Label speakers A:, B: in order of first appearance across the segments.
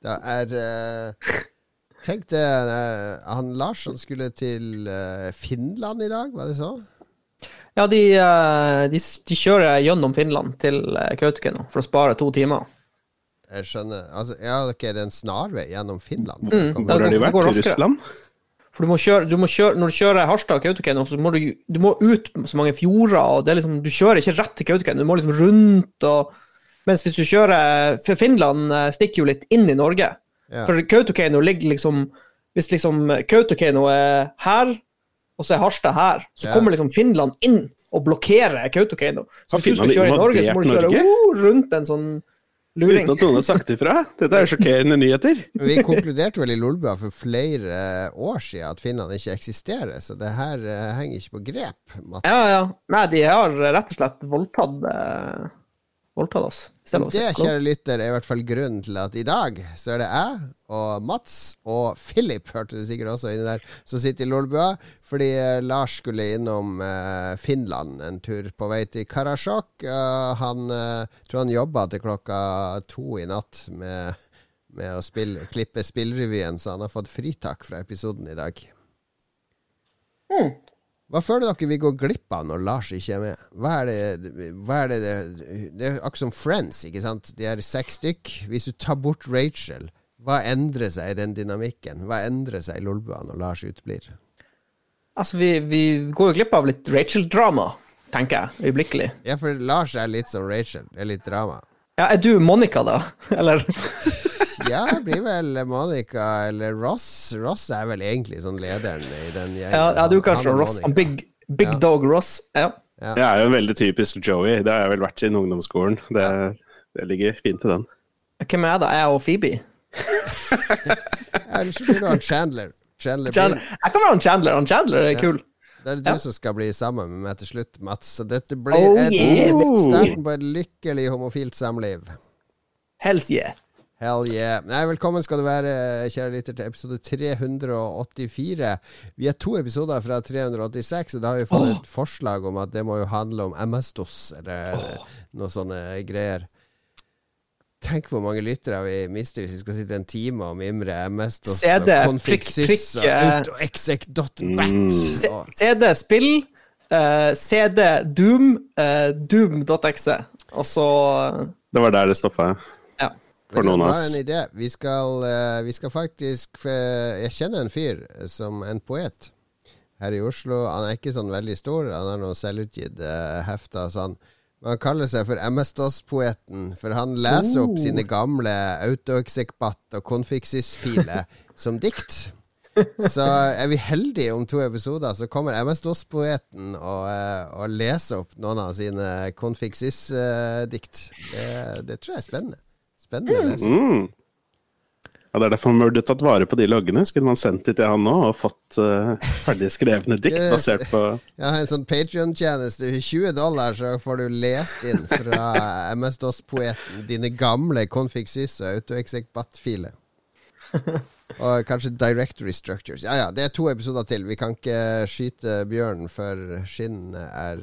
A: Det er uh, Tenk det, uh, han Larsson skulle til uh, Finland i dag, var det så?
B: Ja, de, de, de kjører gjennom Finland til Kautokeino for å spare to timer.
A: Jeg skjønner. Altså, ja, ok, det er en snarvei gjennom Finland?
C: Mm, Hvor har de vært? I Russland?
B: For du må kjøre, du må kjøre, Når du kjører Harstad-Kautokeino, så må du, du må ut så mange fjorder, og det er liksom, du kjører ikke rett til Kautokeino, du må liksom rundt og Mens hvis du kjører For Finland stikker jo litt inn i Norge. Ja. For Kautokeino ligger liksom Hvis liksom Kautokeino er her, og så er Harstad her, så ja. kommer liksom Finland inn og blokkerer Kautokeino. Så hvis du skal kjøre i Norge, så må du kjøre oh, rundt en sånn luring.
C: Uten at noen har sagt ifra? Dette er sjokkerende nyheter.
A: Vi konkluderte vel i Lolbua for flere år siden at Finland ikke eksisterer, så det her henger ikke på grep, Mats.
B: Ja, ja. Nei, de har rett og slett voldtatt voldtatt oss.
A: Det, kjære lytter, er i hvert fall grunnen til at i dag så er det jeg og Mats og Philip, hørte du sikkert også inni der, som sitter i Lolbua. Fordi eh, Lars skulle innom uh, Finland en tur på vei til Karasjok. Uh, han uh, tror han jobba til klokka to i natt med, med å spille, klippe spillrevyen, så han har fått fritak fra episoden i dag. Mm. Hva føler dere vi går glipp av når Lars ikke er med? Hva er det hva er det, det, er akkurat som Friends, ikke sant? De er seks stykk. Hvis du tar bort Rachel, hva endrer seg i den dynamikken? Hva endrer seg i Lolbua når Lars uteblir?
B: Altså, vi, vi, går jo glipp av litt Rachel-drama, tenker jeg, øyeblikkelig.
A: Ja, for Lars er litt som Rachel. Det er litt drama.
B: Ja, er du Monica, da? Eller?
A: Ja, det blir vel Monica eller Ross. Ross er vel egentlig sånn lederen i den
B: gjengen. Ja, ja, du kanskje Ross. Big, big ja. Dog Ross. Ja.
C: ja. Det er jo en veldig typisk Joey. Det har jeg vel vært siden ungdomsskolen. Det, det ligger fint til den.
B: Hvem er det? Jeg og Phoebe?
A: Eller så blir du han Chandler.
B: Chandler, Chandler. Jeg kan være han Chandler. Han Chandler er kul.
A: Det er du ja. som skal bli sammen med meg til slutt, Mats. Så dette blir oh, et, yeah. starten på et lykkelig homofilt samliv.
B: Hells yeah.
A: Hell yeah. Nei, velkommen skal du være, kjære lytter, til episode 384. Vi er to episoder fra 386, og da har vi fått oh. et forslag om at det må jo handle om MS-DOS, eller oh. noe sånne greier. Tenk hvor mange lyttere vi mister hvis vi skal sitte en time og mimre MS-DOS
B: og config.sys
A: og autoexec.bat. Mm.
B: CD spill, uh, CD Doom, uh, Doom.exe, og så
C: Det var der det stoppa,
A: ja. For noen av oss. En idé. Vi skal, uh, vi skal faktisk Jeg kjenner en fyr som en poet her i Oslo. Han er ikke sånn veldig stor, han har noen selvutgitt hefter og sånn. Han kaller seg for MS-DOS-poeten, for han leser opp oh. sine gamle autoexecbat og konfiksis-filer som dikt. Så er vi heldige om to episoder, så kommer MS-DOS-poeten og, eh, og, leser opp noen av sine konfiksis-dikt. Det, det, tror jeg er spennende. Spennende. Mm.
C: Ja, Det er derfor man burde tatt vare på de loggene. Skulle man sendt de til han nå og fått uh, ferdig skrevne dikt basert på
A: Ja, en sånn Patrion-tjeneste. 20 dollar, så får du lest inn fra MS-DOS-poeten dine gamle config sys og autoexec-bat-filer. Og kanskje directory structures. Ja ja, det er to episoder til. Vi kan ikke skyte bjørnen før skinnet er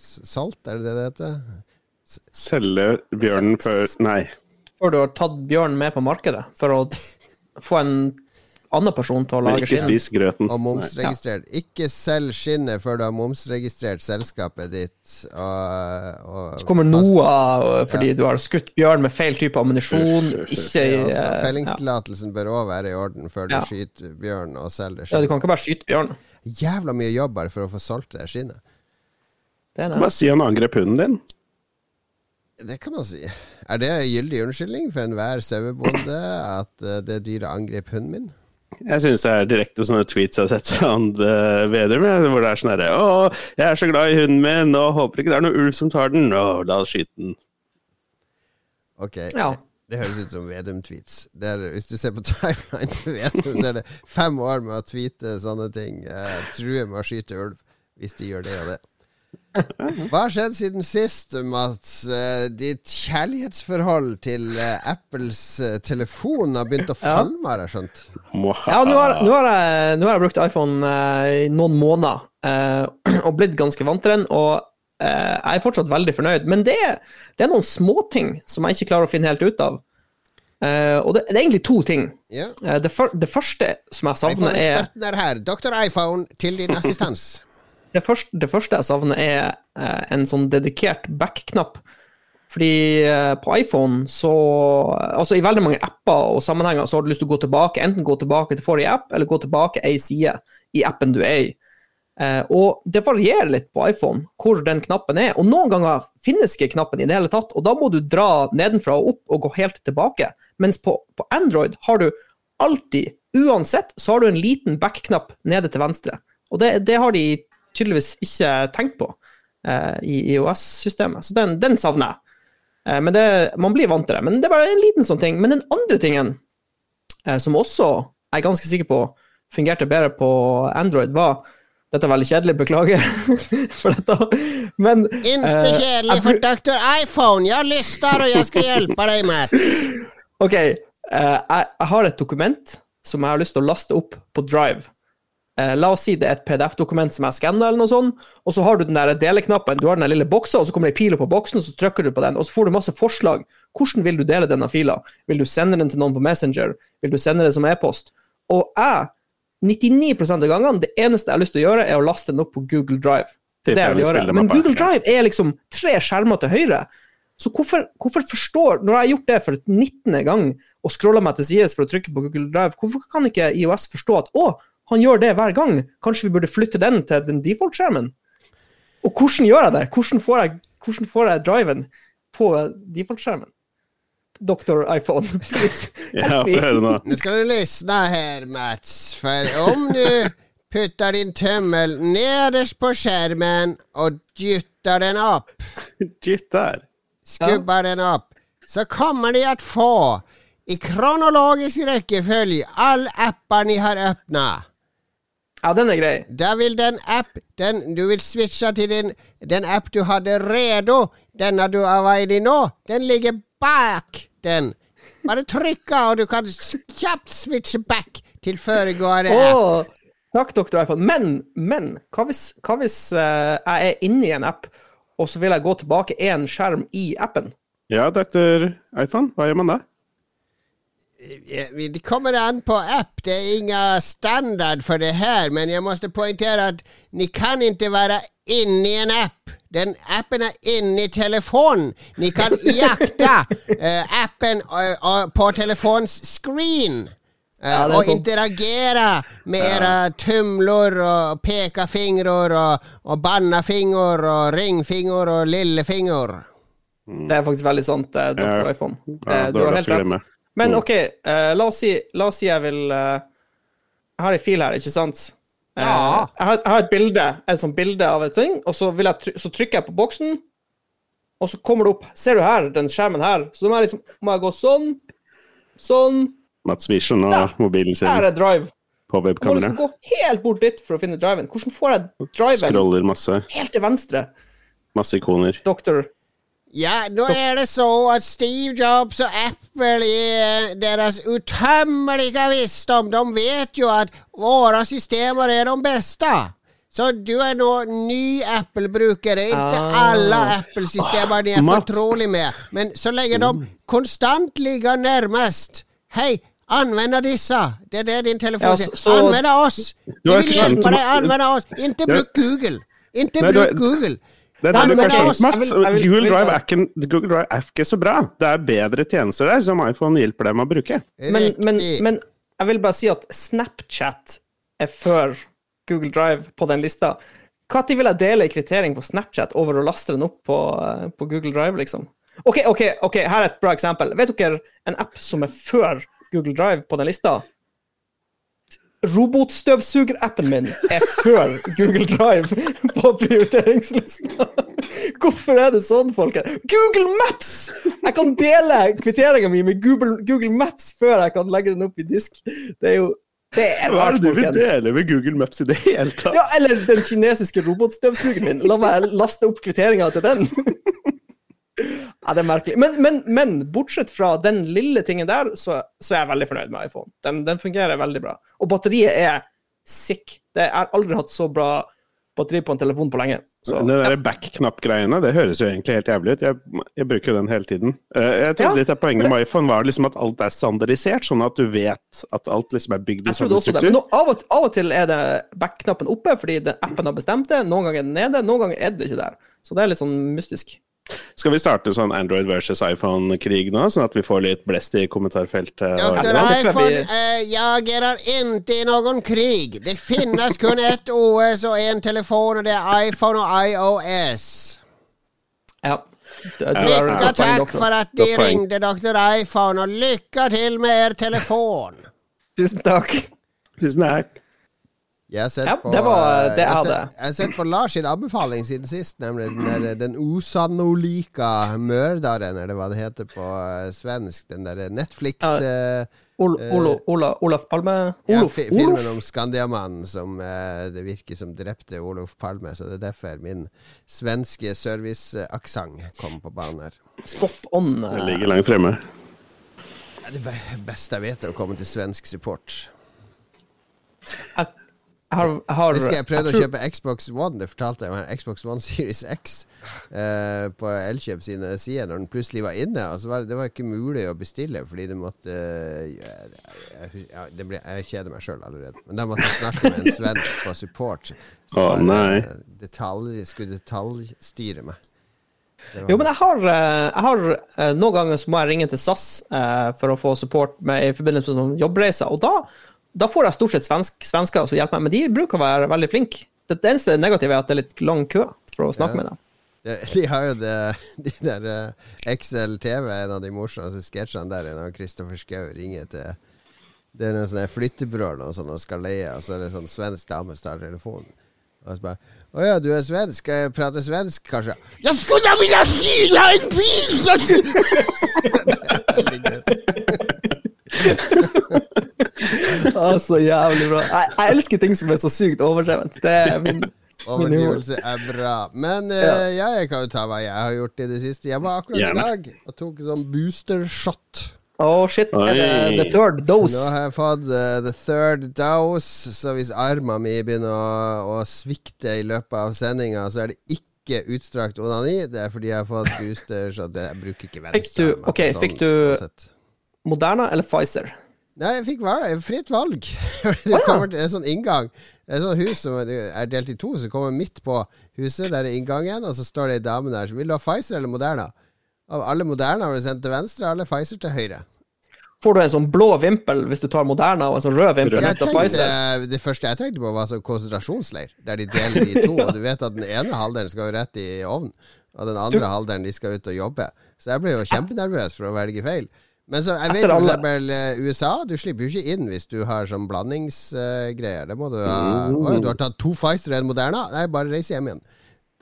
A: salt, er det det det heter?
C: Selge bjørnen før Nei
B: før du har tatt bjørnen med på markedet, for å få en annen person til å lage
C: skinn. Ikke spis grøten.
A: Og momsregistrert. Ja. Ikke selg skinnet før du har momsregistrert selskapet ditt. Og,
B: og Så kommer noe fordi ja. du har skutt bjørn med feil type ammunisjon. Ikke ja,
A: altså, Fellingstillatelsen bør òg være i orden før du skyter bjørn og selger skinn.
B: Ja, du kan ikke bare skyte bjørn.
A: Jævla mye jobb bare for å få solgt det skinnet.
C: Det er det. Bare si han angrep hunden din.
A: Det kan man si. Er det gyldig unnskyldning for enhver sauebonde at uh, det dyret angrep hunden min?
C: Jeg synes det er direkte sånne tweets jeg har sett fra andre Vedum, hvor det er sånn herre Å, jeg er så glad i hunden min, og håper ikke det er noe ulv som tar den. Å, la oss skyte den.
A: Ok. Ja. Det høres ut som Vedum-tweets. Hvis du ser på timeline til Vedum, så er det fem år med å tweete sånne ting. Uh, true med å skyte ulv, hvis de gjør det og det. Hva har skjedd siden sist, Mats? Eh, ditt kjærlighetsforhold til eh, Apples eh, telefon har begynt å falme, har jeg skjønt?
B: Ja, nå har, nå, har jeg, nå har, jeg, brukt iPhone i noen måneder og blitt ganske vant til den. Og jeg er fortsatt veldig fornøyd, men det, det er noen småting som jeg ikke klarer å finne helt ut av. Uh, og det, det er egentlig to ting.
A: Yeah.
B: Uh, det, for, det første som jeg savner, er
A: iPhone-eksperten er her. Dr. iPhone til din assistans.
B: Det første, det første jeg savner, er eh, en sånn dedikert back-knapp. Fordi eh, på iPhone så Altså i veldig mange apper og sammenhenger så har du lyst til å gå tilbake, enten gå tilbake til forrige app, eller gå tilbake ei side i appen du er i. Eh, og det varierer litt på iPhone hvor den knappen er. Og noen ganger finnes ikke knappen i det hele tatt, og da må du dra nedenfra og opp og gå helt tilbake. Mens på, på Android har du alltid, uansett, så har du en liten back-knapp nede til venstre. Og det, det har de tydeligvis ikke tenkt på eh, i IOS-systemet. Så den, den savner jeg. Eh, men det, man blir vant til det. Men det er bare en liten sånn ting. Men den andre tingen, eh, som også jeg er ganske sikker på fungerte bedre på Android, var Dette er veldig kjedelig, beklager for dette. Men
A: Inte
B: eh,
A: kjedelig for doktor iPhone. Jeg har lyst der, og jeg skal hjelpe deg, Mats.
B: OK. eh, jeg, jeg har et dokument som jeg har lyst til å laste opp på Drive. Eh, la oss si det er et PDF-dokument som jeg skanner, eller noe sånt, og så har du den der deleknappen, du har den der lille boksa, og så kommer det ei pil opp på boksen, og så trykker du på den, og så får du masse forslag. Hvordan vil du dele denne fila? Vil du sende den til noen på Messenger? Vil du sende det som e-post? Og jeg, 99 av gangene, det eneste jeg har lyst til å gjøre, er å laste den opp på Google Drive. Det jeg vil gjøre. Men Google Drive er liksom tre skjermer til høyre. Så hvorfor, hvorfor forstår Når jeg har gjort det for 19. gang og scrolla meg til sides for å trykke på Google Drive, hvorfor kan ikke IOS forstå at å, han gjør det hver gang? Kanskje vi burde flytte den til den default-skjermen? Og hvordan gjør jeg det? Hvordan får jeg, hvordan får jeg driven på default-skjermen? Doktor iPhone, please.
C: Ja,
B: help me.
C: høre nå.
A: Nu ska du lysne her, Mats, For om du putter din tømmel nederst på skjermen og dytter den opp
C: Dytter? Skubber
A: skubbar den opp. så kommer de at få i kronologisk rekkefølge alle appene ni har öppnat.
B: Ja, den er grei.
A: Da vil den app, den, du vil switche til din, den app du hadde redo, Denne du var i nå, den ligger bak den. Bare trycka og du kan kjapt switche back til foregående app.
B: Oh, takk, Dr. iPhone. Men, men hva hvis, hva hvis uh, jeg er inne i en app, og så vil jeg gå tilbake én skjerm i appen?
C: Ja, doktor iPhone, hva gjør man da?
A: Det kommer an på app. Det er inga standard for det her. men jeg måste poengtere at ni kan ikke være inne i en app. Den appen er inne i telefon. Ni kan jakte uh, appen uh, på telefons screen. Uh,
B: Ja,
A: og
B: sant.
A: interagera med era tumler og pekefingrer og, og bannefinger og ringfinger og lillefinger.
B: Det er faktisk veldig sant, Dr.
C: Ja.
B: iPhone.
C: Ja, det
B: du har helt rett. Men
C: Mm.
B: OK, uh, la, oss si, la oss si jeg vil uh, Jeg har ei fil her, ikke sant? Eh,
A: Ja.
B: jeg, har, jeg har et bilde, et sånt bilde av et ting, og så, jeg så trykker jeg på boksen, og så kommer det opp Ser du her, den skjermen her? Så må jeg liksom må jeg gå sånn, sånn
C: Mats viser
B: og
C: mobilen sin
B: Der er drive.
C: på
B: Du må liksom gå helt bort dit for å finne driven. Hvordan får jeg driven
C: Scroller masse.
B: helt til venstre,
C: Masse ikoner.
B: doktor?
A: Ja, nå er det så at Steve Jobs og Apple i deres utømmelige visdom, de vet jo at våre systemer er de beste. Så du er nå ny Apple-brukere. Ikke
B: Ah.
A: alle Apple-systemer de er
C: Mats.
A: fortrolig med. Men så lenge de konstant ligger nærmest Hei, anvende disse. Det er det din telefon sier.
B: Ja,
A: Anvende oss. Vi vil hjelpe deg. Anvende oss. Ikke bruk Google. Ikke bruk
C: er-
A: Google.
C: Det er
A: Nei,
C: det du
A: men
C: kan skjønne. Mats, Google, Drive er ikke, Google Drive er ikke så bra. Det er bedre tjenester der som iPhone hjelper deg med å bruke.
B: Men, men, men jeg vil bare si at Snapchat er før Google Drive på den lista. Når vil jeg dele en kvittering på Snapchat over å laste den opp på, eh, på Google Drive, liksom? OK, ok, ok, her er et bra eksempel. Vet dere en app som er før Google Drive på den lista? Robotstøvsugerappen min er før Google Drive på prioriteringslista. Hvorfor er det sånn, folkens? Google Maps! Jeg kan dele kvitteringa mi med Google, Google Maps før jeg kan legge den opp i disk. Det er jo Det er
C: Hva er det du vil dele med Google Maps i det hele tatt?
B: Ja, eller den kinesiske robotstøvsugeren min. La meg laste opp kvitteringa til den. Ja, det er merkelig. Men, men, men bortsett fra den lille tingen der, så, så er jeg veldig fornøyd med iPhone. Den, den fungerer veldig bra. Og batteriet er sick. Det, jeg har aldri hatt så bra batteri på en telefon på lenge.
C: Så, det der back-knapp-greiene, det høres jo egentlig helt jævlig ut. Jeg, jeg bruker jo den hele tiden. Eh, jeg trodde
B: Ja.
C: litt av Poenget med iPhone var liksom at alt er standardisert, sånn at du vet at alt liksom er bygd i samme struktur.
B: Nå, av, og, av og til er det back-knappen oppe fordi appen har bestemt det. Noen ganger er den nede, noen ganger er det ikke der. Så det er litt sånn mystisk.
C: Skal vi starte sånn Android versus iPhone-krig nå, sånn at vi får litt blest i kommentarfeltet?
A: Dr.
B: Iphone, jeg
A: iPhone,
B: vi-
A: eh, i inte någon krig. Det finnes kun ett OS og en telefon, og det er iPhone og iOS.
B: Ja. Poeng,
A: takk for at de
C: ringte,
A: ringde Dr. iPhone, og lykke til med er telefon.
B: Tusen takk.
C: Tusen takk.
A: Jeg har sett
B: Ja,
A: på,
B: det var det
A: eh,
B: jeg
A: har
B: hadde.
A: sett- Jeg har sett på Lars sin anbefaling siden sist, nemlig den, der, den usannolika mørderen, eller hva det heter på eh, svensk. Den der Netflix ja.
B: Ol, Olo, Ola, Olaf Palme
A: ja,
B: Olof? Olof?
A: filmen om Skandiamannen som eh, det virker som drepte Olof Palme. Så det er derfor min svenske serviceaksent kom på banen her.
B: Spot on.
C: Det
B: eh,
C: ligger langt fremme.
A: Det beste jeg vet, er å komme til svensk support.
B: Jeg, jeg har, har
A: Husker jeg prøvde
B: jeg tror-
A: å kjøpe Xbox One, det fortalte jeg om her, Xbox One Series X eh, på Elkjøp sine sider når den plutselig var inne. Altså var det, var ikke mulig å bestille fordi det måtte eh, jeg, jeg, det ble, jeg kjeder meg sjøl allerede. Men da måtte jeg snakke med en svensk på support. som oh,
C: nei.
A: eh, Detalj, skulle detaljstyre meg. Var-
B: Jo, men jeg har, eh, jeg har eh, Noen ganger så må jeg ringe til SAS for å få support med, i forbindelse med sånn jobbreiser, og da, da får jeg stort sett svensk, svensker som hjelper meg, men de bruker å være veldig flinke. Det, eneste negative er at det er litt lang kø for å snakke
A: Ja.
B: med dem.
A: de, har jo det De der eh, XL TV, en av de morsomste sketsjene der, når Kristoffer Schou ringer til Det er noen sånne flyttebyrå og sånn og skal leie, og så er det sånn svensk dame som tar telefonen. Og så bare Å ja, du er svensk. Skal jeg prate svensk, kanskje? Jeg skulle vilja har en bil! Gøy.
B: Ah, så jævlig bra. Jeg, jeg elsker ting som er så sykt overdrevent. Det er min, min.
A: Overdrivelse er bra. Men uh, ja, jeg kan jo ta hva jeg har gjort i det siste. Jeg var akkurat
C: Gjerne.
A: i dag og tok sånn booster shot.
B: Å, shit. Er det the third dose?
A: Nå har jeg fått uh, the third dose, så hvis arma mi begynner å, å svikte i løpet av sendinga, så er det ikke utstrakt onani. Det er fordi jeg har fått booster, så det, jeg bruker ikke
B: Fikk du, okay, sånn, fikk du- Moderna eller Pfizer?
A: Nei, jeg fikk valg, fritt valg. det kommer til en sånn inngang. Et sånt hus som er delt i to, så kommer midt på huset. Der er inngangen, og så står det ei dame der som vil du ha Pfizer eller Moderna. Av alle Moderna har du sendt til venstre, alle Pfizer til høyre.
B: Får du en sånn blå vimpel hvis du tar Moderna, og en sånn rød vimpel hvis du tar Pfizer?
A: det første jeg tenkte på, var sånn konsentrasjonsleir, der de deler de i to. Og du vet at den ene halvdelen skal jo rett i ovnen, og den andre halvdelen de skal ut og jobbe. Så jeg ble jo kjempenervøs for å velge feil. Men så, jeg vet for eksempel eh, USA, du slipper jo ikke inn hvis du har sånn blandingsgreier. det må du ha. Å, du har tatt to Pfizer og en Moderna? Nei, bare reis hjem igjen.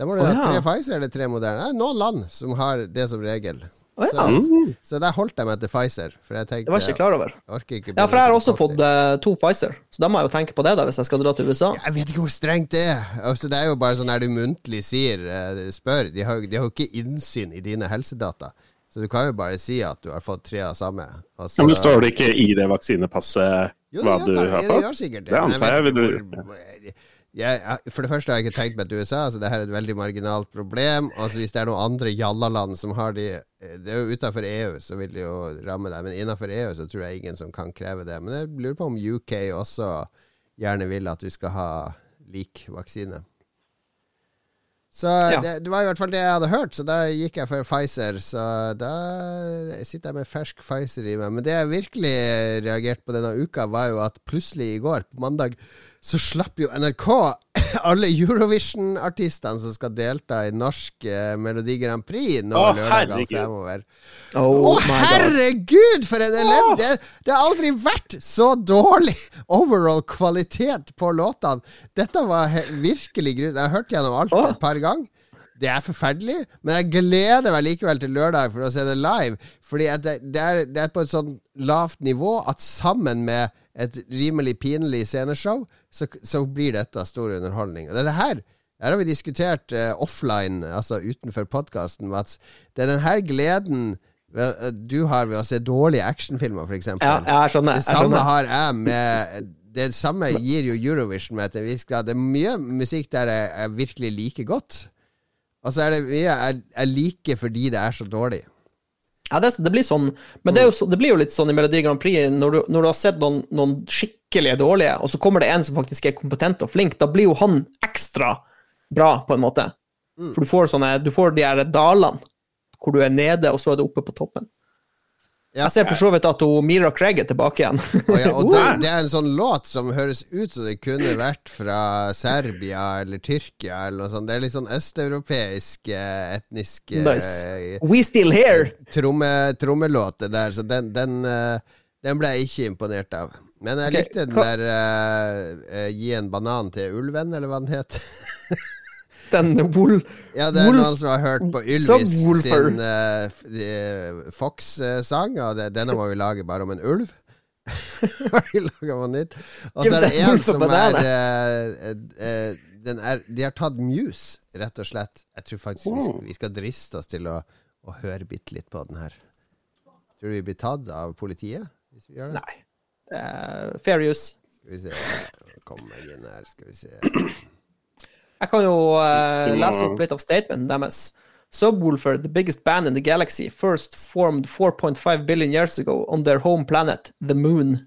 A: Da må du ha
B: ja.
A: tre Pfizer eller tre Moderna. Det er noen land som har det som regel.
B: Oh, ja.
A: så, så der holdt jeg meg til Pfizer. For jeg tenkte
B: Det var ikke klar over.
A: ikke
B: Ja, for jeg har også fått eh, to Pfizer, så da må jeg jo tenke på det da hvis jeg skal dra til USA.
A: Jeg vet ikke hvor strengt det er. Altså, det er jo bare sånn her du muntlig sier eh, spør. De har, de har jo ikke innsyn i dine helsedata. Så du kan jo bare si at du har fått tre av samme. Altså,
C: Ja, men Står det ikke i det vaksinepasset
A: Jo,
C: hva du har fått?
A: det gjør sikkert det.
C: Det antar jeg. Vil du...
A: jeg, for det første har jeg ikke tenkt meg til USA, så det her er et veldig marginalt problem. Og så hvis det er noen andre jallaland som har de eh, Det er jo utenfor EU, så vil det jo ramme deg. Men innenfor EU så tror jeg ingen som kan kreve det. Men jeg lurer på om UK også gjerne vil at du skal ha lik vaksine. Så
B: Ja.
A: det, det var i hvert fall det jeg hadde hørt, så da gikk jeg for Pfizer. Så da sitter jeg med fersk Pfizer i meg. Men det jeg virkelig reagerte på denne uka, var jo at plutselig i går, på mandag, så slapp jo NRK alle Eurovision-artistene som skal delta i norsk eh, Melodi Grand Prix nå
C: oh,
A: lørdagene fremover. Å,
B: oh, oh,
A: herregud, for en elendig det, det har aldri vært så dårlig overall kvalitet på låtene. Dette var he virkelig grunn. Jeg har hørt gjennom alt et par ganger. Det er forferdelig, men jeg gleder meg likevel til lørdag for å se det live. Fordi at det, det, er, det er på et sånn lavt nivå at sammen med et rimelig pinlig sceneshow, så, så blir dette stor underholdning. Og det er det her her har vi diskutert uh, offline, altså utenfor podkasten, Mats. Det er den her gleden eh, du har ved å se dårlige actionfilmer, f.eks.
B: Ja, jeg skjønner.
A: Det
B: Jeg
A: samme
B: skjønner.
A: har jeg med det samme gir jo Eurovision med til en viss grad. Det er mye musikk der jeg, jeg virkelig liker godt. Og så er det mye jeg, jeg liker fordi det er så dårlig.
B: Ja, det, det blir sånn, men det, jo, så- det blir jo litt sånn i Melodi Grand Prix, når du, når du har sett noen, noen skikkelig dårlige, og så kommer det en som faktisk er kompetent og flink, da blir jo han ekstra bra, på en måte. For du får sånne, du får de her dalene, hvor du er nede, og så er du oppe på toppen.
A: Ja.
B: Jeg ser for så vidt at hun, Mira Craig er tilbake igjen.
A: Og, ja, og det, det er en sånn låt som høres ut som det kunne vært fra Serbia eller Tyrkia eller noe sånt. Det er litt sånn østeuropeisk eh, etnisk eh,
B: nice. We still here!
A: tromme, trommelåt, det der. Så den, den, eh, den ble jeg ikke imponert av. Men jeg
B: okay.
A: likte den der uh, Gi en banan til ulven, eller hva den het.
B: Den Wol...
A: Ja, det er
B: Wolf-
A: noen som har hørt på Ylvis sin uh, Fox-sang, og det, denne må vi lage bare om en ulv. Og så er det en som er, uh, den er De har tatt Muse, rett og slett. Jeg tror faktisk vi, skal, vi skal driste oss til å, å høre bitte litt på den her. Tror du vi blir tatt av politiet hvis vi gjør det?
B: Nei. Uh, fair use.
A: Skal vi se Kommer inn her, skal vi se.
B: Jeg kan jo
C: uh,
B: lese opp litt av statementen deres. Subwoolfer, the biggest band in the galaxy, first formed 4.5 billion years ago on their home planet, the moon.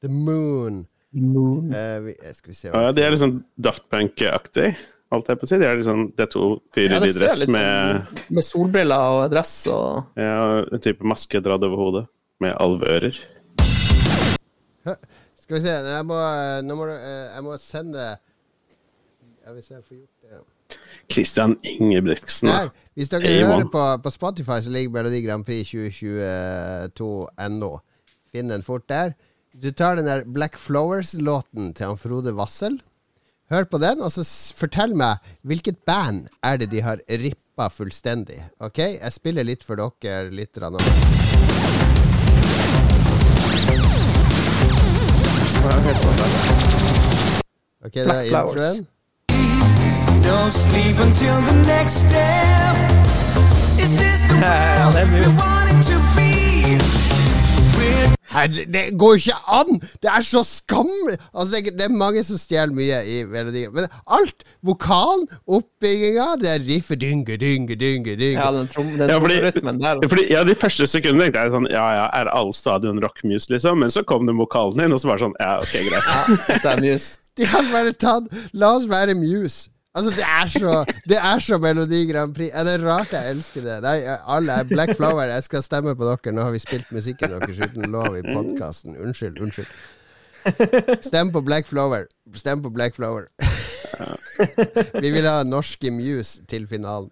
A: The Moon.
B: Moon.
A: Uh, vi, eh, skal vi se
C: Ja, Det er liksom Daft Punk-aktig, holdt jeg på å si. Det er liksom det er to fyrer
B: Ja,
C: i dress
B: litt
C: med
B: sånn Med solbriller og dress og
C: ja, en type maske dratt over hodet, med alveører.
A: Skal vi se, jeg må, nå må, eh, jeg må sende Jeg hvis jeg får gjort det.
C: Christian Ingebrigtsen.
A: Der. Hvis dere
C: Hey,
A: hører
C: man.
A: på, på Spotify, så ligger Melodi Grand Prix 2022.no. Finn den fort der. Du tar den der Black Flowers-låten til han Frode Wassel. Hør på den, og så fortell meg hvilket band er det de har rippa fullstendig. Ok? Jeg spiller litt for dere lyttere nå. Ok, det er
B: Black Flowers.
A: introen.
D: No sleep until the next step. Is this the world we wanted to be?
A: Her, det går jo ikke an! Det er så skammelig! Altså, det, det er mange som stjeler mye i melodier. Men alt, vokalen, oppbygginga, det er riffet dynge, dynge, dynge, dynge.
B: Ja, den, trom, den
C: Ja, fordi,
B: der.
C: fordi, ja, De første sekundene tenkte jeg sånn Ja, ja, er all stadion rockmuse, liksom? Men så kom det vokalen inn, og så var det sånn Ja, ok, greit.
B: Ja, det er muse.
A: De har bare tatt La oss være Muse. Altså, det er så Det er så Melodi Grand Prix. Er det rart jeg elsker det? Nei, alle er Black Flower. Jeg skal stemme på dere. Nå har vi spilt musikken deres uten lov i podkasten. Unnskyld, unnskyld. Stem på Black Flower. Stem på Black Flower. vi vil ha norske Muse til finalen.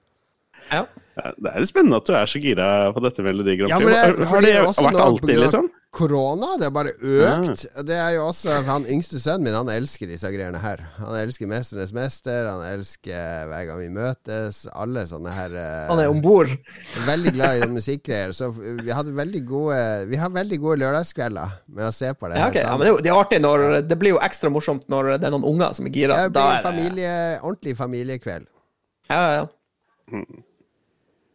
B: Ja.
C: Ja, Det er spennende at du er så gira på dette Melodi Grand
A: Ja,
C: Prix.
A: men det,
C: har, det vært alltid,
A: sånn?
C: liksom?
A: Korona, det har bare økt. Det er jo også Han yngste sønnen min, han elsker disse greiene her. Han elsker 'Mesternes mester', han elsker 'Hver gang vi møtes', alle sånne her eh,
B: Han er om bord.
A: Veldig glad i musikkgreier. Så vi hadde veldig gode Vi har veldig gode lørdagskvelder med å se på det
B: Ja, okay. ja, men det, er jo- det er artig når Det blir jo ekstra morsomt når det er noen unger som er gira.
A: Det
B: Da
A: blir
B: det-
A: familie, ordentlig familiekveld.
B: Ja, ja, ja.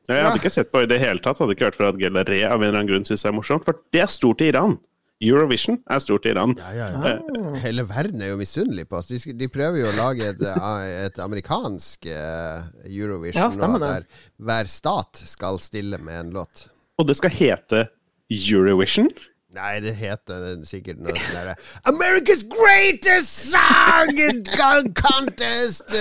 C: Ja, jeg hadde ikke sett på i det hele tatt. Hadde ikke hørt for at Gelaré av en eller annen grunn syns det er morsomt. For det er stort i Iran. Eurovision er stort i Iran.
A: Ja, ja, ja. Hele verden er jo misunnelig på oss. De, de prøver jo å lage et, eh, et amerikansk eh, Eurovision
B: Ja, stemmer
A: nå, der hver stat skal stille med en låt.
C: Og det skal hete Eurovision.
A: Nei, det heter det sikkert noe derre America's greatest song con- contest!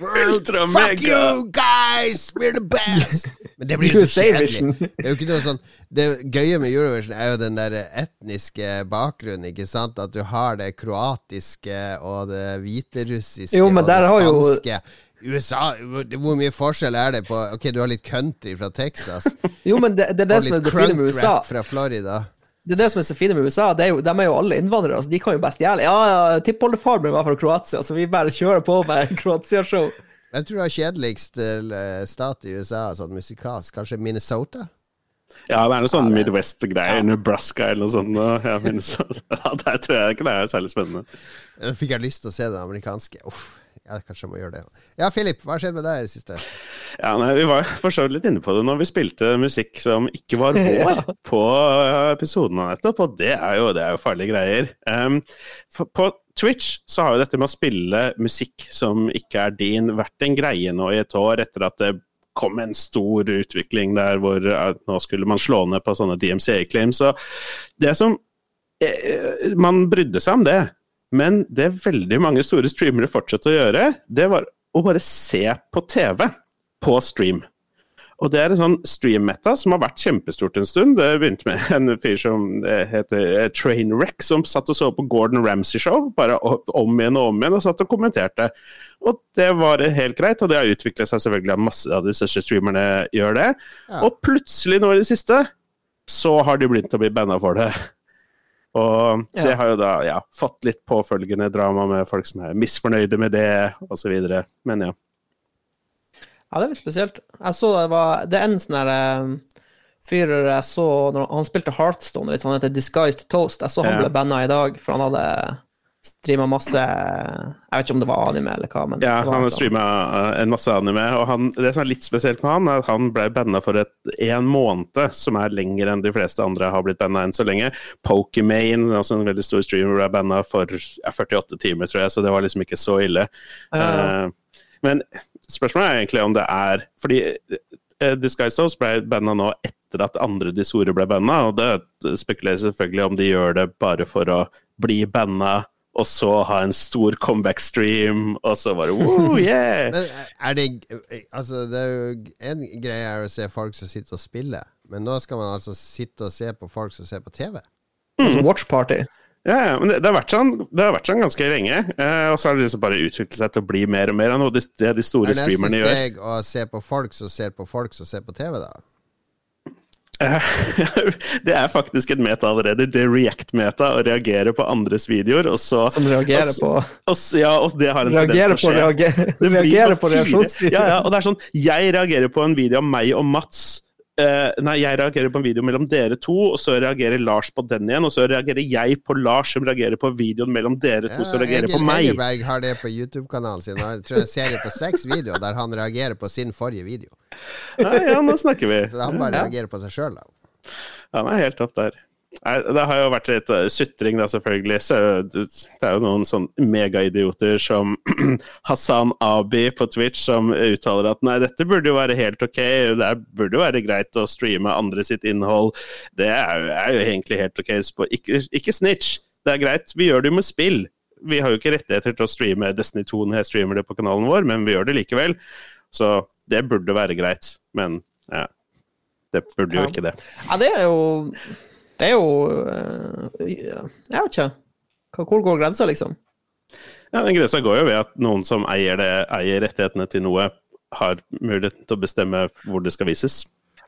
A: world,
C: Ultra
A: fuck
C: mega.
A: you guys! We're the best! Men det blir jo så kjedelig. Det er jo ikke noe sånn Det gøye med Eurovision er jo den der etniske bakgrunnen, ikke sant? At du har det kroatiske og det hviterussiske
B: Jo, men
A: og
B: der
A: det
B: har jo-
A: spanske. USA, hvor mye forskjell er det på Ok, du har litt country fra Texas.
B: Jo, men det, det er det som er det fine med
A: crunk
B: USA.
A: rap fra Florida.
B: Det er det som er så fine med USA. Det er jo, de er jo alle innvandrere, så de kan jo best stjele. Ja, ja, tippoldefaren min var fra Kroatia, så vi bare kjører på med Kroatia-show.
A: Hvem tror du er kjedeligst eh, stat i USA, sånn musikalsk. Kanskje Minnesota?
C: Ja, det er noe sånn Midwest-greier. Nebraska eller noe sånt. Ja, Minnesota. ja, der tror jeg ikke det er særlig spennende.
A: Fikk jeg lyst til å se det amerikanske. Uff. Ja, kanskje jeg må gjøre det. Ja, Philip, hva har skjedd med deg i det siste?
C: Ja, nei, Vi var for så vidt litt inne på det når vi spilte musikk som ikke var vår på uh, episoden av nettopp, og det er jo, det er jo farlige greier. Um, på Twitch så har jo dette med å spille musikk som ikke er din, vært en greie nå i et år etter at det kom en stor utvikling der hvor uh, nå skulle man slå ned på sånne DMCA-claims. Så det som eh, Man brydde seg om det, men det veldig mange store streamere fortsatte å gjøre, det var å bare se på TV på stream. Og det er en sånn stream-meta som har vært kjempestort en stund. Det begynte med en fyr som heter eh, Trainwreck, som satt og så på Gordon Ramsay-show, bare om igjen og om igjen, og satt og kommenterte. Og det var helt greit, og det har utviklet seg selvfølgelig at masse av de største streamerne gjør det.
A: Ja.
C: Og plutselig nå i det siste, så har de begynt å bli banna for det. Og det har jo da ja, fått litt påfølgende drama med folk som er misfornøyde med det, osv. Men ja.
B: Ja, det er litt spesielt. Jeg så det var Det er en sånn her eh, fyr jeg så når han spilte Hearthstone, litt sånn, han heter Disguised Toast. Jeg så han
C: Ja.
B: ble banna i dag, for han hadde streama masse Jeg vet ikke om det var anime eller hva, men
C: Ja, han har streama en masse anime, og han, det som er litt spesielt med han, er at han ble banna for et, en måned, som er lenger enn de fleste andre har blitt banna enn så lenge. Pokimane, altså en veldig stor streamer, ble banna for ja, 48 timer, tror jeg, så det var liksom ikke så ille.
B: Ja.
C: Uh, men spørsmålet er egentlig om det er Fordi uh, Disguise House ble banna nå etter at andre de store ble banna, og det spekuleres selvfølgelig om de gjør det bare for å bli banna. Og så ha en stor comeback-stream, og så bare woo, yeah!
A: Men er det Altså, det er jo en greie er å se folk som sitter og spiller, men nå skal man altså sitte og se på folk som ser på TV.
B: Mm. Sånn Watch Party.
C: Ja, men det, det, har vært sånn, det har vært sånn ganske lenge, eh, og så har det liksom bare utviklet seg til å bli mer og mer av noe det, det de store
A: Er neste steg å se på folk som ser på folk som ser på TV, da?
C: det er faktisk et meta allerede. Det er React-meta å reagere på andres videoer, og så
B: Som reagerer
C: og
B: på
C: og Ja, og det har en
B: Reagerer
C: tendens til å skje. Reagerer,
B: reagerer på reaksjonsvideoer.
C: Ja, ja, og det er sånn Jeg reagerer på en video av meg og Mats. Eh, nei, jeg reagerer på en video mellom dere to, og så reagerer Lars på den igjen. Og så reagerer jeg på Lars, som reagerer på videoen mellom dere to, som reagerer
A: Egil
C: på meg.
A: Hegerberg har det på YouTube-kanalen sin. Han tror jeg ser det på seks videoer der han reagerer på sin forrige video.
C: Ja, ja, nå snakker vi.
A: Så han bare
C: Ja.
A: reagerer på seg sjøl, da.
C: Han er helt opp der. Nei, det har jo vært litt eh, sutring, da, selvfølgelig. Så det det er jo noen sånn megaidioter som Hassan Abi på Twitch som uttaler at nei, dette burde jo være helt ok, det burde jo være greit å streame andre sitt innhold. Det er, jo- er jo egentlig helt ok. Så Ikke, ikke snitch, det er greit. Vi gjør det jo med spill. Vi har jo ikke rettigheter til å streame Destiny 2 når jeg streamer det på kanalen vår, men vi gjør det likevel. Så det burde være greit. Men ja, det burde jo ikke det.
B: Ja, det er jo Det er jo eh, Jeg vet ikke. Hvor går grensa, liksom?
C: Ja, den Grensa går jo ved at noen som eier, det, eier rettighetene til noe, har muligheten til å bestemme hvor det skal vises.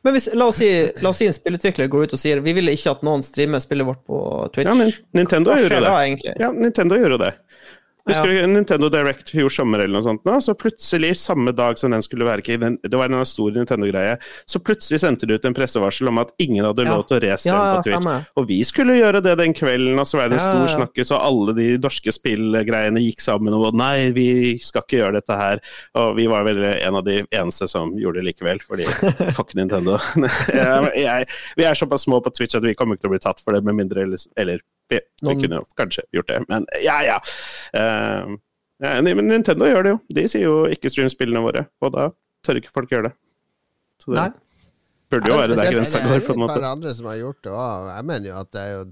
B: Men hvis, la, oss si, la oss si en spillutvikler går ut og sier vi vil ikke at noen streamer spillet vårt på Twitch.
C: Ja, men Nintendo gjør
B: jo
C: det.
B: da.
C: Ja, Nintendo gjør jo det. Husker du Nintendo Direct fjor sommer eller noe sånt? Nå? Så plutselig, samme dag som den skulle være Det var en stor Nintendo-greie. Så plutselig sendte de ut en pressevarsel om at ingen hadde lov til å
B: ja,
C: på Twitch. Og vi skulle gjøre det den kvelden, og så var det en stor snakkes, og alle de norske spillgreiene gikk sammen og nei, vi skal ikke gjøre dette her. Og vi var vel en av de eneste som gjorde det likevel, fordi fuck Nintendo. jeg, jeg, vi er såpass små på Twitch at vi kommer ikke til å bli tatt for det, med mindre Eller, eller vi, vi
B: Noen-
C: kunne jo kanskje gjort det, men ja, ja. Uh, ja, men Nintendo gjør det jo. De sier jo ikke stream spillene våre, og da tør ikke folk gjøre det. Så det
B: Nei.
C: burde jo være
B: det er
C: der grensa
A: det
C: på
A: er
C: måte.
A: jo
C: er
A: et par andre som har gjort det òg. Jeg mener jo at det er jo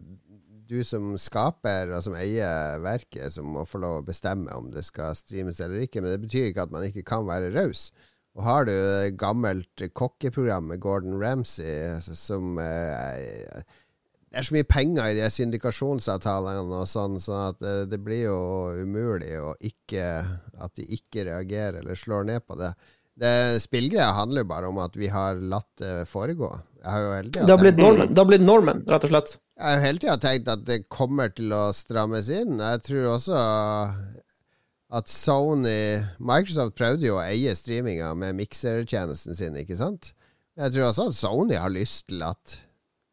A: du som skaper og som eier verket, som må få lov å bestemme om det skal streames eller ikke. Men det betyr ikke at man ikke kan være raus. Og har du gammelt kokkeprogram med Gordon Ramsay altså, som eh, Det er så mye penger i de syndikasjonsavtalene og sånn, sånn at det, det blir jo umulig ikke At de ikke reagerer eller slår ned på det. Det Spillgreia handler jo bare om at vi har latt det foregå.
B: Det har blitt normen, det har blitt normen rett og slett.
A: jeg har jo hele tida tenkt at det kommer til å strammes inn. Jeg tror også at Sony Microsoft prøvde jo å eie streaminga med miksertjenesten sin, ikke sant? Jeg tror også at Sony har lyst til at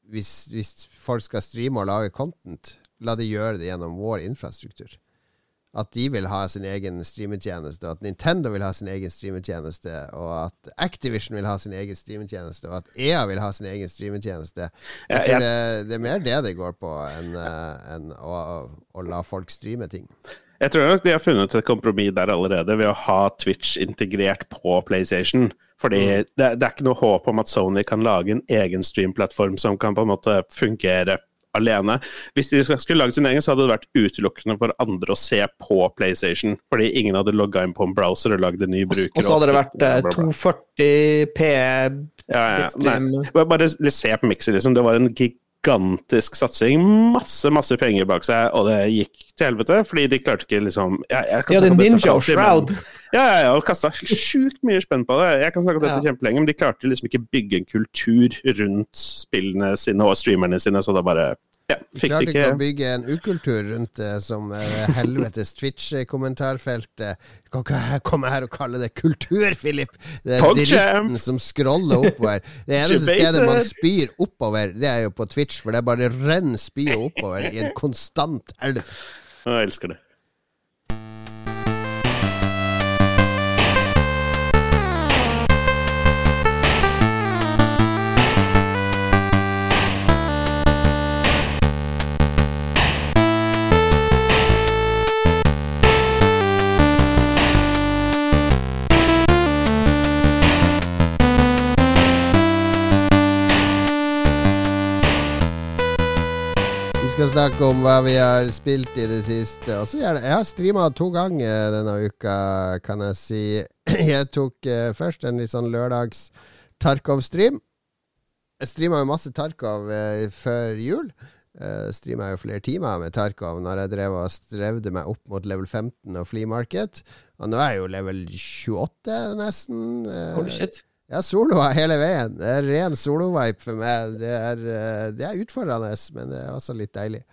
A: hvis, hvis folk skal streame og lage content, la de gjøre det gjennom vår infrastruktur. At de vil ha sin egen streametjeneste, og at Nintendo vil ha sin egen streametjeneste, og at Activision vil ha sin egen streametjeneste, og at EA vil ha sin egen streametjeneste. Jeg tror det, det er mer det det går på, enn eh, enn å, å la folk streame ting.
C: Jeg tror nok de har funnet et kompromiss der allerede ved å ha Twitch integrert på PlayStation. Fordi det, det er ikke noe håp om at Sony kan lage en egen streamplattform som kan på en måte fungere alene. Hvis de skulle lage sin egen, så hadde det vært utelukkende for andre å se på PlayStation. Fordi ingen hadde logga inn på en browser og lagd en ny bruker.
B: Og så hadde det vært eh,
C: bla, bla, bla.
B: 240P
C: Ja, ja. Bare- bare se på mikser, liksom. Det var en gigantisk satsing. Masse, masse penger bak seg, og det gikk til helvete, fordi de klarte ikke liksom jeg, jeg Ja, det dette
B: Ninja og Shroud.
C: Ja, ja, ja, og kasta sjukt mye spenn på det. Jeg kan snakke om dette
B: Ja.
C: kjempelenge, men de klarte liksom ikke bygge en kultur rundt spillene sine og streamerne sine, så da bare ja, fikk
A: Klarte ikke å bygge en ukultur rundt det som eh, helvetes Twitch-kommentarfeltet. Kan ikke komme her og kalle det kultur, Philip? Det er dritten som scroller oppover. Det eneste stedet man spyr oppover, det er jo på Twitch, for det er bare renn spyet oppover i en konstant elv.
C: Jeg elsker det.
A: Skal snakke om hva vi har spilt i det siste. Og jeg har streama to ganger denne uka, kan jeg si. Jeg tok eh, først en litt sånn lørdags Tarkov-stream. Jeg streama jo masse Tarkov eh, før jul. Uh, streama jo flere timer med Tarkov når jeg drev og strevde meg opp mot level 15 og Flea Market. Og nå er jeg jo level 28, nesten. Uh,
B: Holy shit.
A: Ja, soloa hele veien. Det er ren solo-vibe for meg. Det er, eh, det er utfordrende, men det er også litt deilig.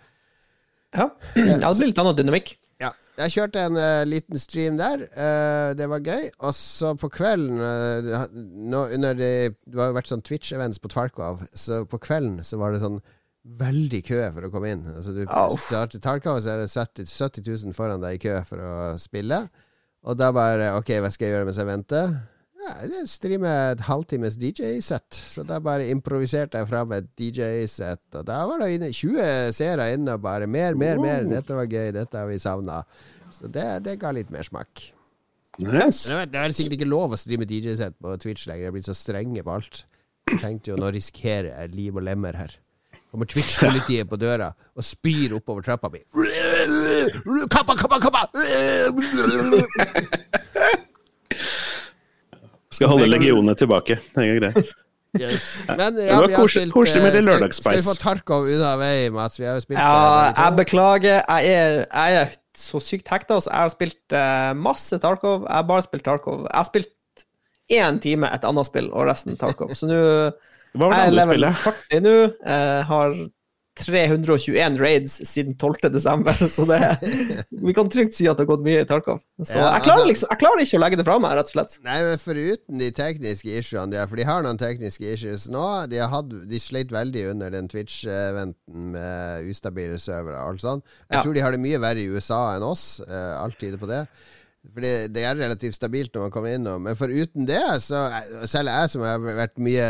B: Ja, ja det blir litt annen dynamikk.
A: Ja. Jeg kjørte en uh, liten stream der. Uh, det var gøy. Og så på kvelden uh, nå, under det, det har jo vært sånn Twitch-events på Tarkov, så på kvelden så var det sånn veldig kø for å komme inn. Altså Du
B: Au.
A: starter Tarkov, så er det 70, 70 000 foran deg i kø for å spille. Og da bare Ok, hva skal jeg gjøre mens jeg venter? Ja, jeg streamer et halvtimes DJ-sett. Så da bare improviserte jeg fram et DJ-sett. Og da var det inne 20 seere inne og bare mer, mer, mer. Dette var gøy, dette har vi savna. Så det, det ga litt mer smak.
C: Yes.
A: Det er, det er sikkert ikke lov å streame DJ-sett på Twitch lenger. Jeg er blitt så strenge på alt. Jeg tenkte jo nå risikerer jeg liv og lemmer her. Kommer Twitch-politiet på døra og spyr oppover trappa mi. Kappa, kappa, kappa!
C: Skal holde legionene tilbake. Det er greit.
A: Yes. Men
C: Det var koselig- koselig med
A: eh,
C: litt lørdagsspice.
A: Skal vi få Tarkov ut av vei, Mats? Vi har jo spilt
B: Ja, jeg beklager. Jeg er, jeg er så sykt hekta, så jeg har spilt eh, masse Tarkov. Jeg har bare spilt Tarkov. Jeg har spilt én time et annet spill, og resten Tarkov. Så nå
C: Hva var det andre spillet?
B: 40 nå. Jeg har 321 raids siden 12. desember, så det Vi kan trygt si at det har gått mye i Tarkov. Så
A: Ja,
B: jeg, klarer
A: altså-
B: liksom, jeg klarer ikke å legge det fra meg, rett og slett.
A: Nei, men foruten de tekniske issuene de har, for de har noen tekniske issues nå. De, har hatt, de sleit veldig under den Twitch-eventen med ustabile servere og alt sånt. Jeg
B: Ja.
A: tror de har det mye verre i USA enn oss. eh, alt tyder på det. Fordi det er relativt stabilt når man kommer innom. Men foruten det, så selv jeg som har vært mye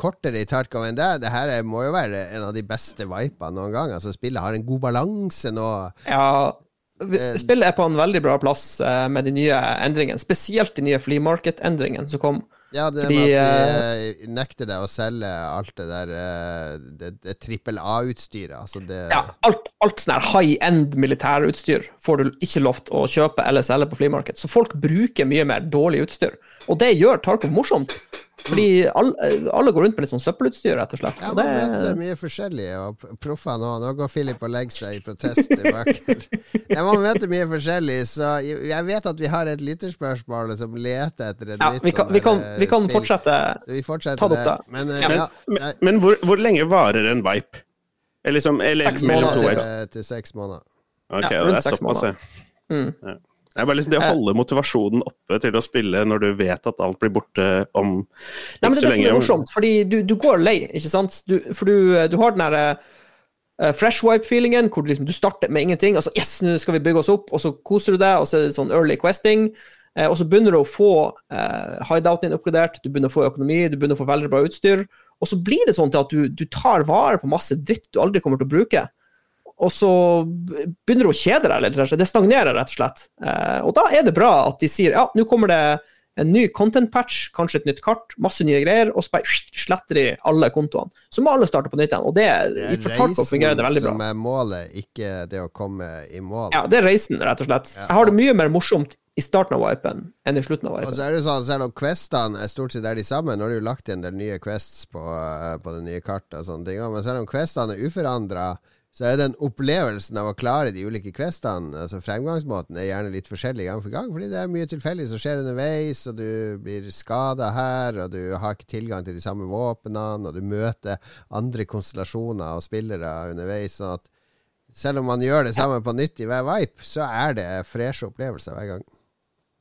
A: kortere i Tarkov enn det, det her er- må jo være en av de beste vipene noen gang. Altså Spillet har en god balanse nå.
B: Ja,
A: Eh,
B: spillet er på en veldig bra plass eh, med de nye endringene, spesielt de nye flea market-endringene som kom.
A: Ja, det
B: Fordi,
A: med at de uh, nekter deg å selge alt det der eh, Det, det trippel A-utstyret. Altså det
B: Ja, alt, alt sånn her high end militærutstyr får du ikke lov til å kjøpe eller selge på flymarked. Så folk bruker mye mer dårlig utstyr. Og det gjør Tarkov morsomt. Fordi alle, alle går rundt med litt sånn søppelutstyr, rett og slett.
A: Ja, man
B: det,
A: møter mye forskjellig, og proffene òg. nå går Philip og legger seg i protest tilbake. ja, man møter mye forskjellig, så jeg vet at vi har et lytterspørsmål som leter etter et
B: ja,
A: nytt
B: vi kan,
A: sånn
B: vi kan,
A: eh,
B: vi kan
A: spill.
B: fortsette.
A: Vi fortsetter
B: Ta det opp
A: det.
B: da.
A: Men, eh,
B: Ja.
C: Men,
A: ja.
C: men hvor, hvor lenge varer en vipe? Eller liksom, eller,
B: Seks
C: mellom
B: måneder,
C: to
B: cirka.
A: til, til seks måneder.
C: Ok,
B: Ja,
C: det er såpass, ja.
B: Mm.
C: Det er bare liksom det å
B: Eh.
C: holde motivasjonen oppe til å spille når du vet at alt blir borte om
B: Nei, men
C: ikke
B: det
C: så
B: er det som er morsomt, fordi du, du går lei, ikke sant? Du, for du, du har den derre uh, fresh wipe-feelingen, hvor du liksom, du starter med ingenting. altså Yes, nå skal vi bygge oss opp, og så koser du deg, og så er det sånn early questing. Uh, og så begynner du å få uh, hideouten din oppgradert, du begynner å få økonomi, du begynner å få veldig bra utstyr. Og så blir det sånn til at du, du tar vare på masse dritt du aldri kommer til å bruke. Og så begynner du å kjede deg rett og slett. Det stagnerer, rett og slett. Eh, og da er det bra at de sier ja, nå kommer det en ny content-patch, kanskje et nytt kart, masse nye greier, og så bare sletter de alle kontoene. Så må alle starte på nytt igjen. Og det,
A: Det
B: i fortalt fungerer det veldig bra.
A: som er målet, ikke det å komme i mål.
B: Ja, det er reisen, rett og slett. Jeg har det mye mer morsomt i starten av wipen enn i slutten av
A: Og så er det sånn, selv om questene er stort sett er de samme Nå har du lagt inn en del nye quests på, eh, på det nye kartet og sånne ting Men selv om questene er uforandra, så er den opplevelsen av å klare de ulike questene Altså Fremgangsmåten er gjerne litt forskjellig gang for gang, fordi det er mye tilfeldig som skjer underveis, og du blir skada her, og du har ikke tilgang til de samme våpnene, og du møter andre konstellasjoner og spillere underveis. Sånn at selv om man gjør det samme på nytt i hver vipe, så er det freshe opplevelser hver gang.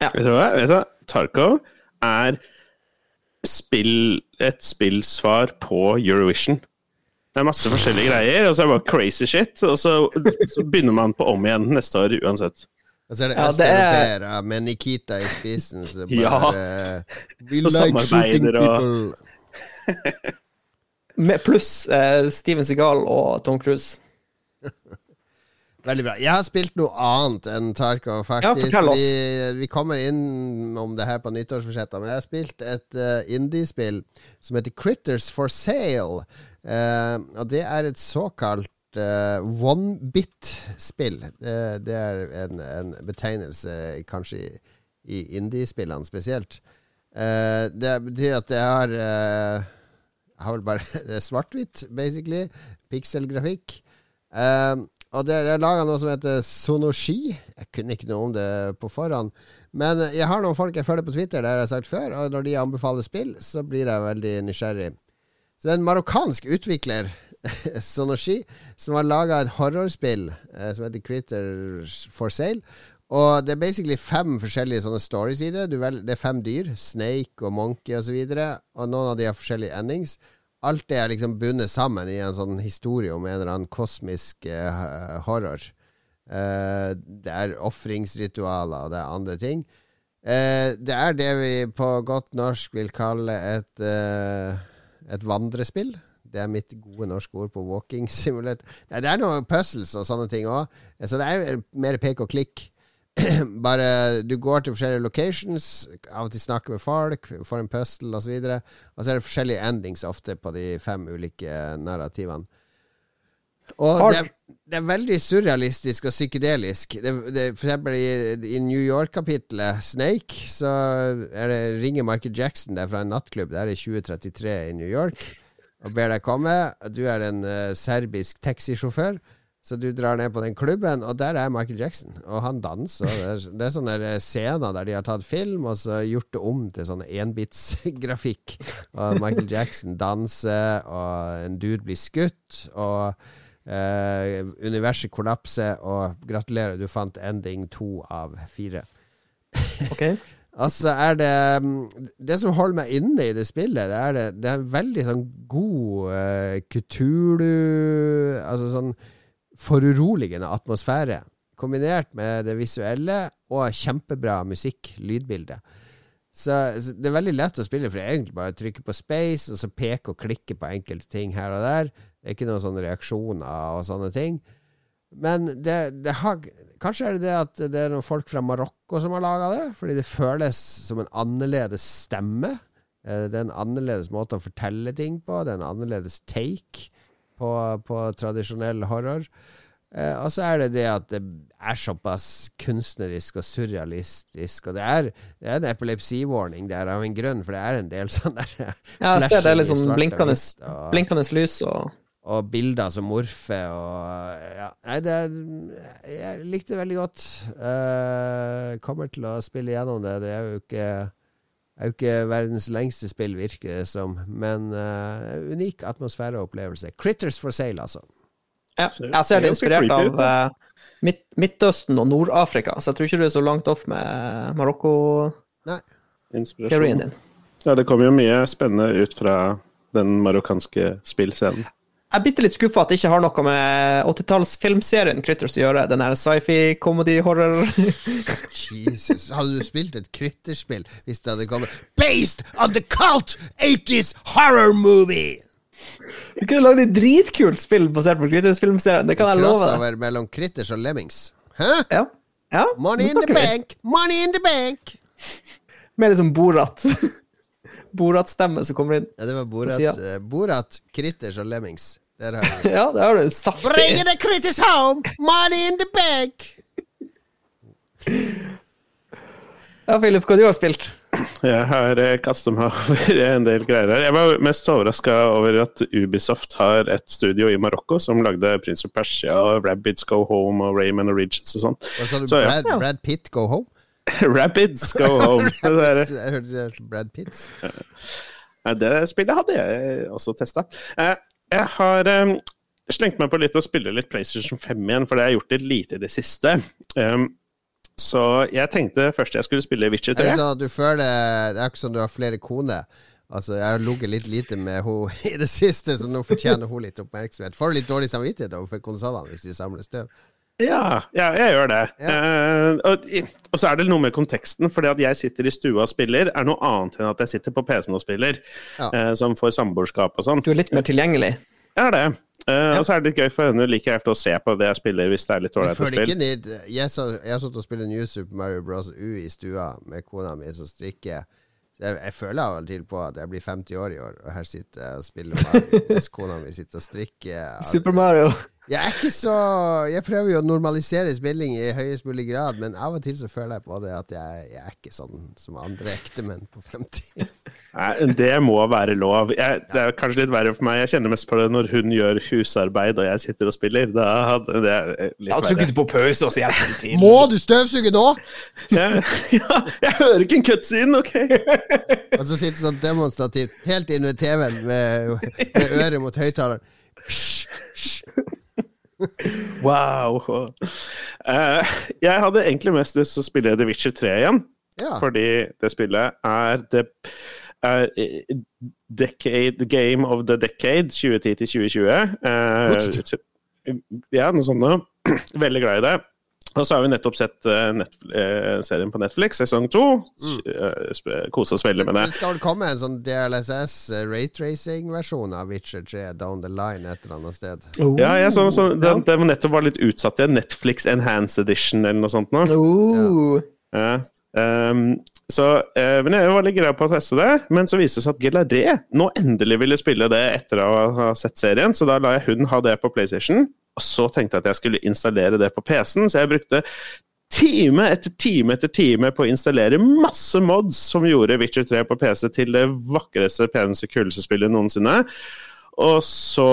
C: Vet du hva? Vet du hva? Tarkov er spill, et spillsvar på Eurovision. Det er masse forskjellige greier, og så er det bare crazy shit. Og så, så begynner man på om igjen neste år uansett.
A: Og så er det
B: Ja, det er-
A: østeuropeere med Nikita i spissen som bare
C: Ja.
A: eh, We
C: Og
A: like shooting
C: samarbeider og-
B: pluss eh, Steven Seagal og Tom Cruise.
A: Veldig bra. Jeg har spilt noe annet enn Tarkov, faktisk.
B: Ja, oss.
A: vi kommer inn om det her på nyttårsforsettet. Men jeg har spilt et uh, indiespill som heter Critters for Sale. Eh, og det er et såkalt uh, one-bit-spill. Eh, det er en, en betegnelse kanskje i, i indiespillene spesielt. Eh, det betyr at det eh, Jeg har vel bare er svart-hvitt, basically. Pikselgrafikk. Eh, og det er laga noe som heter Sonoshi. Jeg kunne ikke noe om det på forhånd. Men jeg har noen folk jeg følger på Twitter, det har jeg sagt før, og når de anbefaler spill, så blir jeg veldig nysgjerrig. Så det er en marokkansk utvikler, Sonoshi, som har laga et horrorspill eh, som heter Critters for Sale. Og det er basically fem forskjellige sånne stories i det. Vel, det er fem dyr. Snake og monkey osv. Og, så og noen av de har forskjellige endings. Alt det er liksom bundet sammen i en sånn historie om en eller annen kosmisk eh, horror. Eh, det er ofringsritualer, og det er andre ting. Eh, det er det vi på godt norsk vil kalle et, eh, et vandrespill. Det er mitt gode norske ord på walking simulator. Det er noen puzzles og sånne ting òg, så det er mer pek og klikk. Bare du går til forskjellige locations, av og til snakker med folk, får en puzzle osv. Og, så og så er det forskjellige endings ofte på de fem ulike narrativene. Og det er, det er veldig surrealistisk og psykedelisk. Det, det, for eksempel i, i New York-kapitlet Snake, så er det, ringer Michael Jackson der fra en nattklubb. Det er i 2033 i New York. Og ber deg komme. Du er en uh, serbisk taxisjåfør. Så du drar ned på den klubben, og der er Michael Jackson. Og han danser. og Det er, det er sånne scener der de har tatt film og så gjort det om til sånn enbitsgrafikk. Og Michael Jackson danser, og en dude blir skutt, og eh, universet kollapser, og gratulerer, du fant ending to av fire.
B: Ok?
A: Altså er det Det som holder meg inne i det spillet, det er, det, det er veldig sånn god uh, Kutulu Altså sånn foruroligende atmosfære. Kombinert med det visuelle og kjempebra musikk, lydbilde. Så, så det er veldig lett å spille, for det er egentlig bare å trykke på space, og så peke og klikke på enkelte ting her og der. Det er ikke noen sånne reaksjoner og sånne ting. Men det, det har Kanskje er det det at det er noen folk fra Marokko som har laga det, fordi det føles som en annerledes stemme. Eh, Det er en annerledes måte å fortelle ting på. Det er en annerledes take på, på tradisjonell horror. Eh, og så er det det at det er såpass kunstnerisk og surrealistisk. Og det er, det er en epilepsivarning der av en grunn, for det er en del sånn der
B: Ja, jeg ser det er litt sånn blinkende,
A: og-
B: blinkende lys og
A: og bilder som morfer og ja. Nei, det Jeg likte det veldig godt. Eh, kommer til å spille gjennom det. Det er jo ikke er jo ikke verdens lengste spill, virker det som. Men uh, unik atmosfæreopplevelse. Critters for sale, altså.
B: Ja, jeg ser det inspirert av eh, Midt Midtøsten og Nord-Afrika, så jeg tror ikke du er så langt off med Marokko-teorien
C: Inspirasjon.
B: din.
C: Ja, det kommer jo mye spennende ut fra den marokkanske spillscenen.
B: Jeg er bitte litt skuffa at det ikke har noe med 80-tallsfilmserien Critters å gjøre. Den her sci-fi, comedy-horror
A: Jesus. Hadde du spilt et krytterspill hvis det hadde kommet Based on the cult 80s horror movie!
B: Du kunne lagd et dritkult spill basert på Critters-filmserien. Det kan jeg love deg.
A: Crossover mellom Critters og Lemmings. Hæ?
B: Ja. ja
A: Money in the bank! Money in the bank!
B: Med liksom Borat. Borat-stemme som kommer inn.
A: Ja, det var Borat, eh, Borat Critters og Lemmings. Der har du
B: Ja, der har du en saftig
A: Bring the critters home! Money in the bank!
B: Ja, Philip, hva du har spilt?
C: Jeg har kasta kastet meg over en del greier her. Jeg var mest overraska over at Ubisoft har et studio i Marokko som lagde Prince of Persia og Rabbids Go Home og Rayman Origins og sånn.
A: Sa du?
C: Ja.
A: Brad, Brad Pitt go home?
C: Rabbids Go Home. Rabbids,
A: Jeg hørte Brad Pitts.
C: Det spillet hadde jeg også testa. Jeg har eh, slengt meg på litt å spille litt PlayStation 5 igjen, for det har jeg gjort litt lite i det siste. Um, så jeg tenkte først jeg skulle spille Witcher
A: Er det
C: 3.
A: sånn at du føler Det er ikke sånn du har flere koner? Altså, Jeg har ligget litt lite med henne i det siste, så nå fortjener hun litt oppmerksomhet. Får du litt dårlig samvittighet overfor konsollene hvis de samler støv?
C: Ja, ja, jeg gjør det.
A: Ja.
C: Uh, og, og så er det noe med konteksten, for det at jeg sitter i stua og spiller, er noe annet enn at jeg sitter på PC-en og spiller,
A: Ja.
C: uh, som får samboerskap og sånn.
B: Du er litt mer tilgjengelig.
C: Jeg er det. Eh, Og så er det litt gøy for henne, liker jeg å se på det jeg spiller, hvis det er litt ålreit
A: spill. ikke. Jeg, så, jeg har sittet og spilt New Super Mario Bros. U i stua med kona mi som strikker. Så jeg, jeg føler av og til på at jeg blir 50 år i år, og her sitter jeg og spiller Mario mens kona mi sitter og strikker.
B: Super Mario.
A: Jeg er ikke så Jeg prøver jo å normalisere spilling i høyest mulig grad, men av og til så føler jeg på det at jeg, jeg er ikke sånn som andre ektemenn på 50.
C: Nei, det må være lov. Jeg, det er kanskje litt verre for meg. Jeg kjenner mest på det når hun gjør husarbeid og jeg sitter og spiller. Da hadde det er litt verre.
B: trykket du på pause, og så hjelper det til.
A: Må du støvsuge nå?!
C: Ja, ja, jeg hører ikke en cutscene, OK?
A: Og så sitter sånn demonstrativt helt inn ved TV-en med, med øret mot høyttaleren.
C: Wow. Uh, jeg hadde egentlig mest lyst til å spille The Witcher 3 igjen.
A: Ja.
C: Fordi det spillet er det er eh, decade, The Game of the Decade 2010 til 2020. Uh, ja, noe sånt noe. Veldig glad i det. Og så har vi nettopp sett eh, eh, serien på Netflix, sesong to. Mm. Kosa oss veldig med det.
A: Det skal vel komme en sånn DLSS eh, raytracing-versjon av Witcher 3 down the line et eller annet sted.
C: Ja, jeg så, så,
B: Oh,
C: den, den nettopp var litt utsatt igjen. Netflix Enhanced Edition eller noe sånt. Nå.
B: Oh.
C: Ja. Um, så, uh, men jeg var litt grei på å teste det, men så viste det seg at Gelaré nå endelig ville spille det etter å ha sett serien, så da la jeg hun ha det på PlayStation. Og så tenkte jeg at jeg skulle installere det på PC-en, så jeg brukte time etter time etter time på å installere masse mods som gjorde Witcher 3 på PC til det vakreste, peneste, kuleste spillet noensinne. Og så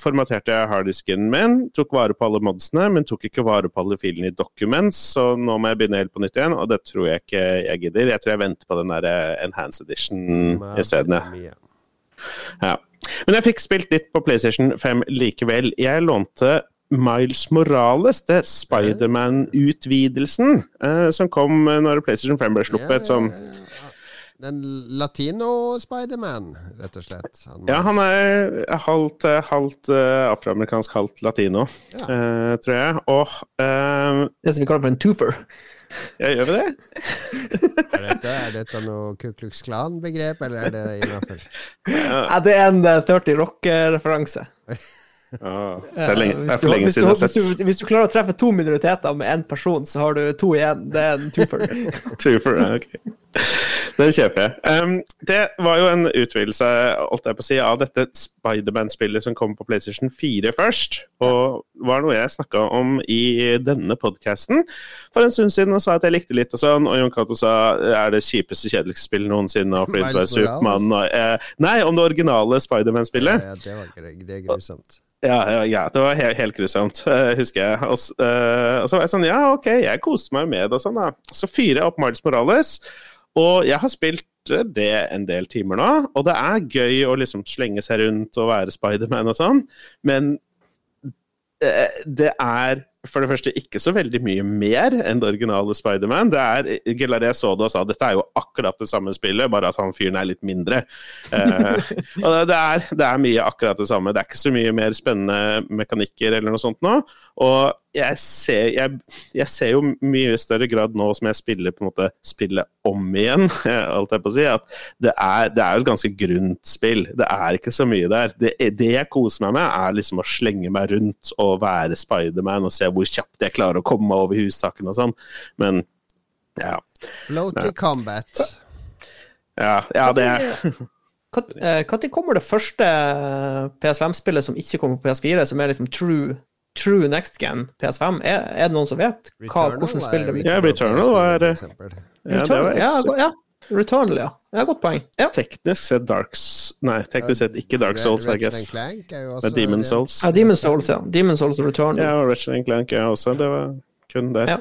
C: formaterte jeg harddisken min, tok vare på alle modsene, men tok ikke vare på alle filene i Documents, så nå må jeg begynne helt på nytt igjen, og det tror jeg ikke jeg gidder. Jeg tror jeg venter på den der eh, Enhanced Edition isteden. Ja. Men jeg fikk spilt litt på PlayStation 5 likevel. Jeg lånte Miles Morales, det Spiderman-utvidelsen, eh, som kom eh, når PlayStation 5 ble sluppet. som...
A: Den latino-Spiderman, rett og slett. Han
C: Ja, han er halvt, eh, halvt eh, afroamerikansk, halvt latino,
A: Ja.
C: uh, tror jeg. Og uh,
B: Det som vi kaller for en twofer.
C: Jeg gjør vi det?
A: Er dette, er dette noe Ku Klux Klan-begrep, eller er det innafor?
B: Ja, det er en eh, 30 Rock-referanse.
C: Ah, det, er lenge, det er
B: du-
C: for lenge siden jeg har
B: hvis, du, hvis du klarer å treffe to minoriteter med én person, så har du to igjen. Det er en twofer.
C: twofer, ja, ok. Den kjøper jeg. Um, det var jo en utvidelse holdt jeg på å si, av dette Spiderman-spillet som kom på PlayStation 4 først. Og var noe jeg snakka om i denne podkasten for en stund siden og sa at jeg likte litt og sånn. Og Jon Cato sa er det kjipeste, kjedeligste spillet noensinne. Og Flint Supermann. Og, eh, nei, om det originale
A: Ja,
C: Spiderman-spillet.
A: ja, det, var, greit. det er grusomt.
C: Ja, ja, det var helt, helt grusomt, eh, husker jeg. Og, eh, og så var jeg sånn, ja, ok, jeg koste meg med det og sånn, da. Så fyrer jeg opp Miles Morales, og jeg har spilt eh, det en del timer nå, og det er gøy å liksom slenge seg rundt og være Spiderman og sånn, men det er for det første ikke så veldig mye mer enn det originale Spiderman. Det er Gelaré så det og sa dette er jo akkurat det samme spillet, bare at han fyren er litt mindre. Uh, og det, det, er, det er mye akkurat det samme. Det er ikke så mye mer spennende mekanikker eller noe sånt nå. Og jeg ser, jeg, jeg ser jo mye større grad nå som jeg spiller på en måte spillet om igjen, alt jeg på å si, at det er, det er jo et ganske grunt spill. Det er ikke så mye der. Det, det jeg koser meg med, er liksom å slenge meg rundt og være Spiderman og se hvor kjapt jeg klarer å komme meg over hustakene og sånn. Men ja.
A: Floaty combat.
C: Ja, ja det er
B: Når kommer det første PS5-spillet som ikke kommer på PS4, som er liksom true, true next gen PS5? Er, er det noen som vet hva, hvordan spill det blir?
C: Ja, Returnal var ja, det var
B: ja, ja, Returnal, ja. ja. Godt poeng. Ja.
C: Teknisk sett Darks Nei, teknisk sett ikke Dark Souls, I guess. Men Demon Souls.
B: Ja, Demon Souls, ja. Demon Souls og Returnal.
C: Ja, og Ratchet Clank ja, også. Det var kun der.
B: Ja.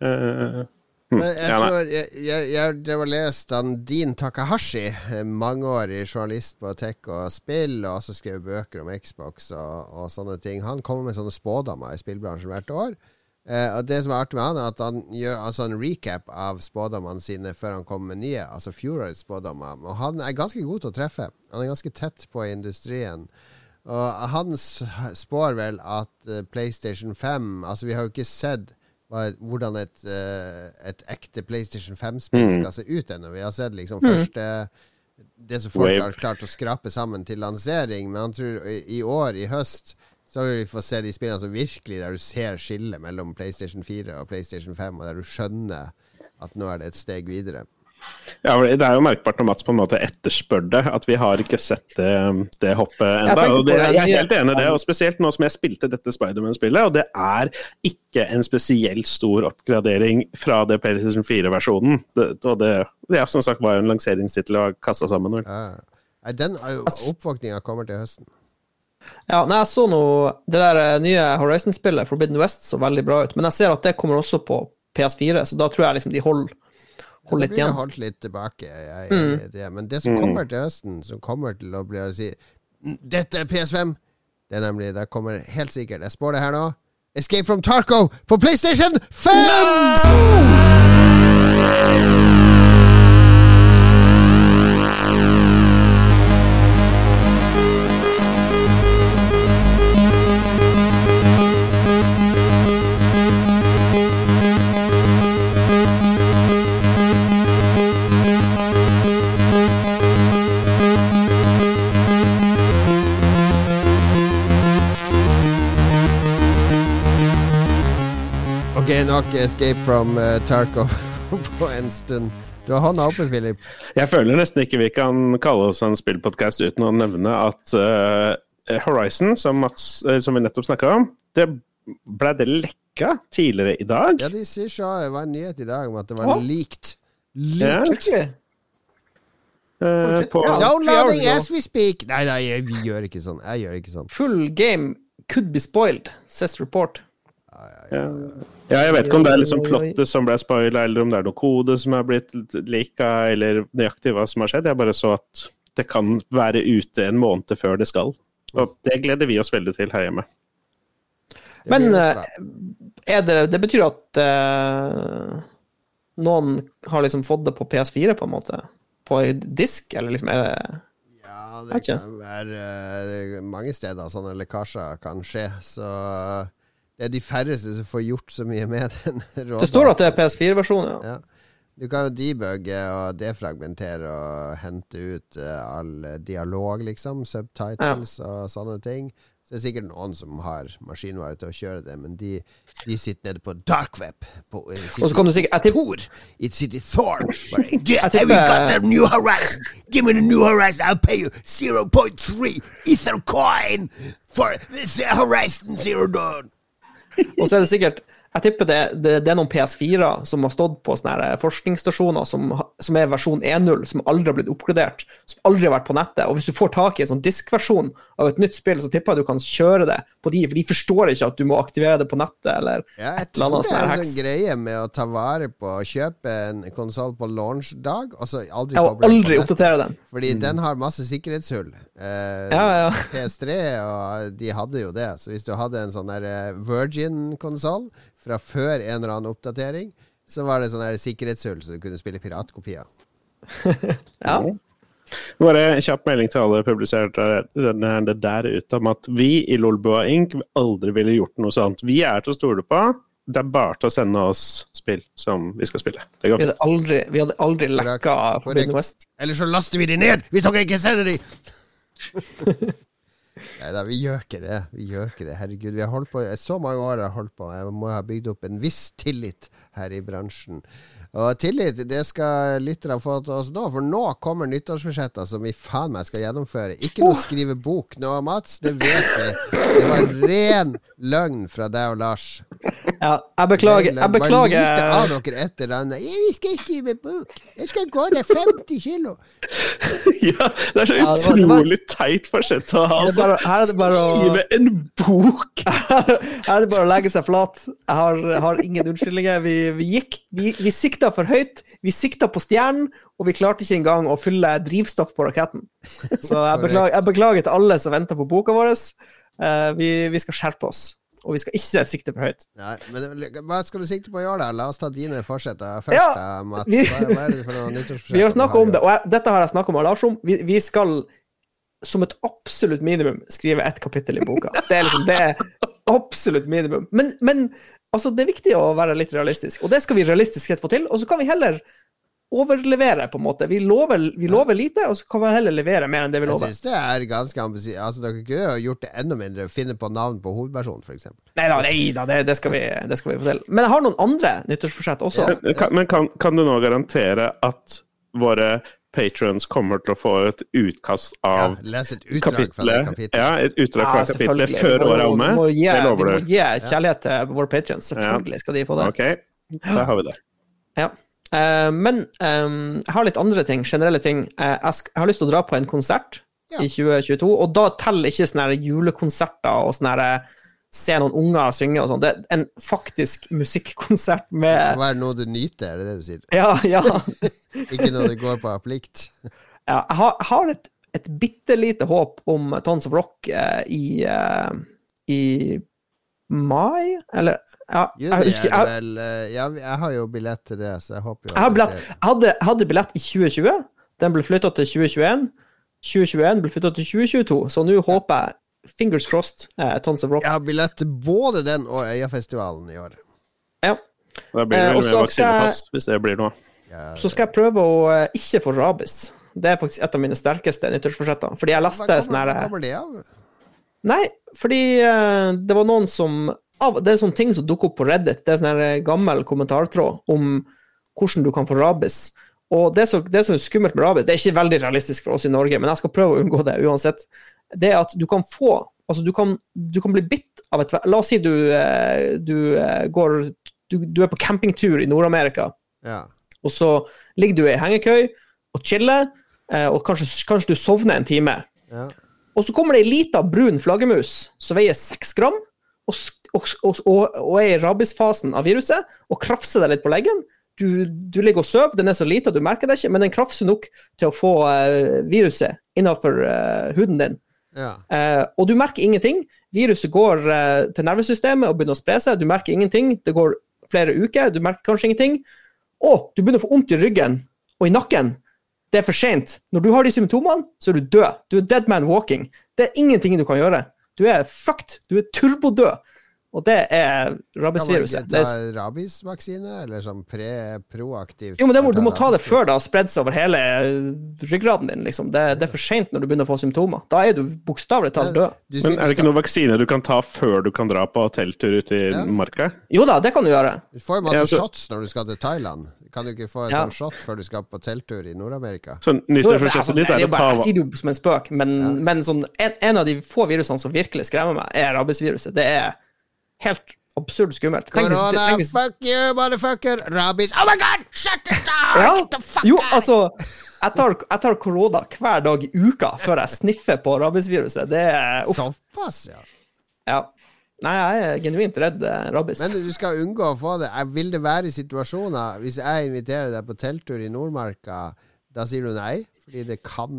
C: Uh,
A: men jeg tror jeg, jeg, jeg, Det var lest han Dean Takahashi, mangeårig journalist på tech og spill, og også skrev bøker om Xbox og, og sånne ting. Han kommer med sånne spådommer i spillbransjen hvert år. Eh, og Det som er artig med han, er at han gjør altså en recap av spådommene sine før han kommer med nye, altså fjorårets spådommer. Og han er ganske god til å treffe. Han er ganske tett på industrien. Og han spår vel at uh, PlayStation 5 Altså, vi har jo ikke sett hvordan et, uh, et ekte PlayStation 5-spill mm. skal se ut ennå. Vi har sett liksom mm. første Det som folk har klart å skrape sammen til lansering, men han tror i, i år, i høst, så vil vi få se de spillene som virkelig der du ser skillet mellom PlayStation 4 og PlayStation 5, og der du skjønner at nå er det et steg videre.
C: Ja, Det er jo merkbart når Mats på en måte etterspør det, at vi har ikke sett det, det hoppet enda. Jeg, jeg er helt enig i det, og spesielt nå som jeg spilte dette Spiderman-spillet. Og det er ikke en spesielt stor oppgradering fra det PlayStation 4-versjonen. Og det, det som sagt var jo en lanseringstittel og kasta sammen.
A: Ja. Den oppvåkninga kommer til høsten.
B: Ja, nei, jeg så noe Det der eh, nye Horizon-spillet, Forbidden West, så veldig bra ut. Men jeg ser at det kommer også på PS4, så da tror jeg liksom de holder Hold litt igjen.
A: holdt litt tilbake. Jeg, jeg, mm. det. Men det som kommer til høsten, som kommer til å bli å si Dette er PS5! Det er nemlig Det kommer helt sikkert Jeg spår det her nå. Escape from Tarco på PlayStation 5! No! Nok Escape from uh, Tarkov på en stund. Du har hånda oppe, Philip.
C: Jeg føler nesten ikke vi kan kalle oss en spillpodkast uten å nevne at uh, Horizon, som, Mats, uh, som, vi nettopp snakka om, det ble det lekka tidligere i dag.
A: Ja, de sier så. Det var en nyhet i dag om at det var oh. leaked. Leaked.
B: Ja.
A: Uh, på Downloading as we speak! Nei, nei, vi gjør ikke sånn. Jeg gjør ikke sånn.
B: Full game could be spoiled, says report.
C: Ja, ja, ja, ja, jeg vet ikke om det er liksom plottet som ble spoila, eller om det er noe kode som er blitt lika, eller nøyaktig hva som har skjedd. Jeg bare så at det kan være ute en måned før det skal. Og det gleder vi oss veldig til her hjemme.
B: Men eh, er det, det betyr at uh, noen har liksom fått det på PS4, på en måte? På disk, eller liksom er det
A: Ja, det kan være uh, mange steder sånne lekkasjer kan skje, så det er de færreste som får gjort så mye med den.
B: Det står at det er PS4-versjonen, ja.
A: ja. Du kan jo debugge og defragmentere og hente ut uh, all dialog, liksom. Subtitles ja. og sånne ting. Så det er sikkert noen som har maskinvare til å kjøre det, men de, de sitter nede på dark web. På, uh,
B: og så kan du sikkert
A: jeg Tor! I City Thor. Have you got the new horizon? Give me the new horizon, I'll pay you 0.3 ether coin for this horizon zero dawn.
B: Og så er det sikkert Jeg tipper det, det, det er noen PS4 som har stått på sånne her forskningsstasjoner som, som er versjon 1.0, som aldri har blitt oppgradert, som aldri har vært på nettet. Og hvis du får tak i en sånn diskversjon av et nytt spill, så tipper jeg du kan kjøre det på de, for de forstår ikke at du må aktivere det på nettet, eller
A: Ja, jeg
B: et eller
A: tror det er
B: sånn
A: en sånn greie med å ta vare på å kjøpe en konsoll på launchdag, og så aldri
B: Jeg
A: koble på
B: aldri
A: nettet.
B: oppdatere den.
A: Fordi den har masse sikkerhetshull. Eh,
B: Ja, ja.
A: PS3 og de hadde jo det. Så hvis du hadde en sånn eh, Virgin-konsoll fra før en eller annen oppdatering, så var det sånn her sikkerhetshull så du kunne spille piratkopier.
B: Ja.
C: Bare en kjapp melding til alle publiserte denne det der ute om at vi i Lolbua Inc. aldri ville gjort noe sånt. Vi er til å stole på. Det er bare til å sende oss spill som vi skal spille. Det går
B: Vi
C: fint.
B: hadde aldri, vi hadde aldri lekka. Forbidden West.
A: Eller så laster vi de ned, hvis dere ikke sender de! Nei da, vi gjør ikke det. Vi gjør ikke det. Herregud, vi har holdt på så mange år. har holdt på Jeg må ha bygd opp en viss tillit her i bransjen. Og tillit, det skal lytterne få til oss nå, for nå kommer nyttårsforsetter som vi faen meg skal gjennomføre. Ikke noe skrive bok nå, Mats. Det vet vi. Det var ren løgn fra deg og Lars.
B: Ja, jeg beklager. Jeg
A: Bare lite av dere et eller annet. 'Jeg skal skrive bok. Jeg skal gå ned 50 kilo.
C: Ja, det er så
B: Ja, det var- det var-
C: utrolig teit forsett å ha.
B: Det bare- her det bare
C: Skrive en bok!
B: Her er det bare å legge seg flat. Jeg har, har ingen unnskyldninger. Vi, vi gikk Vi, vi sikta for høyt, vi sikta på stjernen, og vi klarte ikke engang å fylle drivstoff på raketten. Så jeg beklager, jeg beklager til alle som venter på boka vår. Eh, vi, vi skal skjerpe oss, og vi skal ikke sikte for høyt.
A: Nei, men hva skal du sikte på å gjøre, da? La oss ta dine forsetter først,
B: Ja,
A: da, Mats.
B: vi-
A: Hva, er det for noe nyttårsforsett?
B: Vi har snakka om det, og jeg, dette har jeg snakka med Lars om. Vi, vi skal som et absolutt minimum skrive ett kapittel i boka. Det er liksom det er absolutt minimum. Men, men altså, det er viktig å være litt realistisk, og det skal vi realistisk sett få til. Og så kan vi heller overlevere, på en måte. Vi lover, vi lover lite, og så kan vi heller levere mer enn det vi lover.
A: Jeg
B: synes
A: syns det er ganske ambisiøst. Altså, dere kunne jo gjort det enda mindre. Finne på navn på hovedpersonen, f.eks.
B: Nei da, nei da det, det, skal vi, det skal vi få til. Men jeg har noen andre nyttårsforsett også.
A: Ja.
C: Men, kan, men kan, kan du nå garantere at våre patrons kommer til å få et utkast
A: Ja,
C: av
A: les et utdrag fra det
C: kapitlet?
A: kapitlet.
C: Ja, et utdrag fra kapitlet før året er omme? Det lover du.
B: vi må gi kjærlighet til våre patrions. Selvfølgelig skal de få det.
C: Ok, da har vi det.
B: Ja. Eh, men eh, jeg har litt andre ting, generelle ting. Eh, jeg, har lyst til å dra på en konsert
A: Ja.
B: i 2022, og da teller ikke sånne julekonserter og sånne eh, se noen unger synge og sånn. Det er en faktisk musikkonsert med
A: må være noe du nyter, er det det du sier?
B: Ja, ja.
A: Ikke noe du går på av plikt?
B: ja jeg har, har et, et bitte lite håp om Tons of Rock eh, i, eh, i mai, eller ja,
A: Juni
B: jeg husker
A: er
B: jeg,
A: vel eh, Ja, jeg har jo billett til det, så jeg håper jo
B: Jeg, har billett, jeg, hadde, hadde billett i 2020. Den ble flytta til 2021. 2021 ble flytta til 2022, så nå håper jeg, fingers crossed, eh, Tons of Rock.
A: Jeg har billett til både den og Øyafestivalen i år.
B: Ja.
C: Da blir det
B: Eh,
C: vel med vaksinepass, hvis det blir noe.
A: Ja,
B: Så skal jeg prøve å eh, ikke få rabies. Det er faktisk et av mine sterkeste nyttårsforsetter. Fordi jeg leste sånn
A: hva
B: her
A: kommer det av?
B: Nei, fordi eh, det var noen som Det er sånne ting som dukker opp på Reddit. Det er sånn eh, gammel kommentartråd om hvordan du kan få rabies. Og det, som, det som er skummelt med rabies, det er ikke veldig realistisk for oss i Norge, men jeg skal prøve å unngå det uansett, det er at du kan få Altså, du kan, du kan bli bitt av et La oss si du, eh, du går du, du er på campingtur i Nord-Amerika,
A: Ja.
B: og så ligger du i hengekøy og chiller, og kanskje, kanskje du sovner en time.
A: ja.
B: Og så kommer det ei lita brun flaggermus som veier seks gram, og, og, og, og, er i rabiesfasen av viruset, og krafser deg litt på leggen. Du, du ligger og sover, den er så lita, du merker det ikke, men den krafser nok til å få uh, viruset innenfor uh, huden din.
A: ja.
B: Uh, og du merker ingenting. Viruset går eh, til nervesystemet og begynner å spre seg. Du merker ingenting. Det går flere uker, du merker kanskje ingenting. Og du begynner å få vondt i ryggen og i nakken. Det er for seint. Når du har de symptomene, så er du død. Du er dead man walking. Det er ingenting du kan gjøre. Du er fucked. Du er turbodød. Og det er
A: Kan man
B: rabiesviruset.
A: Ta
B: er
A: rabiesvaksine, eller sånn pre, proaktivt?
B: jo, men det må, du må ta det før det har spredd seg over hele ryggraden din. Liksom. Det, det er for seint når du begynner å få symptomer. Da er du bokstavelig talt død.
C: Men er det ikke noen vaksine du kan ta før du kan dra på telttur ute i
A: Ja.
C: marka?
B: Jo da, det kan du gjøre.
A: Du får jo masse
C: Ja, så-
A: shots når du skal til Thailand. Kan du ikke få en
B: Ja.
A: sånn shot før du skal på telttur i Nord-Amerika?
C: Så
B: er
C: nyttårsforsettet
B: sånn-
C: ditt er
B: er
C: å ta
B: jeg sier det jo som en spøk, men, men sånn, en, en av de få virusene som virkelig skremmer meg, er rabiesviruset. Det er helt absurd skummelt.
A: Korona, fuck you, motherfucker! Rabies Oh my god! Shut it down!
B: Ja,
A: the fuck
B: jo, altså jeg tar, jeg tar korona hver dag i uka før jeg sniffer på rabiesviruset. Det er.
A: Såpass, ja.
B: Ja. Nei, jeg er genuint redd eh, rabies.
A: Men du skal unngå å få det. Jeg Vil det være i situasjoner Hvis jeg inviterer deg på telttur i Nordmarka, da sier du nei? Fordi det kan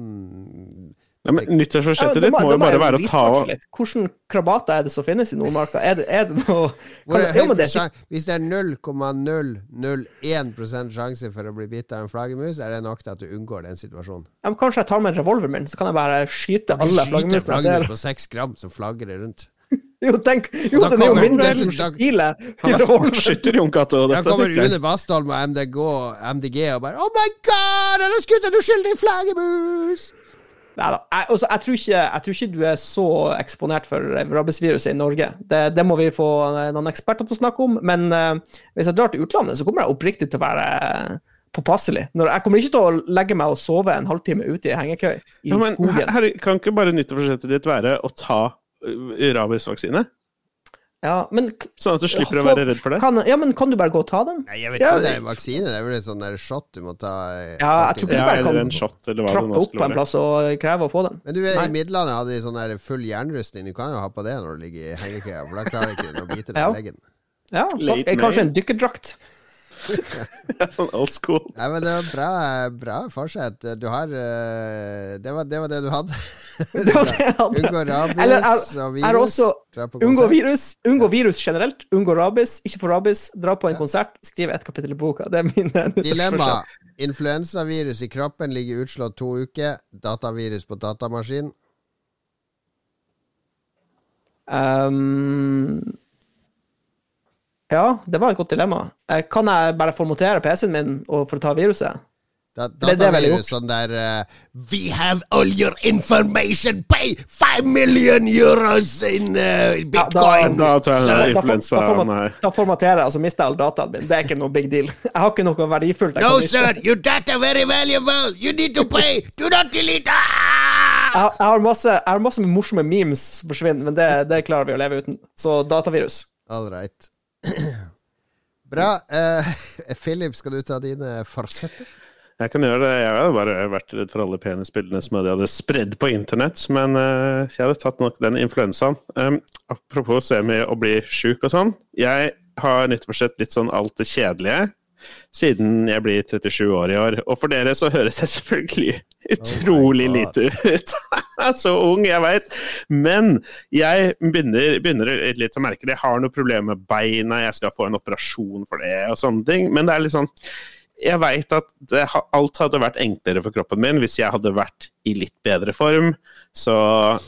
C: Ja, men Nyttårsforsettet
B: Ja,
C: ditt må
B: da
C: jo bare være å ta
B: av. Hvilke krabater er det som finnes i Nordmarka? Er det, er det noe kan,
A: er
B: ja, det er
A: Hvis det er 0,001 sjanse for å bli bitt av en flaggermus, er det nok til at du unngår den situasjonen.
B: ja, men Kanskje jeg tar med revolveren min, så kan jeg bare skyte alle
A: Skyter
B: flaggermusene jeg
A: flaggermus på seks gram som flagrer rundt.
B: Jo, tenk, jo
A: Da
B: den er jo mindre enn prosjektilet.
C: Han er sportsskytter, Jon Cato.
A: Da kommer
C: Rune jeg.
A: Une Bastholm og MDG, MDG og bare Oh my god, han har skutt en uskyldig flaggermus!
B: Neida. Jeg, altså, jeg, tror ikke, jeg tror ikke du er så eksponert for rabiesviruset i Norge. Det, det må vi få eh, noen eksperter til å snakke om. Men uh, hvis jeg drar til utlandet, så kommer jeg oppriktig til å være eh, påpasselig. Jeg kommer ikke til å legge meg og sove en halvtime ute i hengekøy i
C: Ja, men,
B: skogen.
C: her, kan ikke bare nyttårsforsettet ditt være å ta uh, rabiesvaksine?
B: Ja, men,
C: Sånn at du slipper å være redd for det?
B: Kan, ja, men kan du bare gå og ta dem?
A: Nei, jeg vet
C: Ja,
A: ikke om det er vaksine. Det er vel en sånn der shot du må ta. eh,
B: Ja, jeg tror ikke du bare kan
C: shot, eller hva det
B: trappe opp på en plass og kreve å få den.
A: Men du,
B: Nei.
A: i midlene hadde de sånn der full jernrustning. Du kan jo ha på det når du ligger i hengekøya, for da klarer ikke den å bite deg
B: Ja.
A: i leggen.
B: Ja, eh, kanskje en dykkerdrakt.
C: sånn old school.
A: Nei, men det var bra, bra forsett. Du har uh, det, var, det var det du hadde.
B: Det var det jeg hadde.
A: Unngå rabies
B: Eller er-
A: og
B: er
A: virus.
B: også
A: Dra på
B: Unngå virus, unngå virus generelt. Unngå rabies. Ikke få rabies. Dra på en konsert. Skriv et kapittel i boka. Det er min eh,
A: Dilemma. Influensavirus i kroppen ligger utslått to uker. Datavirus på datamaskin.
B: Um, ja, det var et godt dilemma. Eh, Kan jeg bare formatere PC-en min og for å ta viruset?
A: Da,
B: Det det jeg ville
A: datavirus
B: gjort.
A: sånn der uh, We have all your information. Pay five million euros in uh, bitcoin.
C: Da tar jeg
B: Da- da,
C: influensa.
B: da, da formaterer jeg, og så mister jeg all dataen min. Det er ikke noe big deal. Jeg har ikke noe verdifullt. jeg
A: No, sir, your data very valuable. You need to pay. Do not delete. Ah!
B: Jeg jeg, har masse, jeg har masse morsomme memes som forsvinner, men det, det klarer vi å leve uten. Så datavirus.
A: All right. Bra. Uh, Philip, skal du ta dine farsetter?
C: Jeg kan gjøre det. Jeg har bare vært redd for alle penisbildene som de hadde spredd på internett, men uh, jeg hadde tatt nok den influensaen. Um, apropos semi å bli sjuk og sånn. Jeg har nyttårsforsett litt sånn alt det kjedelige siden jeg blir 37 år i år. Og for dere så høres jeg selvfølgelig utrolig
A: oh
C: lite ut. så ung, jeg veit. Men jeg begynner, begynner litt å merke det. Jeg har noe problemer med beina, jeg skal få en operasjon for det og sånne ting. Men det er litt sånn jeg veit at det, alt hadde vært enklere for kroppen min hvis jeg hadde vært i litt bedre form. Så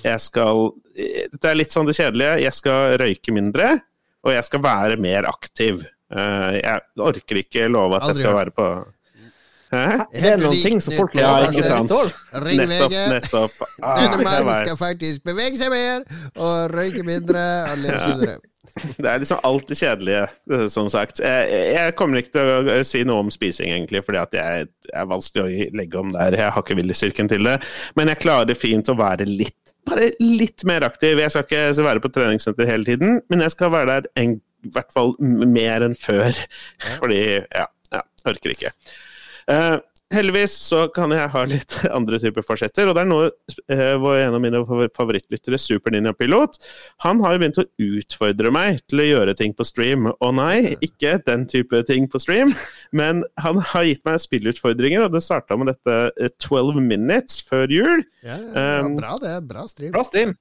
C: jeg skal Det er litt sånn det kjedelige. Jeg skal røyke mindre, og jeg skal være mer aktiv. Eh, Jeg orker ikke love at jeg skal
A: hørt.
C: være på Hæ?
B: Det er noen ting som folk har
C: ikke sant. Nettopp, nettopp. Ah,
A: Denne mannen skal faktisk bevege seg mer og røyke mindre og leve
C: Ja. Det er liksom alt det kjedelige, eh, som sagt. Jeg, jeg kommer ikke til å eh, si noe om spising, egentlig, fordi at jeg er vanskelig å legge om der. Jeg har ikke viljestyrken til det. Men jeg klarer fint å være litt bare litt mer aktiv. Jeg skal ikke være på treningssenter hele tiden, men jeg skal være der en, i hvert fall mer enn før. Fordi ja, ja orker ikke. Uh, heldigvis så kan jeg ha litt andre typer forsetter, og det er noe eh, hvor en av mine favor- favorittlyttere, Super Ninja Pilot, han har jo begynt å utfordre meg til å gjøre ting på stream. Og nei, ikke den type ting på stream, men han har gitt meg spillutfordringer, og det starta med dette eh, 12 minutes før jul.
A: Ja, ja,
C: ja
A: bra det. Bra stream.
B: Bra stream.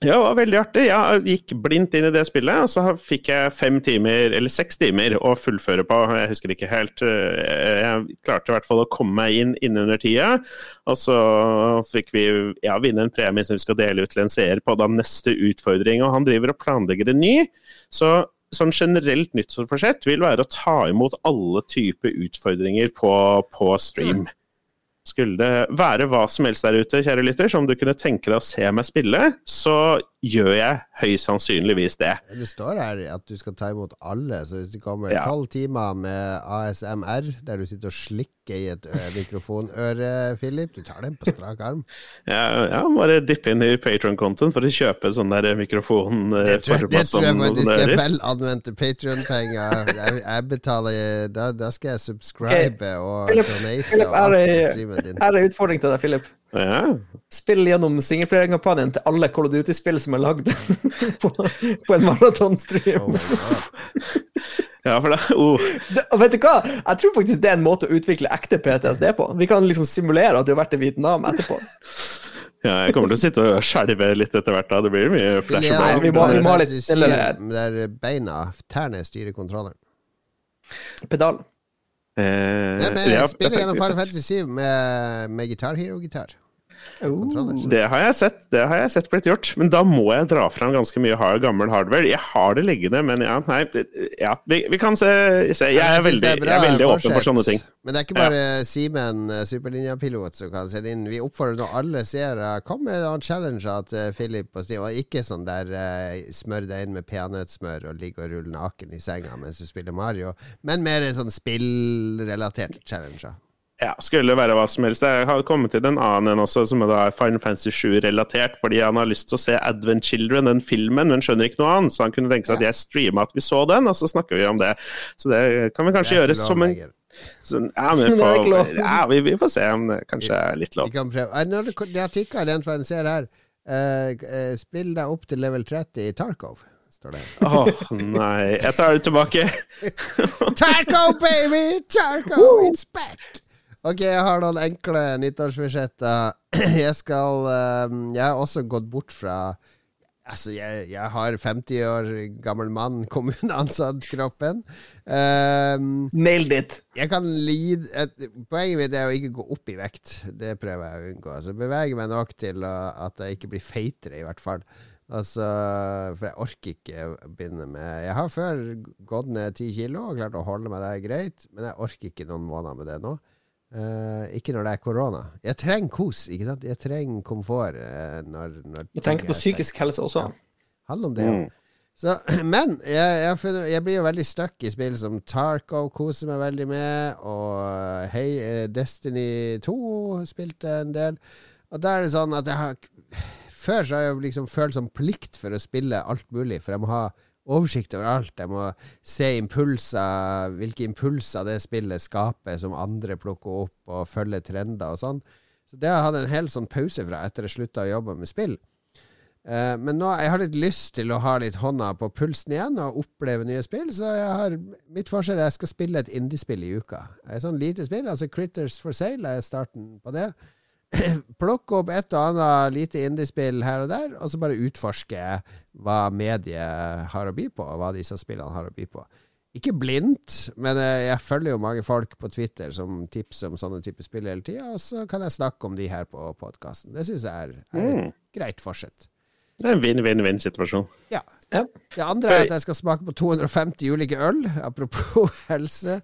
C: Ja, det var veldig artig. Jeg gikk blindt inn i det spillet, og så fikk jeg fem timer, eller seks timer, å fullføre på. Jeg husker ikke helt. eh, Jeg klarte i hvert fall å komme meg inn innunder tida. Og så fikk vi ja, vinne en premie som vi skal dele ut til en seer på da neste utfordring. Og han driver og planlegger en ny. Så sånn generelt nyttårsforsett vil være å ta imot alle typer utfordringer på, på stream. Skulle det være hva som helst der ute, kjære lytter, som du kunne tenke deg å se meg spille, så gjør jeg høyst sannsynligvis det.
A: Det står her at du skal ta imot alle, så hvis det kommer
C: Ja.
A: tolv timer med ASMR, der du sitter og slikker i et ø, mikrofonøre, Philip, du tar den på strak arm.
C: ja, ja bare dyppe inn i Patron-kontoen for å kjøpe sånn der mikrofon eh,
A: Det tror, jeg- det tror jeg faktisk er vel anvendte Patrion-penger. Jeg, jeg betaler da, da skal jeg subscribe og donate
B: Philip, er. Her er en utfordring til deg, Philip.
C: Ja.
B: Spill gjennom singelplayerkampanjen til alle Call of Duty-spill som er lagd på, på en maratonstream.
A: Oh
C: ja, for det oh.
B: Det- vet du hva? Jeg tror faktisk det er en måte å utvikle ekte PTSD på. Vi kan liksom simulere at du har vært i Vietnam etterpå.
C: ja, jeg kommer til å sitte og skjelve litt etter hvert. da Det blir mye flash
A: jeg
B: Nei, vi må- vi må ha litt.
A: 7, Der beina, tærne, styrer kontrolleren.
B: Pedal.
C: Eh,
A: Nei, men
C: ja,
A: spiller gjennom Final Fantasy 7 med, med Guitar Hero-gitar.
C: Det har jeg sett Det har jeg sett blitt gjort, men da må jeg dra fram ganske mye hard, gammel hardware. Jeg har det liggende, men ja, nei ja, vi, vi kan se, se. Jeg er veldig, jeg er veldig åpen for sånne ting.
A: Men det er ikke bare Simen superlinjapilot, Superlinja-pilot som kan sende inn. Vi oppfordrer nå alle seere Kom med noen challenger til Philip og Steve. Og ikke sånn der eh, smør deg inn med peanøttsmør og ligge og rulle naken i senga mens du spiller Mario. Men mer sånn spillrelaterte challenger.
C: Ja, skulle være hva som helst. Jeg har kommet til en annen en også, som er Final Fantasy 7-relatert, fordi han har lyst til å se Advent Children, den filmen, men skjønner ikke noe annet. Så han kunne tenke seg at jeg streama at vi så den, og så snakker vi om det. Så det kan vi kanskje gjøre som en sånn, ja, men på, ja, vi, vi får se om det kanskje er litt lov.
A: Når det, det har tikka den fra en ser her. Eh, eh, spill deg opp til level 30 i Tarkov, Å
C: oh, nei. Jeg tar det tilbake.
A: Tarkov, baby! Tarkov, it's back! Ok, jeg har noen enkle nyttårsforsetter. Jeg skal eh, Jeg har også gått bort fra Altså, jeg, jeg har 50 år gammel mann, kommuneansatt-kroppen. Um,
B: Nailed it.
A: jeg kan lide et, Poenget mitt er å ikke gå opp i vekt. Det prøver jeg å unngå. Altså Bevege meg nok til at jeg ikke blir feitere, i hvert fall. Altså, for jeg orker ikke begynne med Jeg har før gått ned ti kilo og klart å holde meg der greit, men jeg orker ikke noen måneder med det nå. Eh, ikke når det er korona. Jeg trenger kos, ikke sant? Jeg trenger komfort. Uh, når, når
B: Du tenker på psykisk helse også.
A: Ja. handler om det.
C: Mm.
A: jo. Så, men jeg, jeg, funnet, jeg blir jo veldig stuck i spill som Tarko, koser meg veldig med, og eh, Destiny 2 spilte en del. Og da er det sånn at jeg har Før så har jeg liksom følt som plikt for å spille alt mulig, for jeg må ha oversikt over alt. Jeg må se impulser, hvilke impulser det spillet skaper som andre plukker opp, og følge trender og sånn. Så det har jeg hatt en hel sånn pause fra etter jeg slutta å jobbe med spill. Eh, men nå jeg har litt lyst til å ha litt hånda på pulsen igjen og oppleve nye spill, så jeg har, mitt forslag er at jeg skal spille et indiespill i uka. Et sånn lite spill, altså Critters for Sale er starten på det. Plukke opp et og annet lite indiespill her og der, og så bare utforske hva mediet har å by på, og hva disse spillene har å by på. Ikke blindt, men eh, jeg følger jo mange folk på Twitter som tipser om sånne typer spill hele tida, og så kan jeg snakke om de her på podkasten. Det syns jeg er, er et
C: Mm.
A: greit forsett.
C: Det er en vinn-vinn-vinn-situasjon.
A: Ja.
B: Ja.
A: Det andre er at jeg skal smake på 250 ulike øl, apropos helse.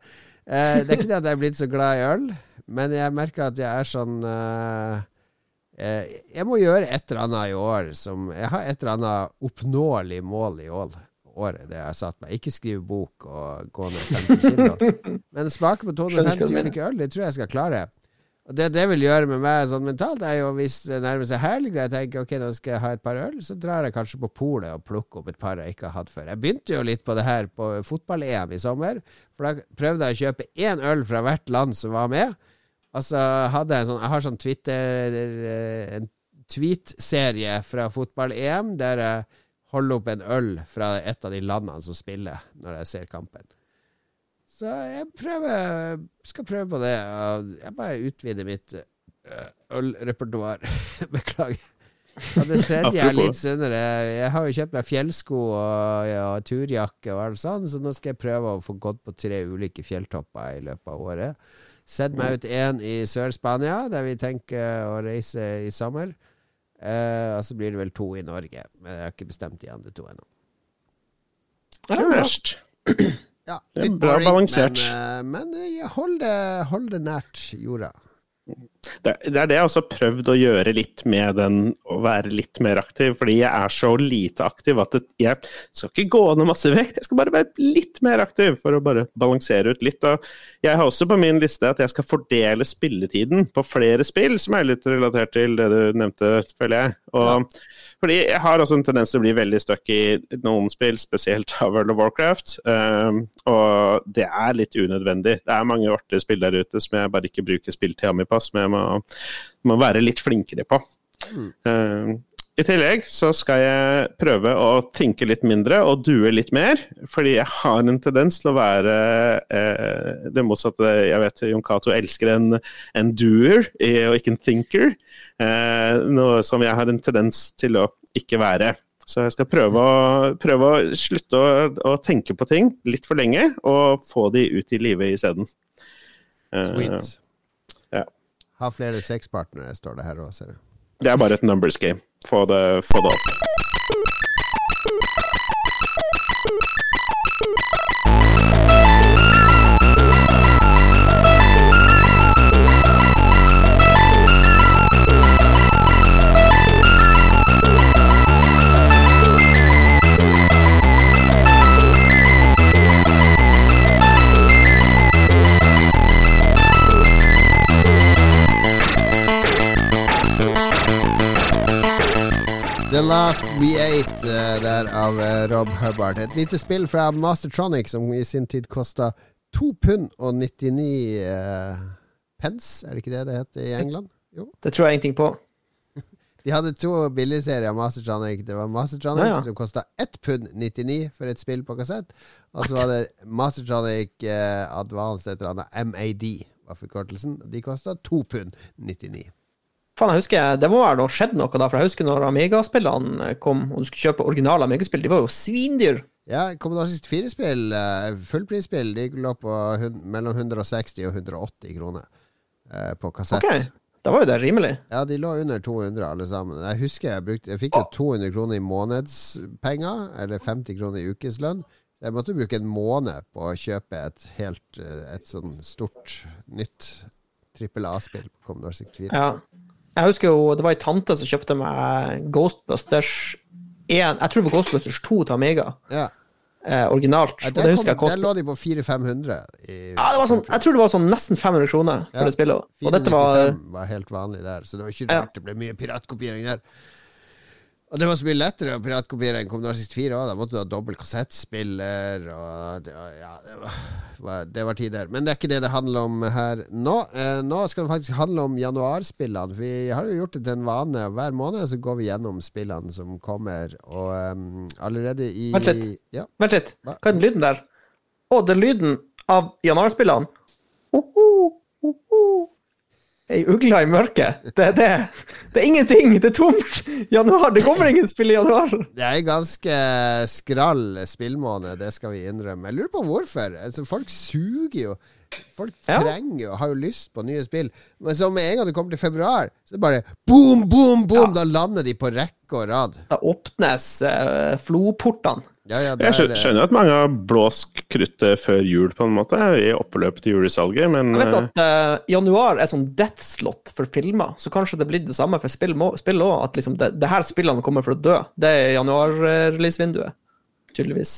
A: Eh, det er ikke det at jeg er blitt så glad i øl, men jeg merker at jeg er sånn uh, Jeg må gjøre et eller annet i år som Jeg har et eller annet oppnåelig mål i år. Året det jeg har satt meg. Ikke skrive bok og gå ned 50 kilo. Men smake på
B: Skjønner hva du
A: 250 ulike øl, det tror jeg jeg skal klare. Og Det det vil gjøre med meg sånn mentalt, er jo hvis det nærmer seg helg og jeg tenker ok, nå skal jeg ha et par øl, så drar jeg kanskje på polet og plukker opp et par jeg ikke har hatt før. Jeg begynte jo litt på det her på fotball-EM i sommer, for da prøvde jeg å kjøpe én øl fra hvert land som var med. Og så hadde jeg sånn Jeg har sånn Twitter eh, En tweet-serie fra fotball-EM der jeg holder opp en øl fra et av de landene som spiller, når jeg ser kampen. Så jeg prøver skal prøve på det. Jeg bare utvider mitt øh, ølrepertoar. Beklager. Ja, det tredje er litt sunnere. Jeg har jo kjøpt meg fjellsko og ja, turjakke og alt sånt, så nå skal jeg prøve å få gått på tre ulike fjelltopper i løpet av året. Sett meg ut én i Sør-Spania, der vi tenker å reise i sommer. Eh, og så blir det vel to i Norge, men jeg har ikke bestemt de andre to ennå.
C: Det er verst.
A: Ja,
C: Det er bra balansert.
A: Men, eh, men eh, hold, det, hold det nært jorda.
C: Det, det er det jeg også har prøvd å gjøre litt med den, å være litt mer aktiv. Fordi jeg er så lite aktiv at jeg skal ikke gå ned masse vekt, jeg skal bare være litt mer aktiv for å bare balansere ut litt. Og jeg har også på min liste at jeg skal fordele spilletiden på flere spill, som er litt relatert til det du nevnte, føler jeg. Og, Fordi jeg har også en tendens til å bli veldig stuck i noen spill, spesielt av World of Warcraft. Um, og det er litt unødvendig. Det er mange artige spill der ute som jeg bare ikke bruker spilltida mi på, som jeg må, må være litt flinkere på. Um, I tillegg så skal jeg prøve å tenke litt mindre og due litt mer, fordi jeg har en tendens til å være eh, det motsatte. Jeg vet Jon Cato elsker en, en doer og ikke en thinker, eh, noe som jeg har en tendens til å ikke være. Så jeg skal prøve å, prøve å slutte å, å tenke på ting litt for lenge, og få de ut i livet isteden. Eh,
A: Sweet. Ha flere sexpartnere, står det her òg, ser jeg.
C: Det er bare et numbers game. Få det, få det opp.
A: The Last We Ate uh, der av uh, Rob Hubbard. Et lite spill fra Mastertronic som i sin tid kosta 2 pund og 99 uh, pence, er det ikke det det heter i England? Jo.
B: Det tror jeg ingenting på.
A: De hadde to billigserier av Mastertronic. Det var Mastertronic
B: Ja, ja.
A: som kosta 1 pund 99 for et spill på kassett. Og så var det Mastertronic uh, Advance et eller annet MAD, var forkortelsen. De kosta 2 pund 99.
B: Faen, jeg husker, Det må være noe skjedd noe da, for jeg husker når Amiga-spillene kom, og du skulle kjøpe originale Amiga-spill, de var jo svindyr.
A: Ja, Commodore 64-spill, uh, fullprisspill, de lå på mellom 160 og 180 kroner eh, på kassett.
B: Okay. da var jo det rimelig.
A: Ja, de lå under 200 alle sammen. Jeg husker jeg brukte Jeg fikk jo 200 kroner i månedspenger, eller 50 kroner i ukeslønn. Jeg måtte bruke en måned på å kjøpe et helt eh, Et sånn stort, nytt trippel A-spill på Commodore 64.
B: Ja. Jeg husker jo, det var ei tante som kjøpte meg Ghostbusters 1, jeg tror det var Ghostbusters 2 til Amiga,
A: Ja.
B: eh, originalt.
A: Ja,
B: og det
A: kom, lå de på 400-500.
B: ja, det var sånn, Jeg tror det var sånn nesten 500 kroner for
A: Ja.
B: det spillet. Og dette var
A: var helt vanlig der, så det var ikke rart det ble mye piratkopiering der. Og det var så mye lettere å piratkopiere enn Commodore 64 òg. Da måtte du ha dobbel kassettspiller, og det ja, det var, det var tider. Men det er ikke det det handler om her nå. Eh, nå skal det faktisk handle om januarspillene. Vi har jo gjort det til en vane. Hver måned så går vi gjennom spillene som kommer, og um, allerede i
B: Vent litt.
A: Ja.
B: Vent litt,
A: Hva?
B: er den lyden der? Å, det er lyden av januarspillene. Uh -huh. ho-ho. Ei ugle i mørket. Det det. Det er ingenting. Det er tomt. Januar. Det kommer ingen spill i januar.
A: Det er en ganske skrall spillmåned, det skal vi innrømme. Jeg lurer på hvorfor. Altså, folk suger jo. Folk trenger jo, har jo lyst på nye spill. Men så med en gang det kommer til februar, så er det bare boom, boom, boom! Da lander de på rekke og rad.
B: Da åpnes uh, floportene.
A: Ja, ja,
C: Jeg skjø-
A: der,
C: skjønner at mange har blåst kruttet før jul, på en måte, i oppløpet til julesalget, men
B: Jeg vet
C: eh,
B: at uh, januar er sånn death slot for filmer, så kanskje det blir det samme for spill òg. At liksom det, det her spillene kommer for å dø. Det er januar-release-vinduet. Tydeligvis.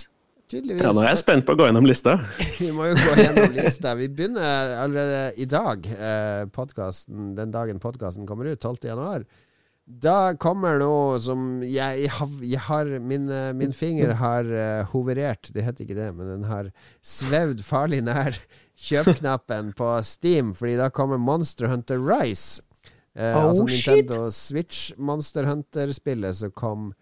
A: tydeligvis.
C: ja, nå er jeg spent på å gå gjennom lista.
A: Vi må jo gå gjennom lista. Vi begynner allerede i dag, eh, den dagen podkasten kommer ut, 12. januar. Da kommer noe som jeg, jeg, har, jeg har min, eh, min finger har uh, hoverert, det heter ikke det, men den har svevd farlig nær kjøpknappen på Steam, fordi da kommer Monster Hunter Rise. Uh,
B: Oh,
A: altså
B: shit.
A: Nintendo Switch Monster Hunter-spillet som kom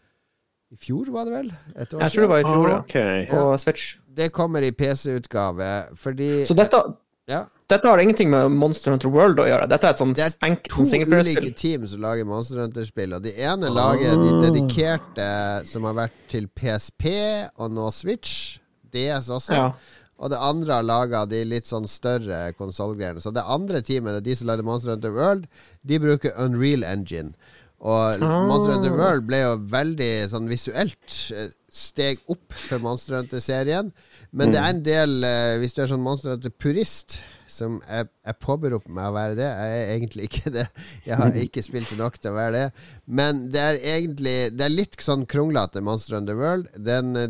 A: i fjor, var det vel? Et år
B: Jeg tror det var i fjor, ja.
C: Ok.
B: På Switch.
A: Det kommer i PC-utgave, fordi
B: Så dette,
A: ja.
B: dette har ingenting med Monster Hunter World å gjøre. Dette er et sånt
A: Det er to ulike team som lager Monster Hunter-spill. Og de ene lager de dedikerte som har vært til PSP og nå Switch. DS også.
B: Ja.
A: Og det andre har laga de litt sånn større konsollgreiene. Så det andre teamet, de som lager Monster Hunter World, de bruker Unreal Engine. Og
B: Ah.
A: Monster Hunter World ble jo veldig sånn visuelt eh, steg opp for Monster Hunter-serien. Men det er en del, eh, hvis du er sånn Monster Hunter-purist, som jeg, jeg påberoper meg å være det. Jeg er egentlig ikke det. Jeg har ikke spilt det nok til å være det. Men det er egentlig Det er litt sånn kronglete Monster Hunter World. Den eh,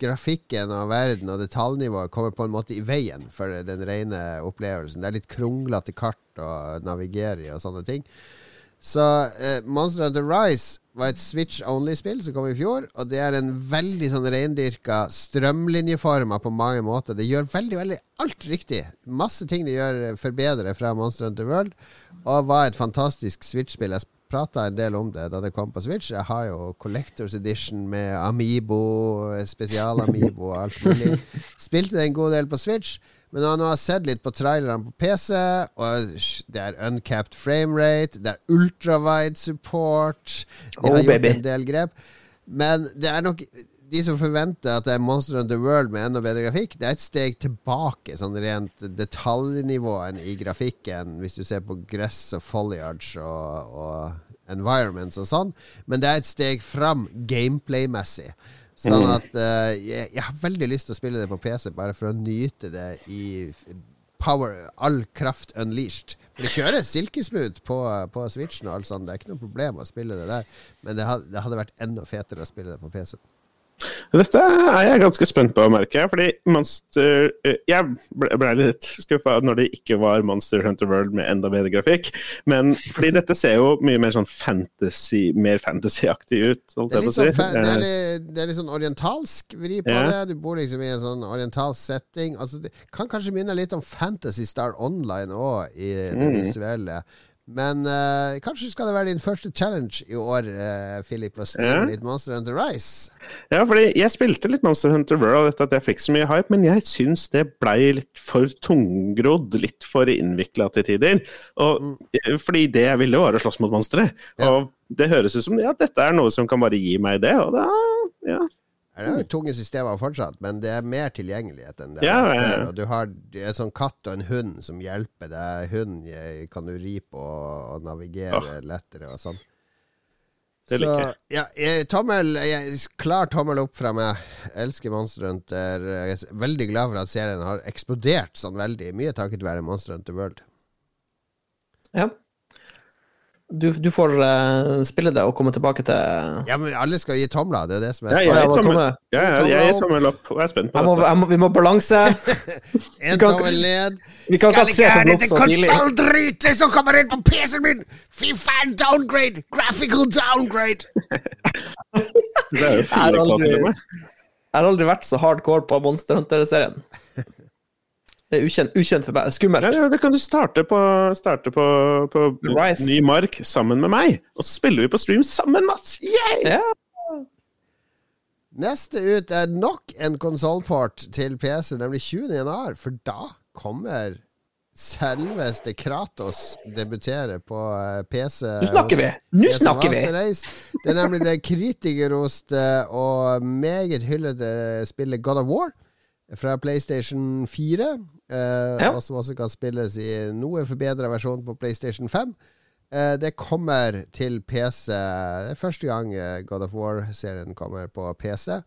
A: grafikken av verden og detaljnivået kommer på en måte i veien for den rene opplevelsen. Det er litt kronglete kart å navigere i og sånne ting. Så eh, Monster Hunter Rise var et Switch Only-spill som kom i fjor. Og det er en veldig sånn reindyrka strømlinjeforma på mange måter. Det gjør veldig veldig alt riktig. Masse ting det gjør eh, forbedre fra Monster Hunter World. Og var et fantastisk Switch-spill. Jeg prata en del om det da det kom på Switch. Jeg har jo Collectors Edition med Amibo, spesial-Amibo og alt mulig. Spilte det en god del på Switch. Men når jeg nå har sett litt på trailerne på PC, og det er uncapped framerate, det er ultrawide support De har
B: Oh,
A: gjort en del grep. Men det er nok de som forventer at det er Monster of the World med enda bedre grafikk, det er et steg tilbake, sånn rent detaljnivåen i grafikken, hvis du ser på gress og foliage og, og environments og sånn. Men det er et steg fram gameplay-messig. Sånn at uh, jeg, jeg har veldig lyst til å spille det på PC, bare for å nyte det i power, all kraft unleashed. For det kjøres silkesmooth på, på Switchen og alt sånt. Det er ikke noe problem å spille det der. Men det hadde, det hadde vært enda fetere å spille det på PC.
C: Dette er jeg ganske spent på, merker jeg. Fordi Monster eh, Jeg ble, ble litt skuffa når det ikke var Monster Hunter World med enda bedre grafikk. Men fordi dette ser jo mye mer sånn fantasy Mer fantasyaktig ut,
A: Det er
C: si.
A: sånn, fa- det er
C: Eh,
A: litt, det er litt sånn orientalsk vri på
C: Ja.
A: det. Du bor liksom i en sånn orientalsk setting. Altså, det kan kanskje minne litt om Fantasy Star Online òg, i det
C: Mm.
A: visuelle. Men uh, kanskje skal det være din første challenge i år, uh, Philip, å streame
C: Ja.
A: litt Monster Hunter Rise.
C: Ja, fordi jeg spilte litt Monster Hunter World etter at jeg fikk så mye hype, men jeg syns det blei litt for tungrodd, litt for innvikla til tider. Og, mm. Fordi det jeg ville, var å slåss mot monstre.
A: Ja.
C: Og det høres ut som ja, dette er noe som kan bare gi meg det, og da ja.
A: Det er jo tunge systemer fortsatt, men det er mer tilgjengelighet enn det
C: Ja, ja, ja.
A: Og du har en sånn katt og en hund som hjelper deg. Hund eh, kan du ri på og navigere lettere og sånn. Så ja, jeg, tommel, jeg, klar tommel opp fra meg. Elsker Monster Hunter. Jeg er veldig glad for at serien har eksplodert sånn veldig. Mye takket være Monster Hunter World.
B: Ja. Du, du får uh, spille det og komme tilbake til
A: Ja, men alle skal gi tomler. Det er det som er
C: Ja,
B: Ja,
C: jeg,
B: ja,
C: gir tommel,
B: komme.
C: ja, ja, jeg gir tommel opp, og jeg er spent på
B: jeg må, jeg må, Vi må balanse.
A: En tommel ned.
B: Vi kan ikke ha tre tommel opp så tidlig.
A: konsolldritet som kommer inn på PC-en min! Fy faen, downgrade! Graphical downgrade!
C: Det er jo
B: Jeg har
C: fire
B: aldri-
C: til meg.
B: Jeg har aldri vært så hardcore på Monster Hunter-serien. Det er ukjent, ukjent for meg. Skummelt.
C: Ja, ja, det kan du starte på, starte på, på ny mark sammen med meg. Og så spiller vi på stream sammen, Mats! Yay!
B: Ja.
A: Neste ut er nok en konsollport til PC, nemlig 20. januar. For da kommer selveste Kratos debutere på eh, PC.
B: Nå snakker vi! Nå
A: PC
B: snakker vi!
A: Race. Det er nemlig det kritikerroste og meget hyllede spillet God of War fra PlayStation 4. eh,
B: Ja.
A: Og som også kan spilles i noe forbedra versjon på PlayStation 5. Eh, det kommer til PC. Det er første gang eh, God of War-serien kommer på PC.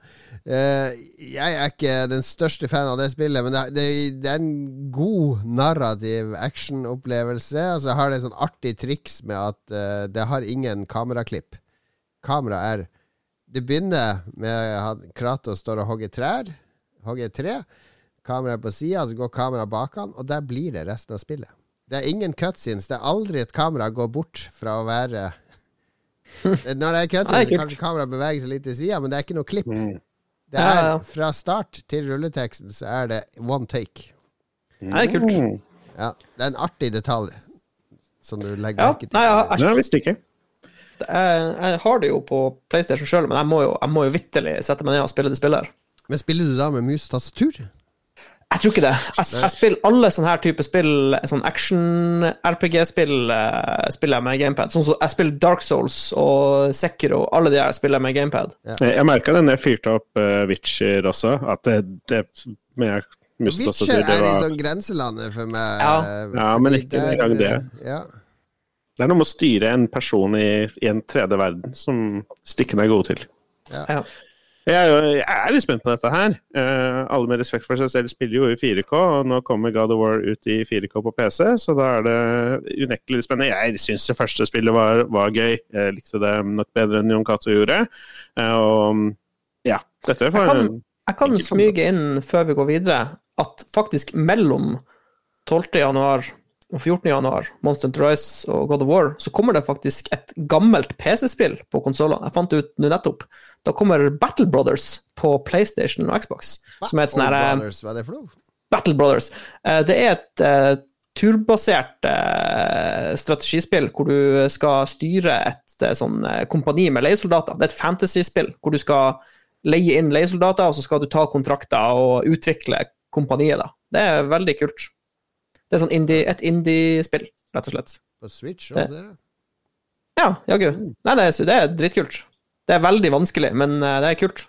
A: Eh, jeg er ikke den største fan av det spillet, men det, det, det er en god narrativ actionopplevelse. Altså, jeg har det sånn artig triks med at eh, det har ingen kameraklipp. Kamera er Det begynner med at Kratos står og hogger trær. Hogger et tre. Kameraet på sida, så går kameraet bak han, og der blir det resten av spillet. Det er ingen cutscenes. Det er aldri et kamera går bort fra å være Når det er cutscenes, så kan kameraet beveger seg litt til sida, men det er ikke noe klipp.
C: Mm.
A: Det er. Fra start til rulleteksten så er det one take.
B: Nei, det er kult.
C: Mm.
A: Ja, det er en artig detalj som du legger
B: Ja,
A: merke til.
B: nei, jeg,
C: jeg visste ikke.
B: jeg, jeg har det jo på PlayStation sjøl, men jeg må jo, jeg må jo vitterlig sette meg ned og spille det spillet her.
A: Men spiller du da med mus og tastatur?
B: Jeg tror ikke det. Jeg, jeg spiller alle sånne her type spill, sånn action-RPG-spill, eh, spiller jeg med gamepad. Sånn som jeg spiller Dark Souls og Sekiro, alle de her spiller jeg med gamepad.
C: Jeg, jeg merka den jeg fyrte opp uh, Witcher også, at det, det med
A: Witcher
C: mustastatur det
A: er i
C: var
A: sånn grenselandet for meg.
B: Ja.
A: for
C: Ja, men ikke engang det.
A: Ja.
C: Det er noe med å styre en person i, i en tredje verden som stikkene er gode til.
B: Ja.
C: Jeg er, jeg er litt spent på dette her. Eh, alle med respekt for seg selv spiller jo i 4K, og nå kommer God of War ut i 4K på PC, så da er det unektelig litt spennende. Jeg syns det første spillet var, var gøy. Jeg likte det nok bedre enn Jon Cato gjorde. Eh, og ja, dette
B: Jeg kan, jeg kan smyge inn før vi går videre, at faktisk mellom 12. januar og 14. januar, Monster Hunter Rise og God of War, så kommer det faktisk et gammelt PC-spill på konsoller. Jeg fant det ut nå nettopp. Da kommer Battle Brothers på PlayStation og Xbox. Som er et sånn herre eh,
A: hva er det for noe?
B: Battle Brothers. Eh, Det er et uh, turbasert uh, strategispill hvor du skal styre et uh, sånn kompani med leiesoldater. Det er et fantasyspill hvor du skal leie inn leiesoldater, og så skal du ta kontrakter og utvikle kompaniet. da. Det er veldig kult. Det er sånn indie, et indie-spill, rett og slett.
A: På Switch?
B: òg,
A: Også, det?
B: Ja, jaggu. Nei, det er, det er dritkult. Det er veldig vanskelig, men eh, det er kult.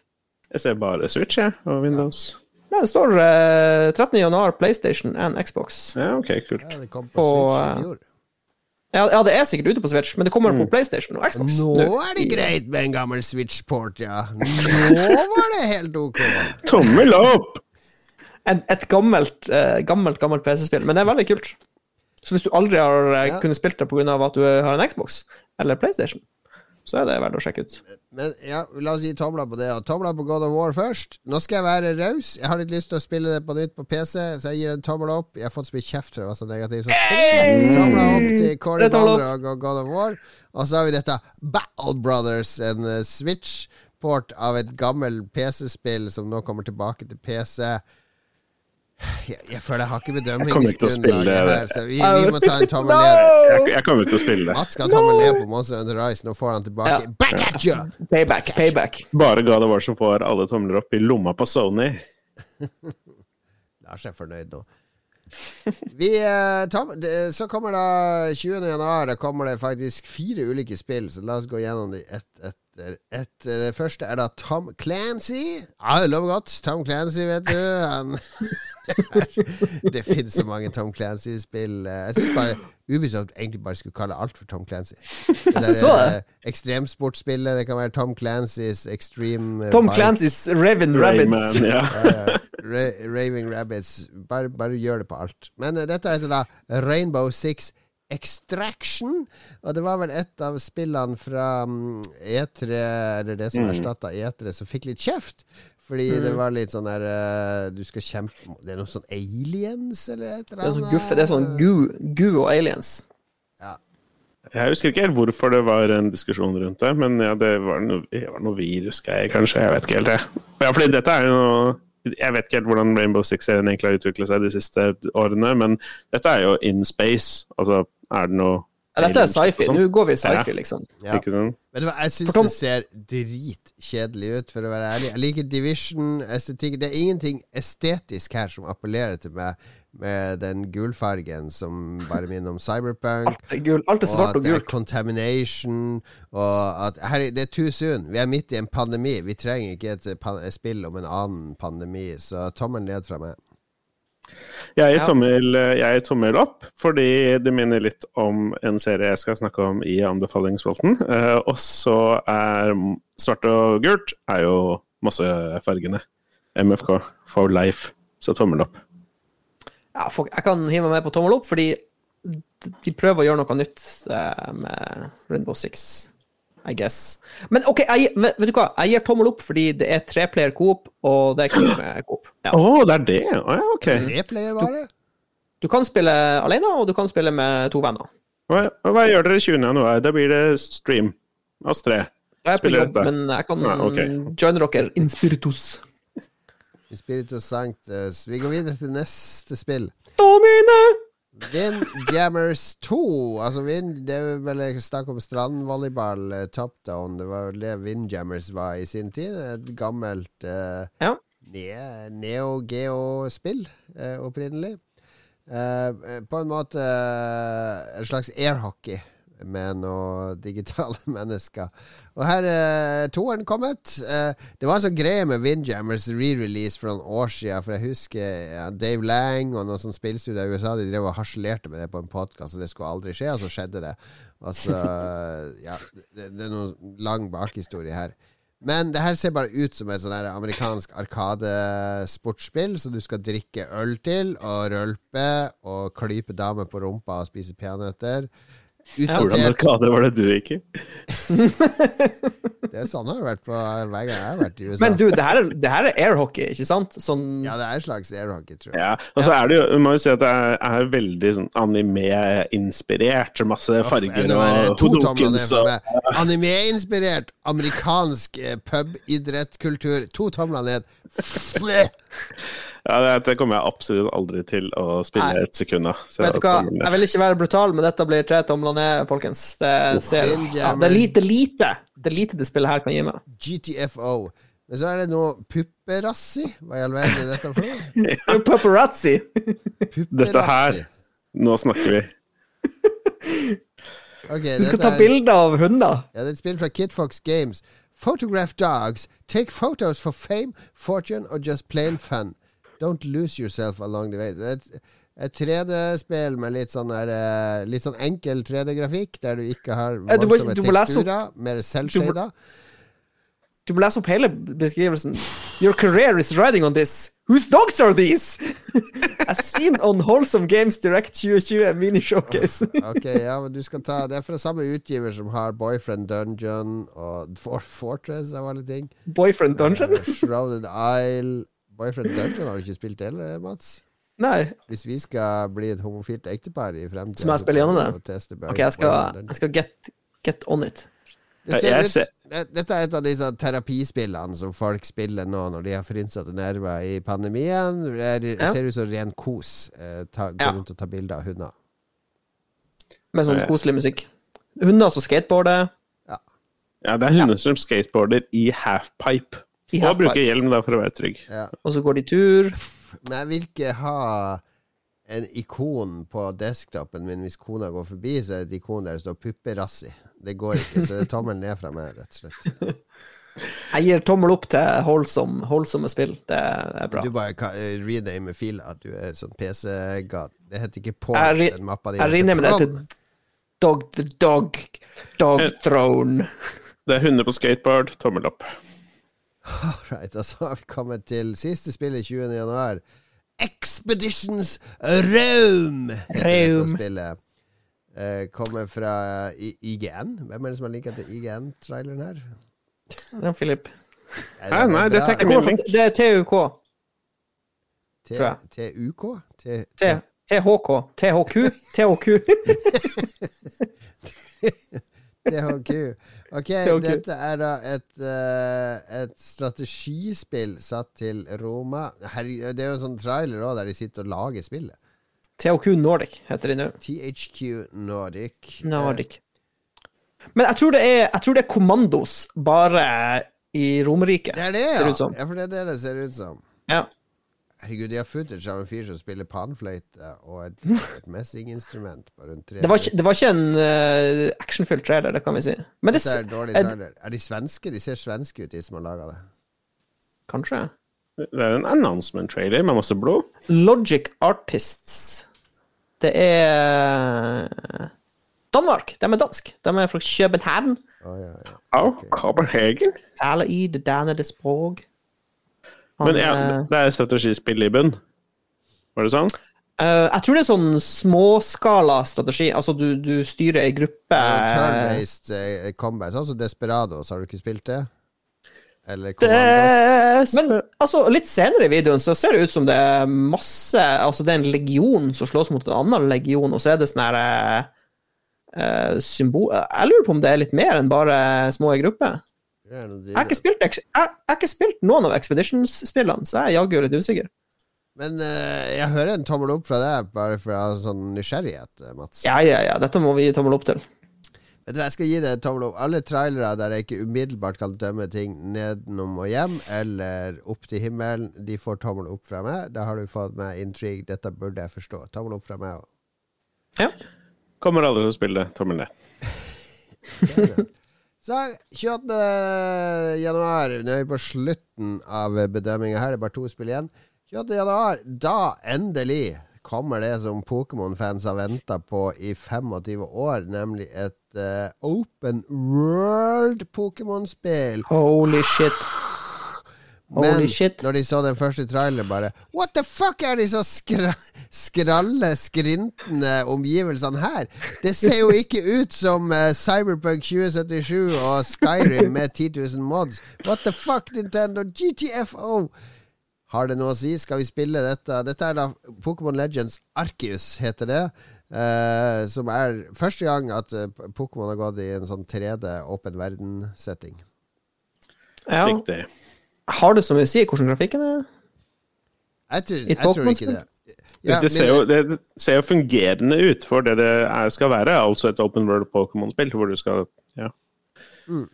C: Jeg ser bare Switch, jeg, og Windows.
B: Ja, det står eh, 13. januar, PlayStation and Xbox.
C: Ja, ok, kult.
A: Ja, det kom på
B: På,
A: Switch
B: eh,
A: i fjor.
B: Ja, ja, det er sikkert ute på Switch, men det kommer på PlayStation og Xbox.
A: Nå. er det greit med en gammel Switch-port, ja. Nå var det helt ok.
C: Tommel opp!
B: Et, et gammelt, eh, gammelt, gammelt PC-spill, men det er veldig kult. Så hvis du aldri har eh,
A: Ja.
B: kunnet spilt det pga. at du har en Xbox eller PlayStation, så er det verdt å sjekke ut.
A: Men ja, la oss gi tomla på det. Og tomler på God of War først. Nå skal jeg være raus. Jeg har litt lyst til å spille det på nytt på PC, så jeg gir en tommel opp. Jeg har fått så mye kjeft for jeg var så negativ. Så tomla opp til Corey. Balrog og God of War. Og så har vi dette Battle Brothers, en eh, Switch-port av et gammelt PC-spill som nå kommer tilbake til PC. Jeg, jeg føler jeg har ikke bedømmingsgrunnlaget
C: det.
A: her, så vi, vi må ta en tommel ned.
C: Jeg, jeg kommer ikke til å spille det.
A: Mats skal ha tommel ned på Monster Under Ice. Nå får han tilbake.
B: Ja.
A: Back at you!
B: Payback, payback.
C: Bare God of War som får alle tomler opp i lomma på Sony.
A: Lars er fornøyd nå. Vi, eh, Tom, så kommer da 20. januar det kommer det faktisk fire ulike spill, så la oss gå gjennom de ett etter etter Det første er da Tom Clancy. Ja, det lover godt. Tom Clancy, vet du. Han Det finnes så mange Tom Clancy-spill. Jeg syns bare Ubisoft egentlig bare skulle kalle alt for Tom Clancy. Det
B: Jeg så det.
A: eh, Ekstremsportspillet. Det kan være Tom Clancy's Extreme eh,
B: Tom
A: Bike.
B: Clancy's Raven Rabbits.
C: Rayman, ja.
A: Ra Raving Rabbits. Bare, bare gjør det på alt. Men eh, dette heter da Rainbow Six Extraction. Og det var vel et av spillene fra mm, E3, eller det som
C: Mm.
A: erstatta E3, som fikk litt kjeft. Fordi det var litt sånn der eh, Du skal kjempe Det er noe sånn aliens, eller et eller
B: Det er
A: annet?
B: sånn guffe, det er sånn gu, gu og aliens.
C: Jeg husker ikke helt hvorfor det var en diskusjon rundt det, men ja, det var noe, det var noe virusgreier, kanskje. Jeg vet ikke helt, det. Ja, fordi dette er jo noe Jeg vet ikke helt hvordan Rainbow Six-serien egentlig har utviklet seg de siste årene, men dette er jo in space. Altså, er det noe
B: Ja, dette er sci-fi.
C: sånn?
B: Nå går vi sci-fi, liksom.
A: Ja. Hva, jeg syns det ser dritkjedelig ut, for å være ærlig. Jeg liker Division-estetikk. Det er ingenting estetisk her som appellerer til meg, med den gulfargen som bare minner om Cyberpunk.
B: Alt er gul. Alt er
A: Og
B: svart
A: at
B: og
A: det er contamination. Og at her, Det er too soon. Vi er midt i en pandemi. Vi trenger ikke et, et spill om en annen pandemi. Så tommelen ned fra meg.
C: Jeg gir
B: Ja.
C: tommel, jeg gir tommel opp, fordi det minner litt om en serie jeg skal snakke om i anbefalingsspalten. Eh, og så er svart og gult er jo massefargene. MFK for life. Så tommel opp.
B: Ja, folk, jeg kan hive meg med på tommel opp, fordi de prøver å gjøre noe nytt eh, med Rainbow Six, I guess. Men OK, jeg, vet, vet du hva? Jeg gir tommel opp fordi det er treplayer coop, og det er kult med coop.
C: Å,
B: Ja.
C: det er det? Oh, ja, ok.
A: Replayer, bare?
B: Du kan spille alene, og du kan spille med to venner.
C: Hva, hva gjør dere 20. januar? Da blir det stream. Oss tre.
B: Jeg er på
C: Spiller
B: jobb, men jeg kan
C: Ja, okay.
B: joine dere in spiritus.
A: Spiritus Sanctus. Vi går videre til neste spill.
B: Domine!
A: Windjammers 2. Altså, vind, det er vel snakk om strandvolleyball, eh, top down. Det var vel det Windjammers var i sin tid. Et gammelt eh,
B: Ja.
A: ne Neo Geo-spill eh, opprinnelig. Eh, på en måte eh, en slags airhockey. Med noen digitale mennesker. Og her er toeren kommet. Eh, det var en sånn greie med Windjammers re-release for noen år siden. For jeg husker Dave Lang og noen sånn spillstudier i USA De drev og harselerte med det på en podkast, og det skulle aldri skje, og så skjedde det. Altså, ja, det, det er noen lang bakhistorie her. Men det her ser bare ut som et sånn amerikansk arkadesportsspill, så du skal drikke øl til, og rølpe, og klype damer på rumpa og spise peanøtter.
C: Hvordan orkade var det du gikk i?
A: Det er sånn har vært på hver gang jeg har vært i USA.
B: Men du, det her er, det her er airhockey, ikke sant? Sånn
A: Ja, det er en slags airhockey, tror jeg.
C: Ja, og så er det jo, jeg må jo si at det er, er veldig sånn anime-inspirert. Masse farger
A: Enda
C: og
A: Todokens
C: og.
A: Anime-inspirert amerikansk pubidrettkultur. To tomler ned.
C: Ja, det, det kommer jeg absolutt aldri til å spille
B: Nei.
C: et sekund av.
B: Vet du hva,
C: jeg-
B: vil ikke være brutal, men dette blir tre tomler ned, folkens. Det, ser, ja, det er lite, lite Det er lite det spillet her kan gi meg.
A: GTFO. Men så er det noe pupperassi. Hva i all verden er dette for noe?
B: Paparazzi!
C: Dette her Nå snakker vi.
A: okay,
B: Du skal
A: dette
B: ta
A: er-
B: bilder av hunder.
A: Ja, det er et spill fra Kidfox Games. Photograph dogs. Take photos for fame, fortune or just plain fun. Don't lose yourself along the way. Det er et, et 3D-spill med litt sånn, der, eh, litt sånn enkel 3D-grafikk, der du ikke har voldsomme teksturer, mer selvshada.
B: Du må lese opp hele beskrivelsen. Your career is riding on this. Whose dogs are these? As seen on Wholesome Games Direct 2020 mini showcase.
A: Ok, ja, men du skal ta Det er fra samme utgiver som har Boyfriend Dungeon og For Fortress av alle ting.
B: Boyfriend Dungeon?
A: Eh, Shrouded Isle Boyfriend Dungeon har du ikke spilt heller, Mats?
B: Nei.
A: Hvis vi skal bli et homofilt ektepar i fremtiden
B: Så må jeg spille gjennom det?
A: og
B: Ok, jeg skal, jeg skal get, get on it.
A: Det ser ut, det- Dette er et av disse terapispillene som folk spiller nå når de har frynsete nerver i pandemien. Det, er, det
B: Ja.
A: ser ut som ren kos. Eh, ta, gå rundt og ta bilder av hunder.
B: Med sånn koselig musikk. Hunder som skateboarder.
C: Ja, det er hunder som skateboarder i halfpipe.
B: I
C: Og bruker hjelm da for å være trygg.
A: Ja.
B: Og så går de tur.
A: Men jeg vil ikke ha en ikon på desktopen min. Hvis kona går forbi, så er det et ikon der det står 'pupperassi'. Det går ikke, så tommelen ned fra meg, rett og slett.
B: Jeg gir tommel opp til holdsom, holdsomme spill. Det er bra.
A: Du bare rename fila at du er sånn PC-gat. Det heter ikke
B: Jeg
A: den mappa di.
B: Jeg renamer det til Dog the Dog Dog Throne.
C: Det er hunder på skateboard, tommel opp.
A: Right, da så har vi kommet til siste spillet 20. januar. Expeditions Rome heter dette
B: Rome.
A: spillet. Eh, kommer fra I IGN. Hvem er det som har linka til IGN-traileren her?
B: Det er Philip.
C: Hæ, nei, det
A: er
C: tenker
B: Det, er TUK.
A: TUK? T-
B: T- THK. THQ. THQ.
A: THQ. Ok, dette er da et, uh, et strategispill satt til Roma. Her, det er jo en sånn trailer òg, der de sitter og lager spillet.
B: THQ Nordic heter de nå.
A: THQ Nordic.
B: Nordic. Men jeg tror det er, jeg tror det er kommandos bare i Romerike.
A: Det er det, ja.
B: Ser ut som.
A: ja. For det er det det ser ut som.
B: Ja.
A: Herregud, de har footage av en fyr som spiller panfløyte og et, et messinginstrument på rundt tre
B: Det var ikke, det var ikke en uh, actionfylt trailer, det kan vi si. Men det
A: Dette er dårlig
B: er-
A: trailer. Er de svenske? De ser svenske ut, de som har laga det.
B: Kanskje.
C: Det er en announcement-trailer med masse blod.
B: Logic Artists. Det er Danmark. De er dansk. De er fra København.
A: Å, ja, ja.
C: Okay. Copenhagen.
B: Taler i det dannede språk. Han,
C: Men ja,
B: eh,
C: det er strategispill i bunn. Var det sånn?
B: Uh, jeg tror det er sånn småskala strategi. Altså, du, du styrer ei gruppe
A: Uh, Turn-based uh, combat. Sånn som Desperados, har du ikke spilt det? Eller
B: Men altså, litt senere i videoen så ser det ut som det er masse Altså, det er en legion som slåss mot en annen legion, og så er det sånn her eh, eh, symbol Jeg lurer på om det er litt mer enn bare små i grupper.
A: Er
B: Jeg har ikke spilt, jeg, jeg har ikke spilt noen av Expeditions-spillene, så jeg er jaggu litt usikker.
A: Men uh, jeg hører en tommel opp fra deg, bare fra sånn nysgjerrighet, uh, Mats.
B: Ja, ja, ja, dette må vi gi tommel opp til.
A: Vet du, hva, Jeg skal gi deg en tommel opp. Alle trailere der jeg ikke umiddelbart kan dømme ting nedenom og hjem, eller opp til himmelen, de får tommel opp fra meg. Da har du fått meg intrigue. Dette burde jeg forstå. Tommel opp fra meg òg.
B: Ja.
C: Kommer aldri til å spille. Tommel ned.
A: Så 28. januar, nå er vi på slutten av bedømminga her, det er bare to spill igjen. 28. januar, da endelig kommer det som Pokémon-fans har venta på i 25 år, nemlig et uh, open world Pokémon-spill.
B: Holy shit.
A: Men
B: Holy shit.
A: når de så den første traileren, bare What the fuck er disse skra skralle, skrintende omgivelsene her? Det ser jo ikke ut som uh, Cyberpunk 2077 og Skyrim med 10 000 mods. What the fuck, Nintendo? GTFO! Har det noe å si? Skal vi spille dette? Dette er da Pokémon Legends Arceus, heter det. eh, som er første gang at eh, Pokémon har gått i en sånn 3D åpen verden-setting.
B: Ja.
C: Riktig.
B: Har det så mye å si hvordan grafikken er?
A: Jeg tror, jeg tror ikke det. Ja,
C: det, ser jo, det ser jo fungerende ut for det det er, skal være. Altså et open world Pokémon-spill hvor du skal Ja.
A: Mm.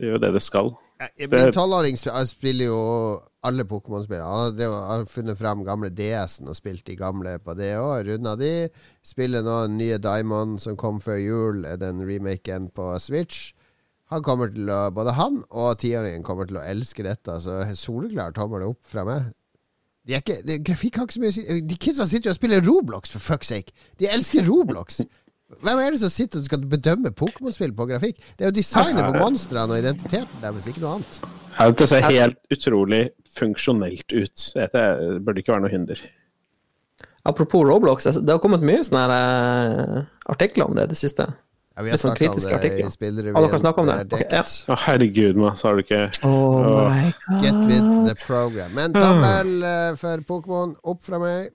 C: Det gjør jo det det skal.
A: Ja, Min tolvåring spiller jo alle Pokémon-spillene. Han har har funnet frem gamle DS-en og spilt de gamle på det òg. Runda de. Spiller nå den nye Diamond som kom før jul, den remaken på Switch. Han kommer til å, Både han og tiåringen kommer til å elske dette, så soleklar tommel opp fra meg. De er ikke, de, grafikk har ikke så mye å. De kidsa sitter jo og spiller Roblox, for fuck's sake. De elsker Roblox. Hvem er det som sitter og skal bedømme Pokémon-spill på grafikk? Det er jo designet på monstrene og identiteten deres, ikke noe annet.
C: Ja, Det ser helt utrolig funksjonelt ut. Det burde ikke være noe hinder.
B: Apropos Roblox, altså, det har kommet mye sånne her, eh, artikler om det i det siste.
A: Ja, vi har
B: sånn kritiske artikler.
A: spillrevyen.
B: Har dere snakket om det?
A: Okay,
B: ja.
C: oh, herregud, Mads, har du ikke
B: Oh
C: oh
B: my god.
A: Get with the program. Men tommel eh, for Pokémon. Opp fra meg.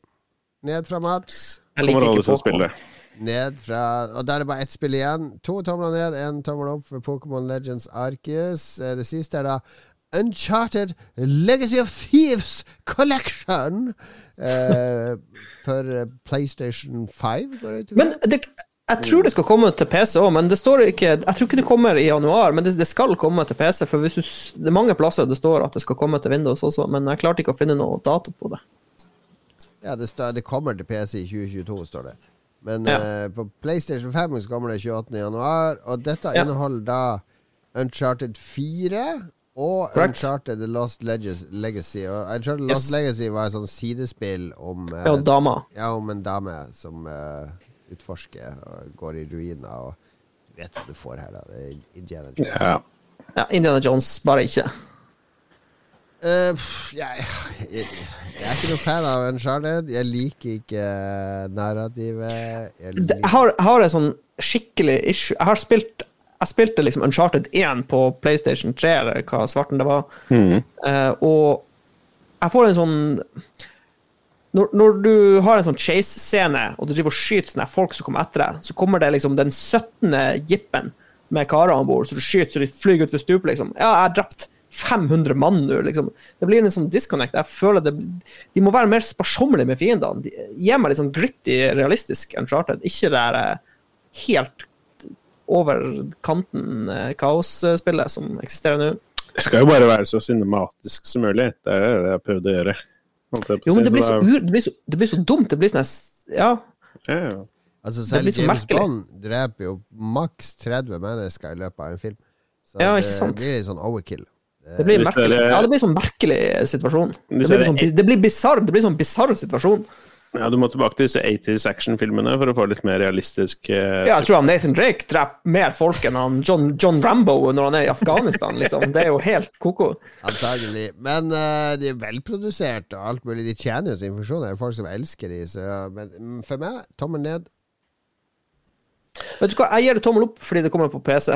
A: Ned fra Mats.
B: Jeg liker ikke Pokémon.
A: Ned fra Og da er det bare ett spill igjen. To tomler ned, én tommel opp for Pokémon Legends Arceus. Eh, Det siste er da Uncharted Legacy of Thieves Collection. Eh, for eh, PlayStation 5, går det ut?
B: Men det, jeg tror det skal komme til PC òg, men det står ikke Jeg tror ikke det kommer i januar, men det, det skal komme til PC. For du, det er mange plasser det står at det skal komme til Windows også, men jeg klarte ikke å finne noe dato på det.
A: Ja, det, står, det kommer til PC i 2022, står det. Men
B: Ja.
A: uh, på PlayStation 5 så kommer det 28. januar, og dette
B: Ja.
A: inneholder da Uncharted 4 og
B: Correct.
A: Uncharted The Lost Legacy. Og Uncharted
B: Yes.
A: Lost Legacy var et sånt sidespill om, uh,
B: Ja, dama.
A: ja, om en dame som uh, utforsker og går i ruiner. Og du vet hva du får her, da. Det er Indiana Jones.
C: Ja.
B: Ja, Indiana Jones, bare ikke.
A: Eh, pff, jeg, jeg, jeg er ikke noe fan av Uncharted. Jeg liker ikke narrativet. Jeg liker
B: Jeg har, jeg har en sånn skikkelig issue Jeg har spilt Jeg spilte liksom Uncharted 1 på PlayStation 3, eller hva svarten det var.
C: mm.
B: uh, og jeg får en sånn når, når du har en sånn chase-scene, og du driver og skyter sånne folk som kommer etter deg, så kommer det liksom den 17. jippen med karer om bord, så du skyter så de flyr utfor stupet, liksom. Ja, jeg er drept 500 mann nå, liksom. Det blir en sånn disconnect. Jeg føler det De må være mer sparsommelige med fiendene. De, gi meg litt sånn gritty, realistisk Uncharted, ikke det der eh, helt over kanten eh, kaosspillet som eksisterer nå.
C: Det skal jo bare være så cinematisk som mulig. Det er det jeg prøvde å gjøre.
B: Jo, men det blir, så, ur, det, blir så, det blir så dumt. Det blir sånn Ja.
C: ja, ja.
A: Altså
B: Det
A: Selv
B: blir så
A: James
B: merkelig.
A: Bond dreper jo maks 30 mennesker i løpet av en film. Så
B: Ja,
A: det
B: ikke sant?
A: blir litt sånn overkill.
B: Det blir, merkelig. Ja, det blir sånn merkelig situasjon. Det blir, sånn, det blir bizarr. Det blir sånn bisarr situasjon.
C: ja, du må tilbake til disse 80s actionfilmene for å få litt mer realistisk eh,
B: Ja, jeg tror han Nathan Drake dreper mer folk enn han John, John Rambo når han er i Afghanistan, liksom. Det er jo helt ko-ko.
A: Antagelig. Men uh, de er velprodusert og alt mulig. De tjener jo sin funksjon. Det er jo folk som elsker de, så Men mm, for meg, tommel ned.
B: Vet du hva, jeg gir det tommel opp fordi det kommer på PC.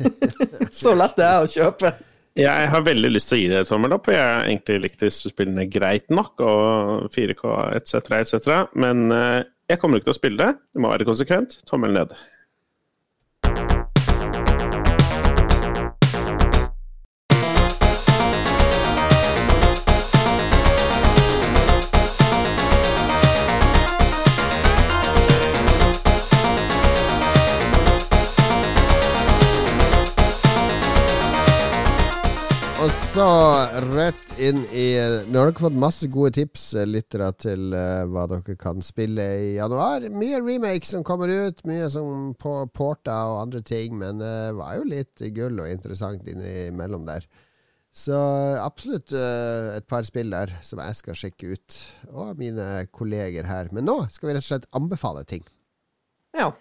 B: Så lett det er å kjøpe.
C: Jeg har veldig lyst til å gi det et tommel opp, for jeg har egentlig likt disse spillene greit nok, og 4K etc., etc., men eh, jeg kommer ikke til å spille det. Det må være konsekvent. Tommel ned.
A: Og så Så rett inn i Nå har dere fått masse gode tips, eh, lyttere, til uh, hva dere kan spille i januar. Mye remakes som kommer ut, mye som på porta og andre ting, men det var jo litt gull og interessant innimellom der. Så absolutt uh, et par spill der som jeg skal sjekke ut, og mine kolleger her. Men nå skal vi rett og slett anbefale ting.
B: Ja.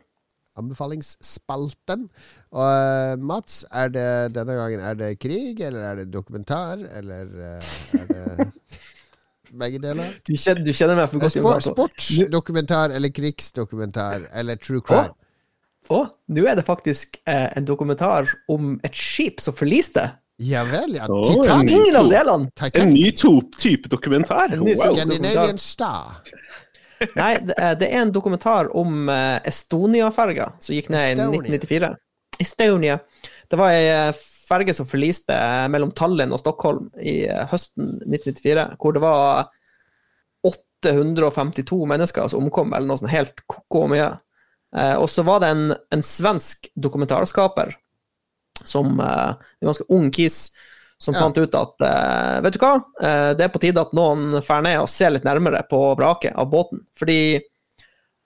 A: Anbefalingsspalten. Og eh, Mats, er det denne gangen er det krig, eller er det dokumentar, eller eh, er det begge deler?
B: Du kjenner, du kjenner meg for godt.
A: Sport, sportsdokumentar eller krigsdokumentar eller true crime?
B: Å, nå er det faktisk eh, en dokumentar om et skip som forliste.
A: Ja vel, ja. Titanic.
B: Ingen av delene!
C: En ny to- type dokumentar. Wow.
A: Scandinavian Star.
B: Nei, det er, det er en dokumentar om eh, Estonia-ferga som gikk ned
A: Estonia.
B: i 1994. Estonia. Det var ei eh, ferge som forliste eh, mellom Tallinn og Stockholm i eh, høsten 1994, hvor det var 852 mennesker som omkom, eller noe sånt helt ko-ko mye. Eh, og så var det en, en svensk dokumentarskaper, som eh, en ganske ung kis, som
A: Ja.
B: fant ut at uh, vet du hva, uh, det er på tide at noen drar ned og ser litt nærmere på vraket av båten. Fordi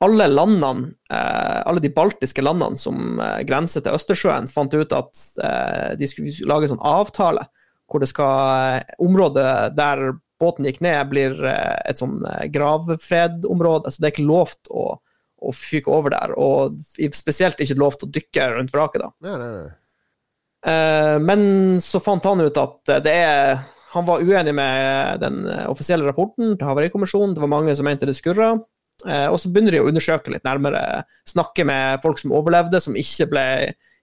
B: alle landene, uh, alle de baltiske landene som grenser til Østersjøen, fant ut at de skulle lage en sånn avtale hvor det skal Området der båten gikk ned, blir et sånn gravfredområde. Så det er ikke lovt å, å fyke over der. Og spesielt ikke lovt å dykke rundt vraket, da.
A: Nei, nei, nei.
B: Eh, Men så fant han ut at det er Han var uenig med den offisielle rapporten til Havarikommisjonen. Det var mange som mente det skurra. Eh, Og så begynner de å undersøke litt nærmere. Snakke med folk som overlevde, som ikke ble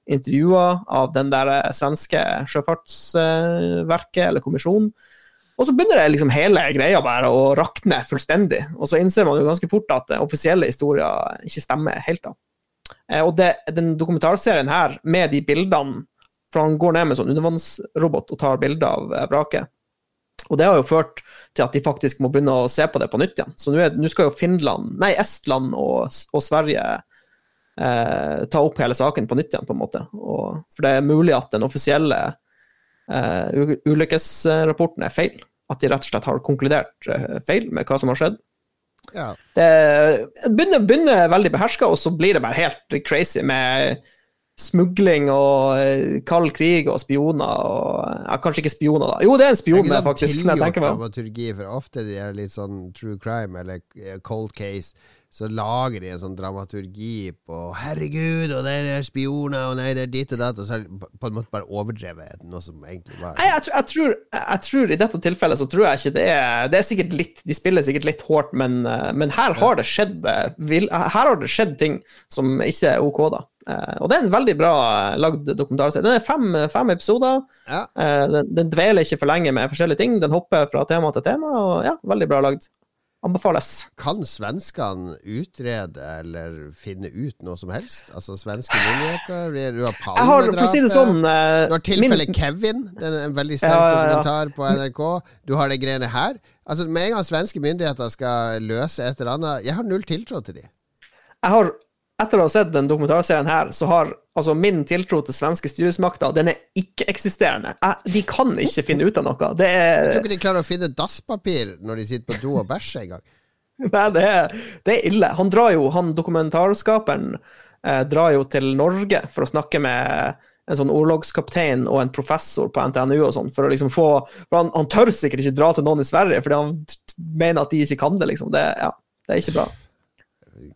B: intervjua av den der svenske sjøfartsverket eller kommisjonen. Og så begynner det liksom hele greia bare å rakne fullstendig. Og så innser man jo ganske fort at offisielle historier ikke stemmer helt. da. Eh, Og det, den dokumentarserien her, med de bildene For han går ned med sånn undervannsrobot og tar bilder av eh, vraket. Og det har jo ført til at de faktisk må begynne å se på det på nytt igjen. Så nå, skal jo Finland, nei, Estland og, og Sverige eh, ta opp hele saken på nytt igjen, på en måte. Og, for det er mulig at den offisielle eh, ulykkesrapporten er feil. At de rett og slett har konkludert eh, feil med hva som har skjedd.
A: Ja.
B: Det begynner, begynner veldig beherska, og så blir det bare helt crazy med smugling og eh, kald krig og spioner og ja, Kanskje ikke spioner, da. Jo, det er en spion,
A: er
B: det,
A: ikke sånn
B: faktisk. Men
A: tilgjort dramaturgi, for ofte de er litt sånn true crime eller eh, cold case, så lager de en sånn dramaturgi på 'herregud, og det er spioner, og nei, det er ditt og datt', og så er det på en måte bare overdrevet noe som egentlig var
B: Nei, jeg, tror- jeg, tror, jeg tror i dette tilfellet så tror jeg ikke det er Det er sikkert litt De spiller sikkert litt hardt, men, eh, men her har det skjedd eh, Her har det skjedd ting som ikke er OK, da. Eh, Og det er en veldig bra lagd dokumentarserie. Den er fem, fem episoder.
A: Ja.
B: Den, den dveler ikke for lenge med forskjellige ting. Den hopper fra tema til tema, og ja, veldig bra lagd. Anbefales.
A: Kan svenskene utrede eller finne ut noe som helst? Altså svenske myndigheter? Du har
B: for å si sånn uh,
A: Du har tilfellet
B: min-
A: Kevin, det er en veldig sterk
B: Ja, ja, ja.
A: dokumentar på NRK. Du har de greiene her. Altså Med en gang svenske myndigheter skal løse et eller annet Jeg har null tiltro til de.
B: jeg har, etter å ha sett den dokumentarserien her, så har altså min tiltro til svenske styresmakter den er ikke-eksisterende. De kan ikke finne ut av noe. Det
A: Jeg tror
B: er,
A: ikke de klarer å finne dasspapir når de sitter på do og bæsjer engang.
B: nei, det er, det er ille. Han drar jo, han dokumentarskaperen eh, drar jo til Norge for å snakke med en sånn orlogskaptein og en professor på NTNU og sånn, for å liksom få For han, han tør sikkert ikke dra til noen i Sverige, fordi han mener at de ikke kan det, liksom. Det, ja, det er ikke bra.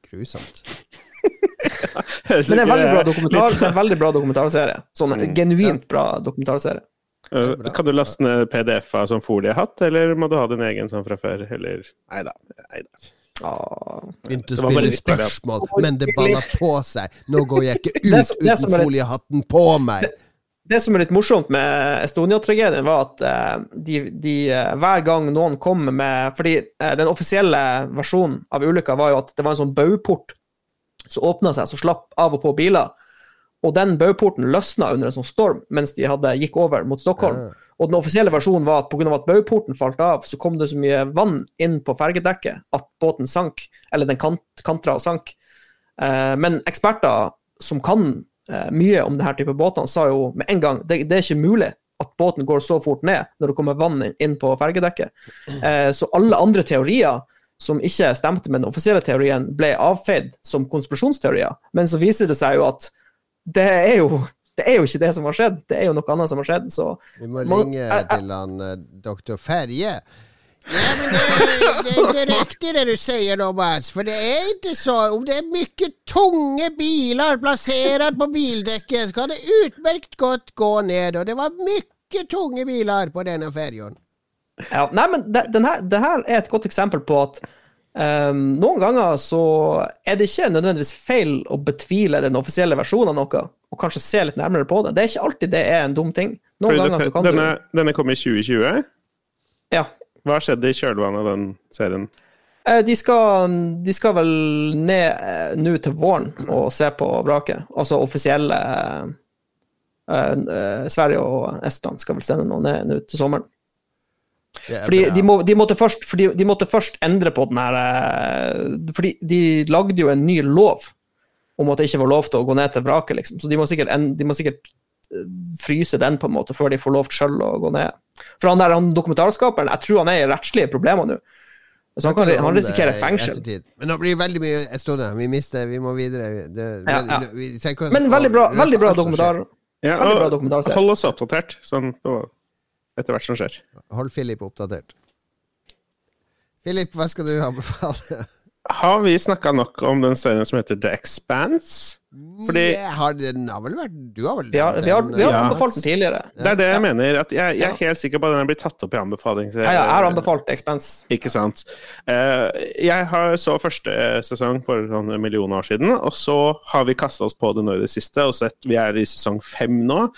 A: Grusomt.
B: Men det er en veldig bra dokumentar, en veldig bra dokumentarserie. Sånn
C: Mm.
B: genuint bra dokumentarserie.
A: Bra.
C: Kan du laste ned pdf-a Som foliehatt, eller må du ha din egen sånn fra før? Eller Nei da.
B: Ah.
A: Begynte å
C: Det var
A: spille spørsmål, men det balla på seg. Nå går jeg ikke
B: Det
A: ut
B: som- det som
A: uten foliehatten på meg.
B: Det som er litt morsomt med Estonia-tragedien, var at uh, de, de, uh, hver gang noen kom med Fordi uh, den offisielle versjonen av ulykka var jo at det var en sånn baugport som åpna seg, som slapp av og på biler. Og den baugporten løsna under en sånn storm mens de hadde gikk over mot Stockholm.
A: Ja.
B: Og den offisielle versjonen var at pga. at baugporten falt av, så kom det så mye vann inn på fergedekket at båten sank, eller den kant, kantra og sank. Eh, men eksperter som kan eh, mye om denne type båtene, sa jo med en gang det, det er ikke mulig at båten går så fort ned når det kommer vann inn på fergedekket. Eh, så alle andre teorier som ikke stemte med den offisielle teorien, ble avfeid som konspirasjonsteorier. Men så viser det seg jo at det er jo, det er jo ikke det som har skjedd, det er jo noe annet som har skjedd. Så
A: Vi må
B: man,
A: ringe til han eh, doktor Ferje. Ja, men det, det, det är riktigt det du sier nå, Mats, för det er ikke så. Om det er mye tunge biler plassert på bildekket, så kan det utmerket godt gå ned. Og det var mye tunge biler på denne färjan.
B: Ja, nei, men det, den her, det her er et godt eksempel på at um, noen ganger så er det ikke nødvendigvis feil å betvile den offisielle versjonen av noe, og kanskje se litt nærmere på det. Det er ikke alltid det er en dum ting. Noen
C: Fordi
B: ganger så kan
C: denne, denne kom i 2020.
B: Ja.
C: Hva skjedde i kjølvannet av den serien?
B: Eh, De skal, de skal vel ned eh, nå til våren og se på vraket. Altså offisielle eh, eh, Sverige og Estland skal vel sende noe ned nå til sommeren.
A: Det
B: Fordi de, må, de, måtte først, fordi de måtte først endre på den her eh, Fordi de lagde jo en ny lov om at det ikke var lov til å gå ned til vraket, liksom. Så de må sikkert, de må sikkert eh, fryse den på en måte før de får lov til selv å gå ned. For han der han dokumentarskaperen, jeg tror han er i rettslige problemer nå. Så han, kan, han risikerer fengsel.
A: ettertid. Men nå blir det veldig mye Estonia. Vi mister, vi må videre. Det,
B: Ja,
A: men,
B: ja.
A: vi vi, vi,
B: Men veldig bra, veldig bra dokumentar.
C: Ja,
B: Veldig bra
C: og hold oss oppdatert sånn, etter hvert som skjer.
A: Hold Philip oppdatert. Philip, hva skal du anbefale?
C: Har vi snakka nok om den serien som heter The Expanse? Fordi-
A: Ja, har den har vel vært Du har vel
B: har, vi har, vi har
C: Ja.
B: anbefalt den tidligere.
C: Det er det jeg mener. At jeg, jeg er helt sikker på at den blir tatt opp i anbefaling.
B: Ja, ja, jeg har anbefalt Expense.
C: Ikke sant. Eh, jeg har så første sesong for sånn en million år siden, og så har vi kasta oss på det nå i det siste, og sett vi er i sesong fem nå.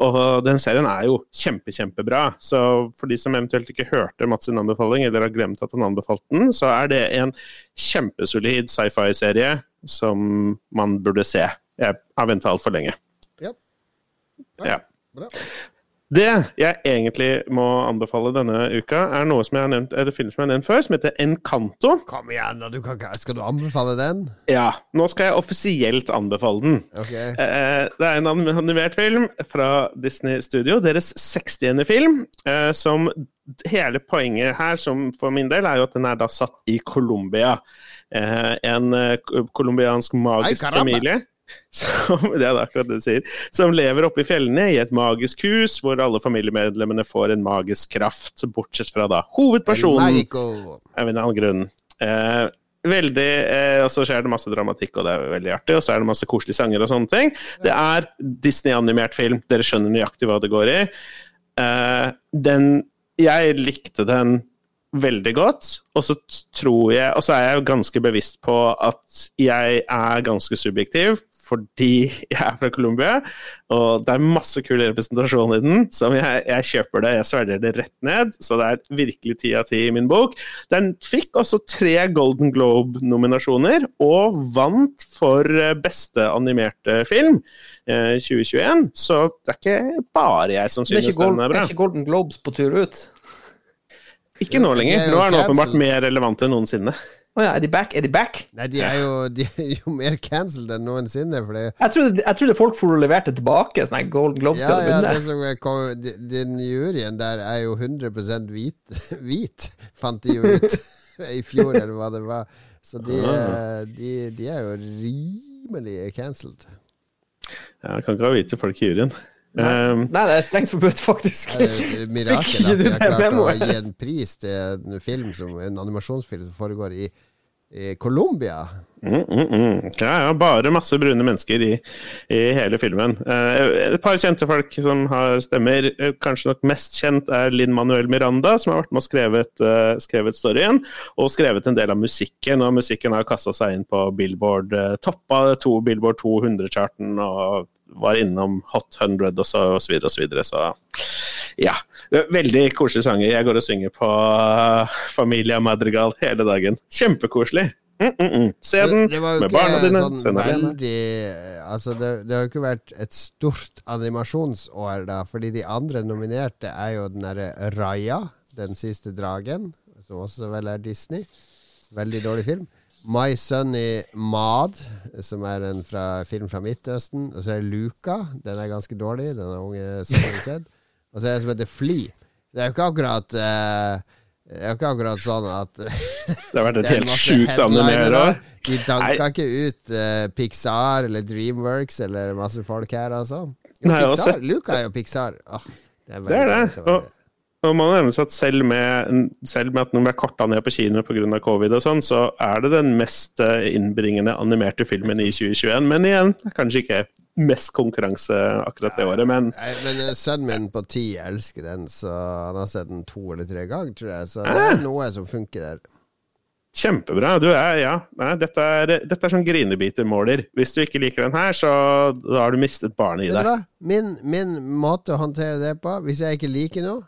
C: Og den serien er jo kjempe, kjempebra. Så for de som eventuelt ikke hørte Mats sin anbefaling, eller har glemt at han anbefalte den, så er det en kjempesolid sci-fi-serie som man burde se. Jeg har venta altfor lenge.
A: Ja.
C: Ja.
A: Bra.
C: Det jeg egentlig må anbefale denne uka, er noe som jeg har nevnt, eller film som jeg har nevnt før, som heter Encanto.
A: Kom igjen, da. Du kan, skal du anbefale den?
C: Ja, nå skal jeg offisielt anbefale den.
A: Ok.
C: Eh, det er en animert film fra Disney Studio, deres 60. film, eh, som hele poenget her, som for min del, er jo at den er da satt i Colombia. Eh, en eh, colombiansk magisk
A: Ay,
C: familie. Som, det er akkurat det du sier. Som lever oppe i fjellene i et magisk hus, hvor alle familiemedlemmene får en magisk kraft, bortsett fra da hovedpersonen av en annen grunn. Eh, veldig eh, Og så skjer det masse dramatikk, og det er veldig artig. Og så er det masse koselige sanger og sånne ting. Det er Disney-animert film. Dere skjønner nøyaktig hva det går i. Eh, den Jeg likte den veldig godt, og så tror jeg Og så er jeg ganske bevisst på at jeg er ganske subjektiv. Fordi jeg er fra Colombia, og det er masse kul representasjon i den. Som jeg, jeg kjøper det, jeg svelger det rett ned. Så det er virkelig ti av ti i min bok. Den fikk også tre Golden Globe-nominasjoner, og vant for eh, beste animerte film eh, 2021. Så det er ikke bare jeg som synes den er bra.
B: Det er ikke Golden Globes på tur ut?
C: Ikke nå
A: er
C: lenger. Nå er den åpenbart mer relevant enn noensinne.
B: Å ja, er de back? Er de back?
A: Nei, de er jo, de er jo mer cancelled enn noensinne. Fordi...
B: Jeg trodde, jeg trodde folk for å leverte tilbake sånne Golden Globes
A: ja, ja, det som kom, Den juryen der er jo 100 hvit, hvit, fant de jo ut i fjor, eller hva det var. Så de, eh, de, de er jo rimelig cancelled.
C: Ja, jeg kan ikke ha hvite folk i juryen. Um,
B: Nei, det er strengt forbudt, faktisk.
A: Mirakel at
B: du
A: de har klart å gi en pris til en film som, en animasjonsfilm som foregår i, i Colombia.
C: Mm, mm, mm. Ja, ja, bare masse brune mennesker i, i hele filmen. Eh, et par kjente folk som har stemmer. Eh, Kanskje nok mest kjent er Linn Manuel Miranda, som har vært med og skrevet, eh, skrevet storyen, og skrevet en del av musikken. Og musikken har kasta seg inn på Billboard, eh, toppa to Billboard 200-charten og var innom Hot 100 og så, og så videre og så videre. Så ja. Veldig koselige sanger. Jeg går og synger på uh, Familia Madrigal hele dagen. Kjempekoselig. Mm, mm, mm. Se den med barna dine.
A: sånn veldig Altså, det, det har jo ikke vært et stort animasjonsår, da, fordi de andre nominerte er jo den derre Raya, Den siste dragen, som også vel er Disney. Veldig dårlig film. My Sunny Mad, som er en fra, film fra Midtøsten. Og så er det Luca. Den er ganske dårlig. Den er unge som sett. Og så er det en som heter Fly. Det er jo ikke akkurat uh, Det er jo ikke akkurat sånn at
C: Det har vært et helt sjukt
A: headlinere.
C: animerår.
A: De danka ikke ut uh, Pixar eller Dreamworks eller masse folk her, altså. Jo,
C: Nei,
A: Pixar. Luca er jo Pixar. Oh, det er
C: Det er det.
A: veldig
C: man nevnes at selv med, selv med at den ble korta ned på kino pga. covid, og sånn, så er det den mest eh, innbringende animerte filmen i 2021. Men igjen, kanskje ikke mest konkurranse akkurat det året, men
A: Nei, men eh, sønnen min på ti elsker den, så han har sett den to eller tre ganger, tror jeg. Så det er
C: Ah.
A: noe som funker der.
C: kjempebra. Du er, ja, nei, dette, er, dette er sånn grinebitermåler. Hvis du ikke liker den her, så har du mistet barnet i deg.
A: Min, min måte å håndtere det på, hvis jeg ikke liker noe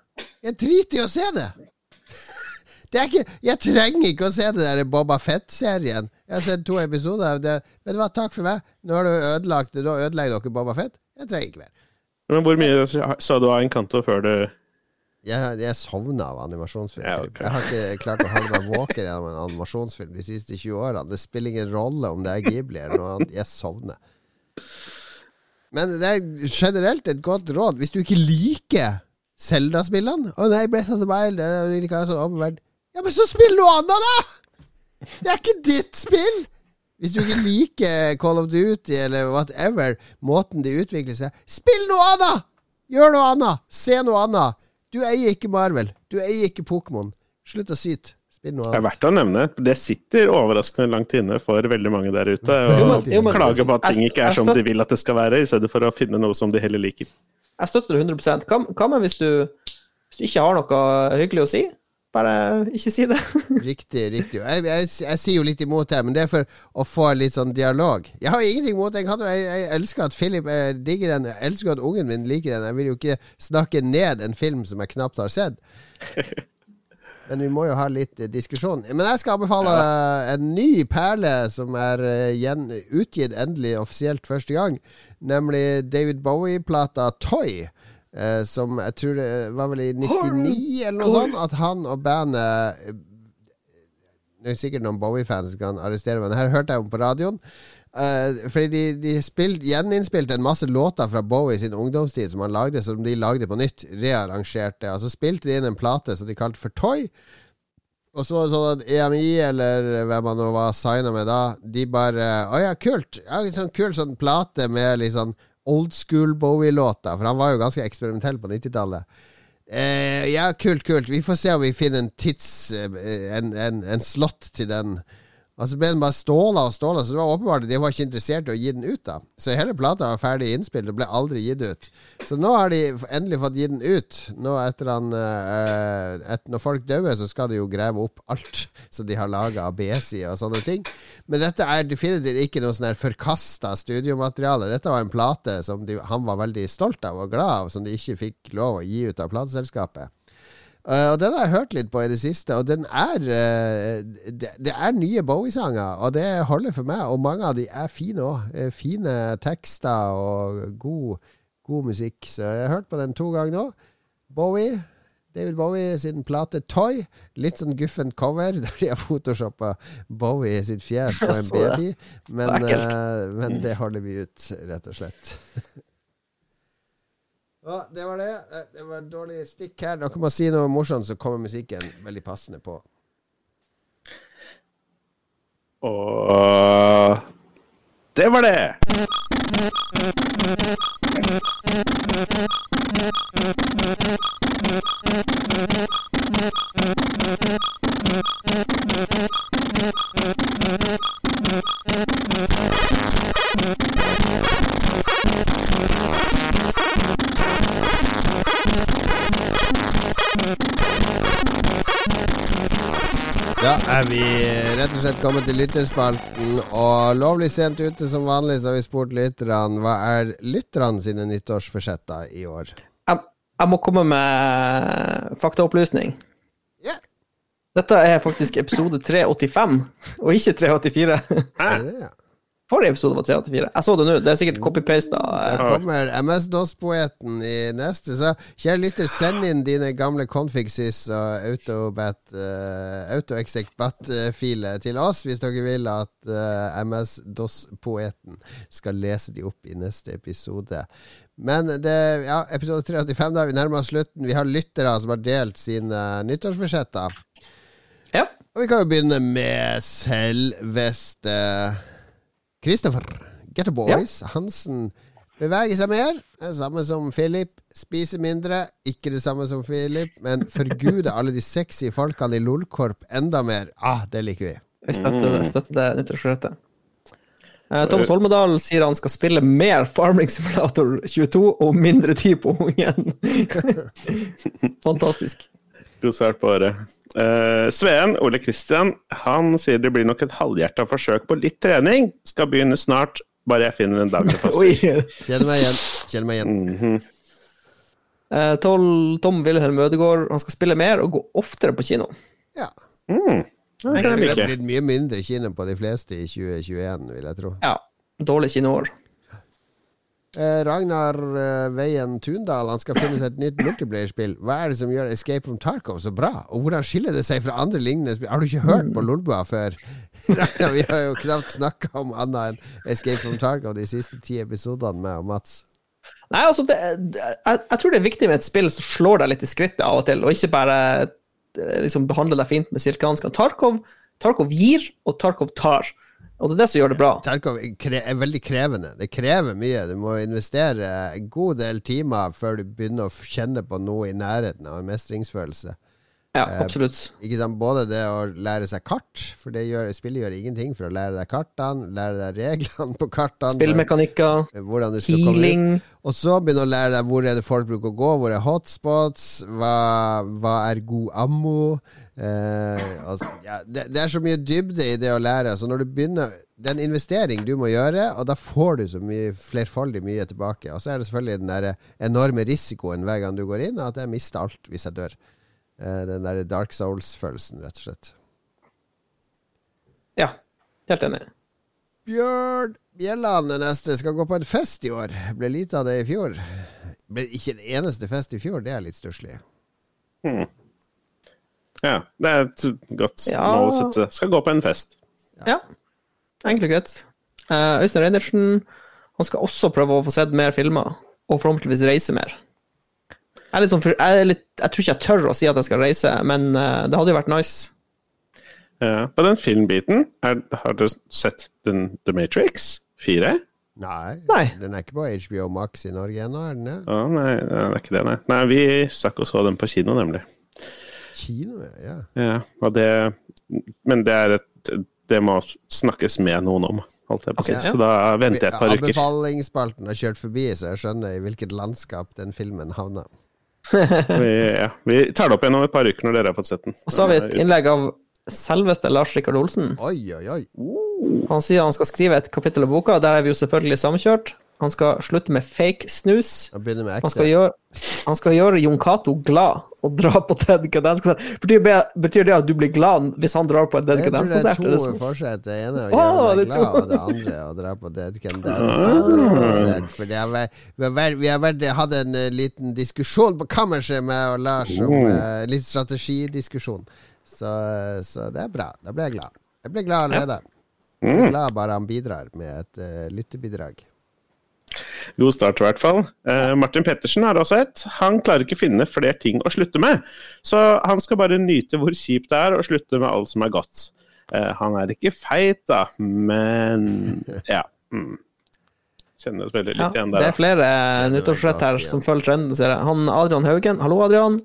A: Jeg driter i å se det! Det ikke, jeg trenger ikke å se det der Boba Fett-serien. Jeg har sett to episoder av det. Vet du hva, takk for meg. Nå har du ødelagt Da ødelegger dere Boba Fett. Jeg trenger ikke mer.
C: Men hvor mye sa du av Encanto før du
A: Jeg, jeg sovna av animasjonsfilm.
C: Ja, okay.
A: Jeg har ikke klart å holde meg våken gjennom en animasjonsfilm de siste 20 årene. Det spiller ingen rolle om det er Ghibli eller noe annet. Jeg sovner. Men det er generelt et godt råd. Hvis du ikke liker Zelda-spillene Å nei, Breath of the Wild det er ikke sånn. Ja, men så spill noe annet, da! Det er ikke ditt spill! Hvis du ikke liker Call of Duty eller whatever, måten de utvikler seg Spill noe annet! Gjør noe annet! Se noe annet! Du eier ikke Marvel. Du eier ikke Pokémon. Slutt å syte. Spill noe
C: Det er
A: annet.
C: verdt å nevne. Det sitter overraskende langt inne for veldig mange der ute.
B: å
C: klage på at ting ikke er som de vil at det skal være, i stedet for å finne noe som de heller liker.
B: Jeg støtter det 100 Hva, hva med hvis du, hvis du ikke har noe hyggelig å si? Bare ikke si det.
A: Riktig, riktig. Jeg, jeg, jeg sier jo litt imot her, men det er for å få litt sånn dialog. Jeg har ingenting imot det. Jeg, jeg elsker at Philip jeg digger den. Jeg elsker at ungen min liker den. Jeg vil jo ikke snakke ned en film som jeg knapt har sett. Men vi må jo ha litt eh, diskusjon. Men jeg skal anbefale en ny perle som er eh, utgitt endelig offisielt første gang. Nemlig David Bowie-plata Toy. Eh, som jeg tror det var vel i 99 eller noe sånt, at han og bandet eh, Det er sikkert noen Bowie-fans som kan arrestere meg. Det her hørte jeg om på radioen. Eh, fordi de, de spilt, gjeninnspilte en masse låter fra Bowie sin ungdomstid som han lagde, som de lagde på nytt. Rearrangerte. Og så spilte de inn en plate som de kalte for Toy. Og så var det sånn at EMI, eller hvem han nå var signa med da, de bare Å ja, kult! Ja, sånn kul sånn plate med litt sånn old school Bowie-låter, for han var jo ganske eksperimentell på 90-tallet. Eh, ja, kult, kult. Vi får se om vi finner en tids eh, En, en, en slott til den. Og så ble den bare ståla og ståla, så det var åpenbart at de var ikke interessert i å gi den ut. da Så hele plata var ferdig innspilt og ble aldri gitt ut. Så nå har de endelig fått gitt den ut. Nå etter han eh, et, Når folk dør, så skal de jo grave opp alt som de har laga av BSI og sånne ting. Men dette er definitivt ikke noe sånn her forkasta studiomateriale. Dette var en plate som de, han var veldig stolt av og glad av, som de ikke fikk lov å gi ut av plateselskapet. Eh, og den har jeg hørt litt på i det siste, og den er uh, det, det er nye Bowie-sanger, og det holder for meg. Og mange av de er fine òg. fine tekster og god, god musikk. Så jeg har hørt på den to ganger nå. Bowie. David Bowie sin plate Toy. Litt sånn guffent cover, der de har photoshoppa Bowie sitt fjes på en baby. Men, eh, men det holder vi ut, rett og slett. Ja, det var det. Eh, Det var et dårlig stikk her. Dere må si noe morsomt, så kommer musikken veldig passende på.
C: Og det var det!
A: Da vi rett og slett kommet til lytterspalten, og lovlig sent ute som vanlig så har vi spurt lytterne hva er lytterne sine nyttårsforsetter i år.
B: Jeg, jeg må komme med faktaopplysning.
A: Ja,
B: Dette er faktisk episode 385, og ikke 384.
A: er det det? Ja.
B: Forrige episode var 384. Jeg så det nå. Det er sikkert copy-paste.
A: Der kommer MS-DOS-poeten i neste. Så kjære lytter, send inn dine gamle config.sys og autobat, uh, autoexec-bat-filer til oss hvis dere vil at uh, MS-DOS-poeten skal lese de opp i neste episode. Men det, ja, episode 385, da er vi nærmer oss slutten. Vi har lyttere som har delt sine nyttårsbudsjetter.
B: Ja.
A: Og vi kan jo begynne med selveste Christopher. Get a boys. Hansen beveger seg mer. Det er samme som Philip. Spiser mindre. Ikke det samme som Philip, men forguder alle de sexy folkene i Lolkorp enda mer. Ah, det liker vi.
B: Jeg støtter, det- støtter det nyttårsforsettet. Eh, Thomas Holmedal sier han skal spille mer Farming Simulator 22 og mindre tid på ungen. Fantastisk.
C: God start på året. Eh, Sveen, Ole Kristian, han sier det blir nok et halvhjerta forsøk på litt trening. Skal begynne snart, bare jeg finner en dag det passer.
A: Kjenner meg igjen. Kjenner meg igjen.
C: Mhm.
B: Eh, Tol- Tom Wilhelm Ødegaard, han skal spille mer og gå oftere på kino.
A: Ja.
C: Mm. Det
A: er
C: like.
A: mye mindre kino på de fleste i 2021, vil jeg tro.
B: Ja, dårlig kinoår.
A: Eh, Ragnar eh, Veien Tundal Han skal finne seg et nytt multiplayer-spill. Hva er det som gjør Escape from Tarkov så bra? Og hvordan skiller det seg fra andre lignende spill? Har du ikke hørt på Lolbua før? Ragnar, vi har jo knapt snakka om annet enn Escape from Tarkov de siste ti episodene med Mats.
B: Nei, altså, det, jeg, jeg tror det er viktig med et spill som slår deg litt i skrittet av og til, og ikke bare eh, liksom behandler deg fint med silkehansker. Tarkov, Tarkov gir, og Tarkov tar. Og det er det som gjør det bra.
A: Tarkov er veldig krevende. Det krever mye. Du må investere en god del timer før du begynner å kjenne på noe i nærheten av en mestringsfølelse.
B: Ja, absolutt.
A: Ikke sant? Både det å lære seg kart, for det gjør, spillet gjør ingenting for å lære deg kartene, lære deg reglene på kartene,
B: Spillmekanikker, healing
A: Og så begynne å lære deg hvor er det folk bruker å gå, hvor er hotspots, hva, hva er god ammo. Eh, altså, ja, det, det er så mye dybde i det å lære. Så når du begynner Det er en investering du må gjøre, og da får du så mye flerfoldig mye tilbake. Og så er det selvfølgelig den der enorme risikoen hver gang du går inn, at jeg mister alt hvis jeg dør. Eh, den der Dark Souls-følelsen, rett og slett.
B: Ja, helt enig.
A: Bjørn Bjelland er neste. Skal gå på en fest i år. Ble lite av det i fjor. Ble ikke en eneste fest i fjor. Det er litt stusslig.
C: Ja, det er et godt
B: Ja.
C: mål å sette. Skal gå på en fest.
B: Ja, enkelt og greit. Eh, Øystein Reinertsen han skal også prøve å få sett mer filmer, og forhåpentligvis reise mer. Jeg, er litt sånn, for- jeg, er litt, jeg tror ikke jeg tør å si at jeg skal reise, men eh, det hadde jo vært nice.
C: Ja. På den filmbiten, er, har du sett den, The Matrix 4?
A: Nei,
B: Nei.
A: den er ikke på HBO Max i Norge ennå, er den det?
C: Å, nei, det er ikke det, nei. Nei, vi stakk og så den på kino, nemlig.
A: Kino, ja.
C: Ja, og det Men det er et Det må snakkes med noen om, holdt jeg på å si.
B: Ja.
C: Så da venter jeg et par uker.
A: Anbefalingsspalten har kjørt forbi, så jeg skjønner i hvilket landskap den filmen havna.
C: Vi, ja, vi tar det opp igjen om et par uker når dere har fått sett den.
B: Og så har vi et innlegg av selveste Lars Rikard Olsen.
A: Oi, oi, oi.
B: Han sier han skal skrive et kapittel av boka, der er vi jo selvfølgelig samkjørt. Han skal slutte med fake snus.
A: Med
B: Han skal gjøre, han skal gjøre Jon Cato glad og dra på Dead Cadence-konsert. Betyr, betyr det at du blir glad hvis han drar på en
A: Jeg tror det er to forskjeller. Det ene er å
B: Å,
A: gjøre deg glad, og det andre er å dra på Dead Can Dance-konsert. For har vært, vi har, vært, vi har vært, hatt en eh, liten diskusjon på kammerset med og Lars om uh, litt strategidiskusjon. Så, så det er bra. Da ble jeg glad. Jeg ble glad allerede. Jeg ble glad bare han bidrar med et uh, lyttebidrag.
C: God start, i hvert fall. Eh, Martin Pettersen har også et. Han klarer ikke finne flere ting å slutte med. Så han skal bare nyte hvor kjipt det er, og slutte med alt som er godt. Eh, han er ikke feit, da, men Ja. Mm. Kjenner oss veldig
B: Ja,
C: igjen der.
B: det
C: er
B: flere
A: Kjenner
B: nyttårsrett her som følger trenden, ser jeg. Han Adrian Haugen, hallo Adrian.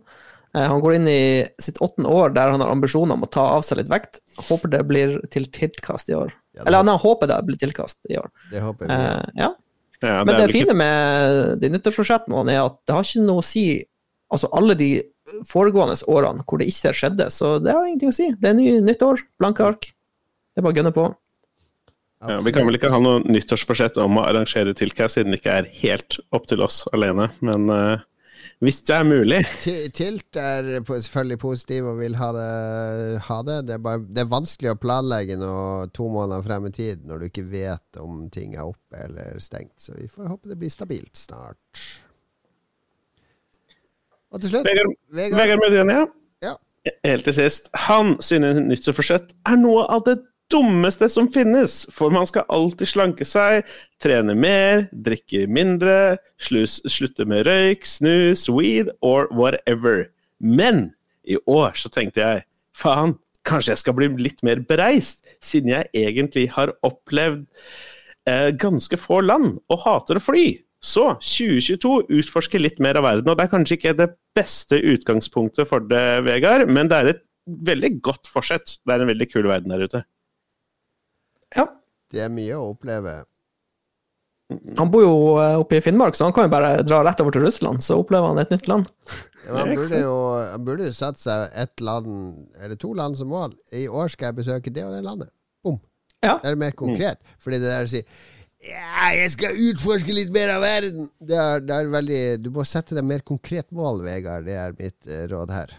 B: Eh, Han går inn i sitt åttende år der han har ambisjoner om å ta av seg litt vekt. Håper det blir til tilkast i år.
A: Ja,
B: Eller han håper det blir tilkast i år.
A: Det håper vi.
B: Eh, ja. Men det
C: ikke-
B: fine med de nyttårsforsettene er at det har ikke noe å si Altså alle de foregående årene hvor det ikke skjedde, så det har ingenting å si. Det er ny, nytt år, blanke ark. Det er bare å gønne på.
C: Ja, vi kan vel ikke ha noe nyttårsforsett om å arrangere tilcast, siden det ikke er helt opp til oss alene. Men eh, Hvis det er mulig.
A: Tilt er selvfølgelig positiv og vil ha det. Ha det. Det, er bare, det er vanskelig å planlegge noe to måneder frem i tid når du ikke vet om ting er oppe eller stengt. Så vi får håpe det blir stabilt snart. Og til slutt
C: Vegard,
A: Vegard.
C: Ja. Helt til sist. Han synes forsett er noe av det dummeste som finnes, for man skal alltid slanke seg, trene mer, drikke mindre, slus, slutte med røyk, snus, weed or whatever. Men i år så tenkte jeg faen, kanskje jeg skal bli litt mer bereist, siden jeg egentlig har opplevd eh, ganske få land og hater å fly. Så 2022 utforsker litt mer av verden, og det er kanskje ikke det beste utgangspunktet for det, Vegard, men det er et veldig godt forsett. Det er en veldig kul verden der ute.
B: Ja.
A: Det er mye å oppleve.
B: Han bor jo eh, oppe i Finnmark, så han kan jo bare dra rett over til Russland, så opplever han et nytt land.
A: Ja, han burde jo han burde jo sette seg ett land, eller to land som mål. I år skal jeg besøke det og det landet. Bom.
B: Ja.
A: Det er mer konkret. Fordi det der å si ja, jeg skal utforske litt mer av verden. Det er, det er veldig Du må sette deg mer konkret mål, Vegard. Det er mitt eh, råd her.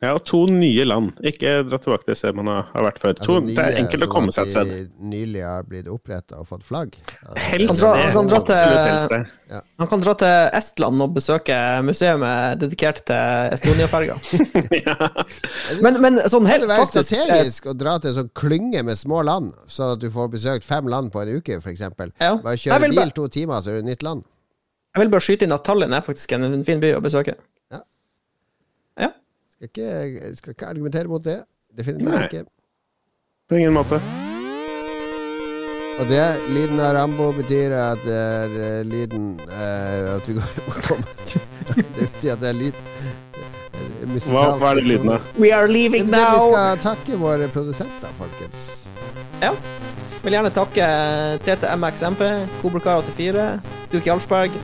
C: Ja, og to nye land. Ikke dra tilbake til stedet man har vært før. To,
A: nye,
C: det er enkelt å komme seg et sted.
A: Nylig har blitt oppretta og fått flagg. Ja, det-
C: Helst
B: Han kan,
C: dra,
B: han kan til-
C: helst det.
B: Han kan dra til Estland og besøke museet dedikert til Estonia-ferga. Men, men sånn
A: Det
B: helt
A: være
B: faktisk eh,
A: strategisk å dra til en sånn klynge med små land, sånn at du får besøkt fem land på en uke, f.eks.
B: Ja.
A: Bare kjøre bil to timer, så er det et nytt land.
B: Jeg vil bare skyte inn at Tallinn er faktisk en en fin by å besøke.
A: Skal ikke, skal ikke argumentere mot det. Definitivt
C: Nei.
A: ikke.
C: På ingen måte.
A: Og det, lyden av Rambo betyr at det er eh, lyden uh, At vi går Det betyr at det er lyd eh,
C: Hva, hva er det lyden av?
B: We are leaving
A: Det vi skal takke våre produsenter, folkens.
B: Ja. Vil gjerne takke TTMXMP, Kobelkar84, Duke Jarlsberg,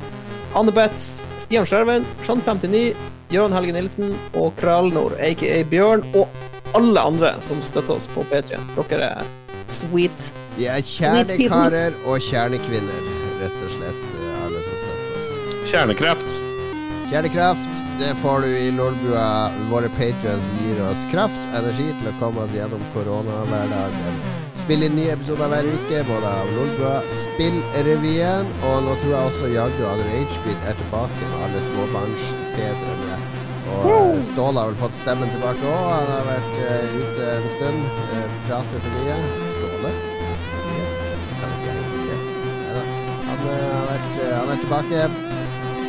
B: Anne Betz, Stian Skjerven, Sean59, Jørn Helge Nilsen og Kralnor, aka Bjørn, og alle andre som støtter oss på P3. Dere er sweet.
A: Vi er kjernekarer og kjernekvinner, rett og slett, eh, alle som støtter oss.
C: Kjernekraft.
A: Kjernekraft, det får du i Lolbua. Våre patrions gir oss kraft, energi til å komme oss gjennom koronahverdagen. Spille inn nye episoder hver uke, både av Lolbua, Spillrevyen, og nå tror jeg også Jagdu og Ragebeat er tilbake med alle småbarnsfedrene. Og eh, Ståle har vel fått stemmen tilbake òg. Han har vært uh, ute en stund. Uh, prater for mye. Ståle? Han, uh, har vært, han er tilbake.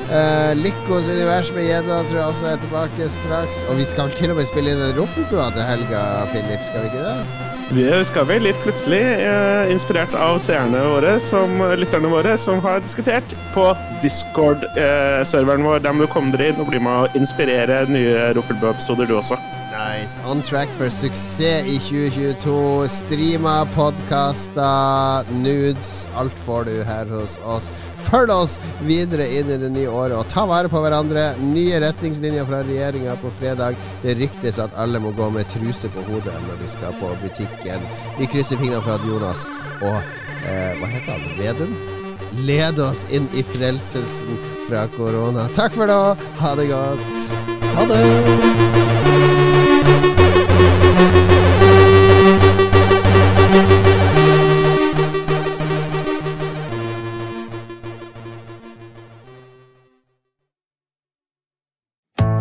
A: Uh, Lykkos univers med gjedda tror jeg også er tilbake straks. Og vi skal til og med spille inn en Roffelbua til helga, Philip. Skal vi ikke det?
C: Det skal vel litt plutselig, eh, inspirert av seerne våre, som, lytterne våre, som har diskutert på Discord-serveren vår. Der må du komme dere inn og bli med å inspirere nye Ruffelbø-episoder du også.
A: Nice. On track for suksess i 2022. Streama, podkaster, nudes. Alt får du her hos oss. Følg oss videre inn i det nye året, og ta vare på hverandre. Nye retningslinjer fra regjeringa på fredag. Det ryktes at alle må gå med truse på hodet når de skal på butikken. Vi krysser fingrene for at Jonas og eh, hva heter han? Vedum? Led oss inn i frelselsen fra korona. Takk for nå. Ha det godt.
B: Ha det!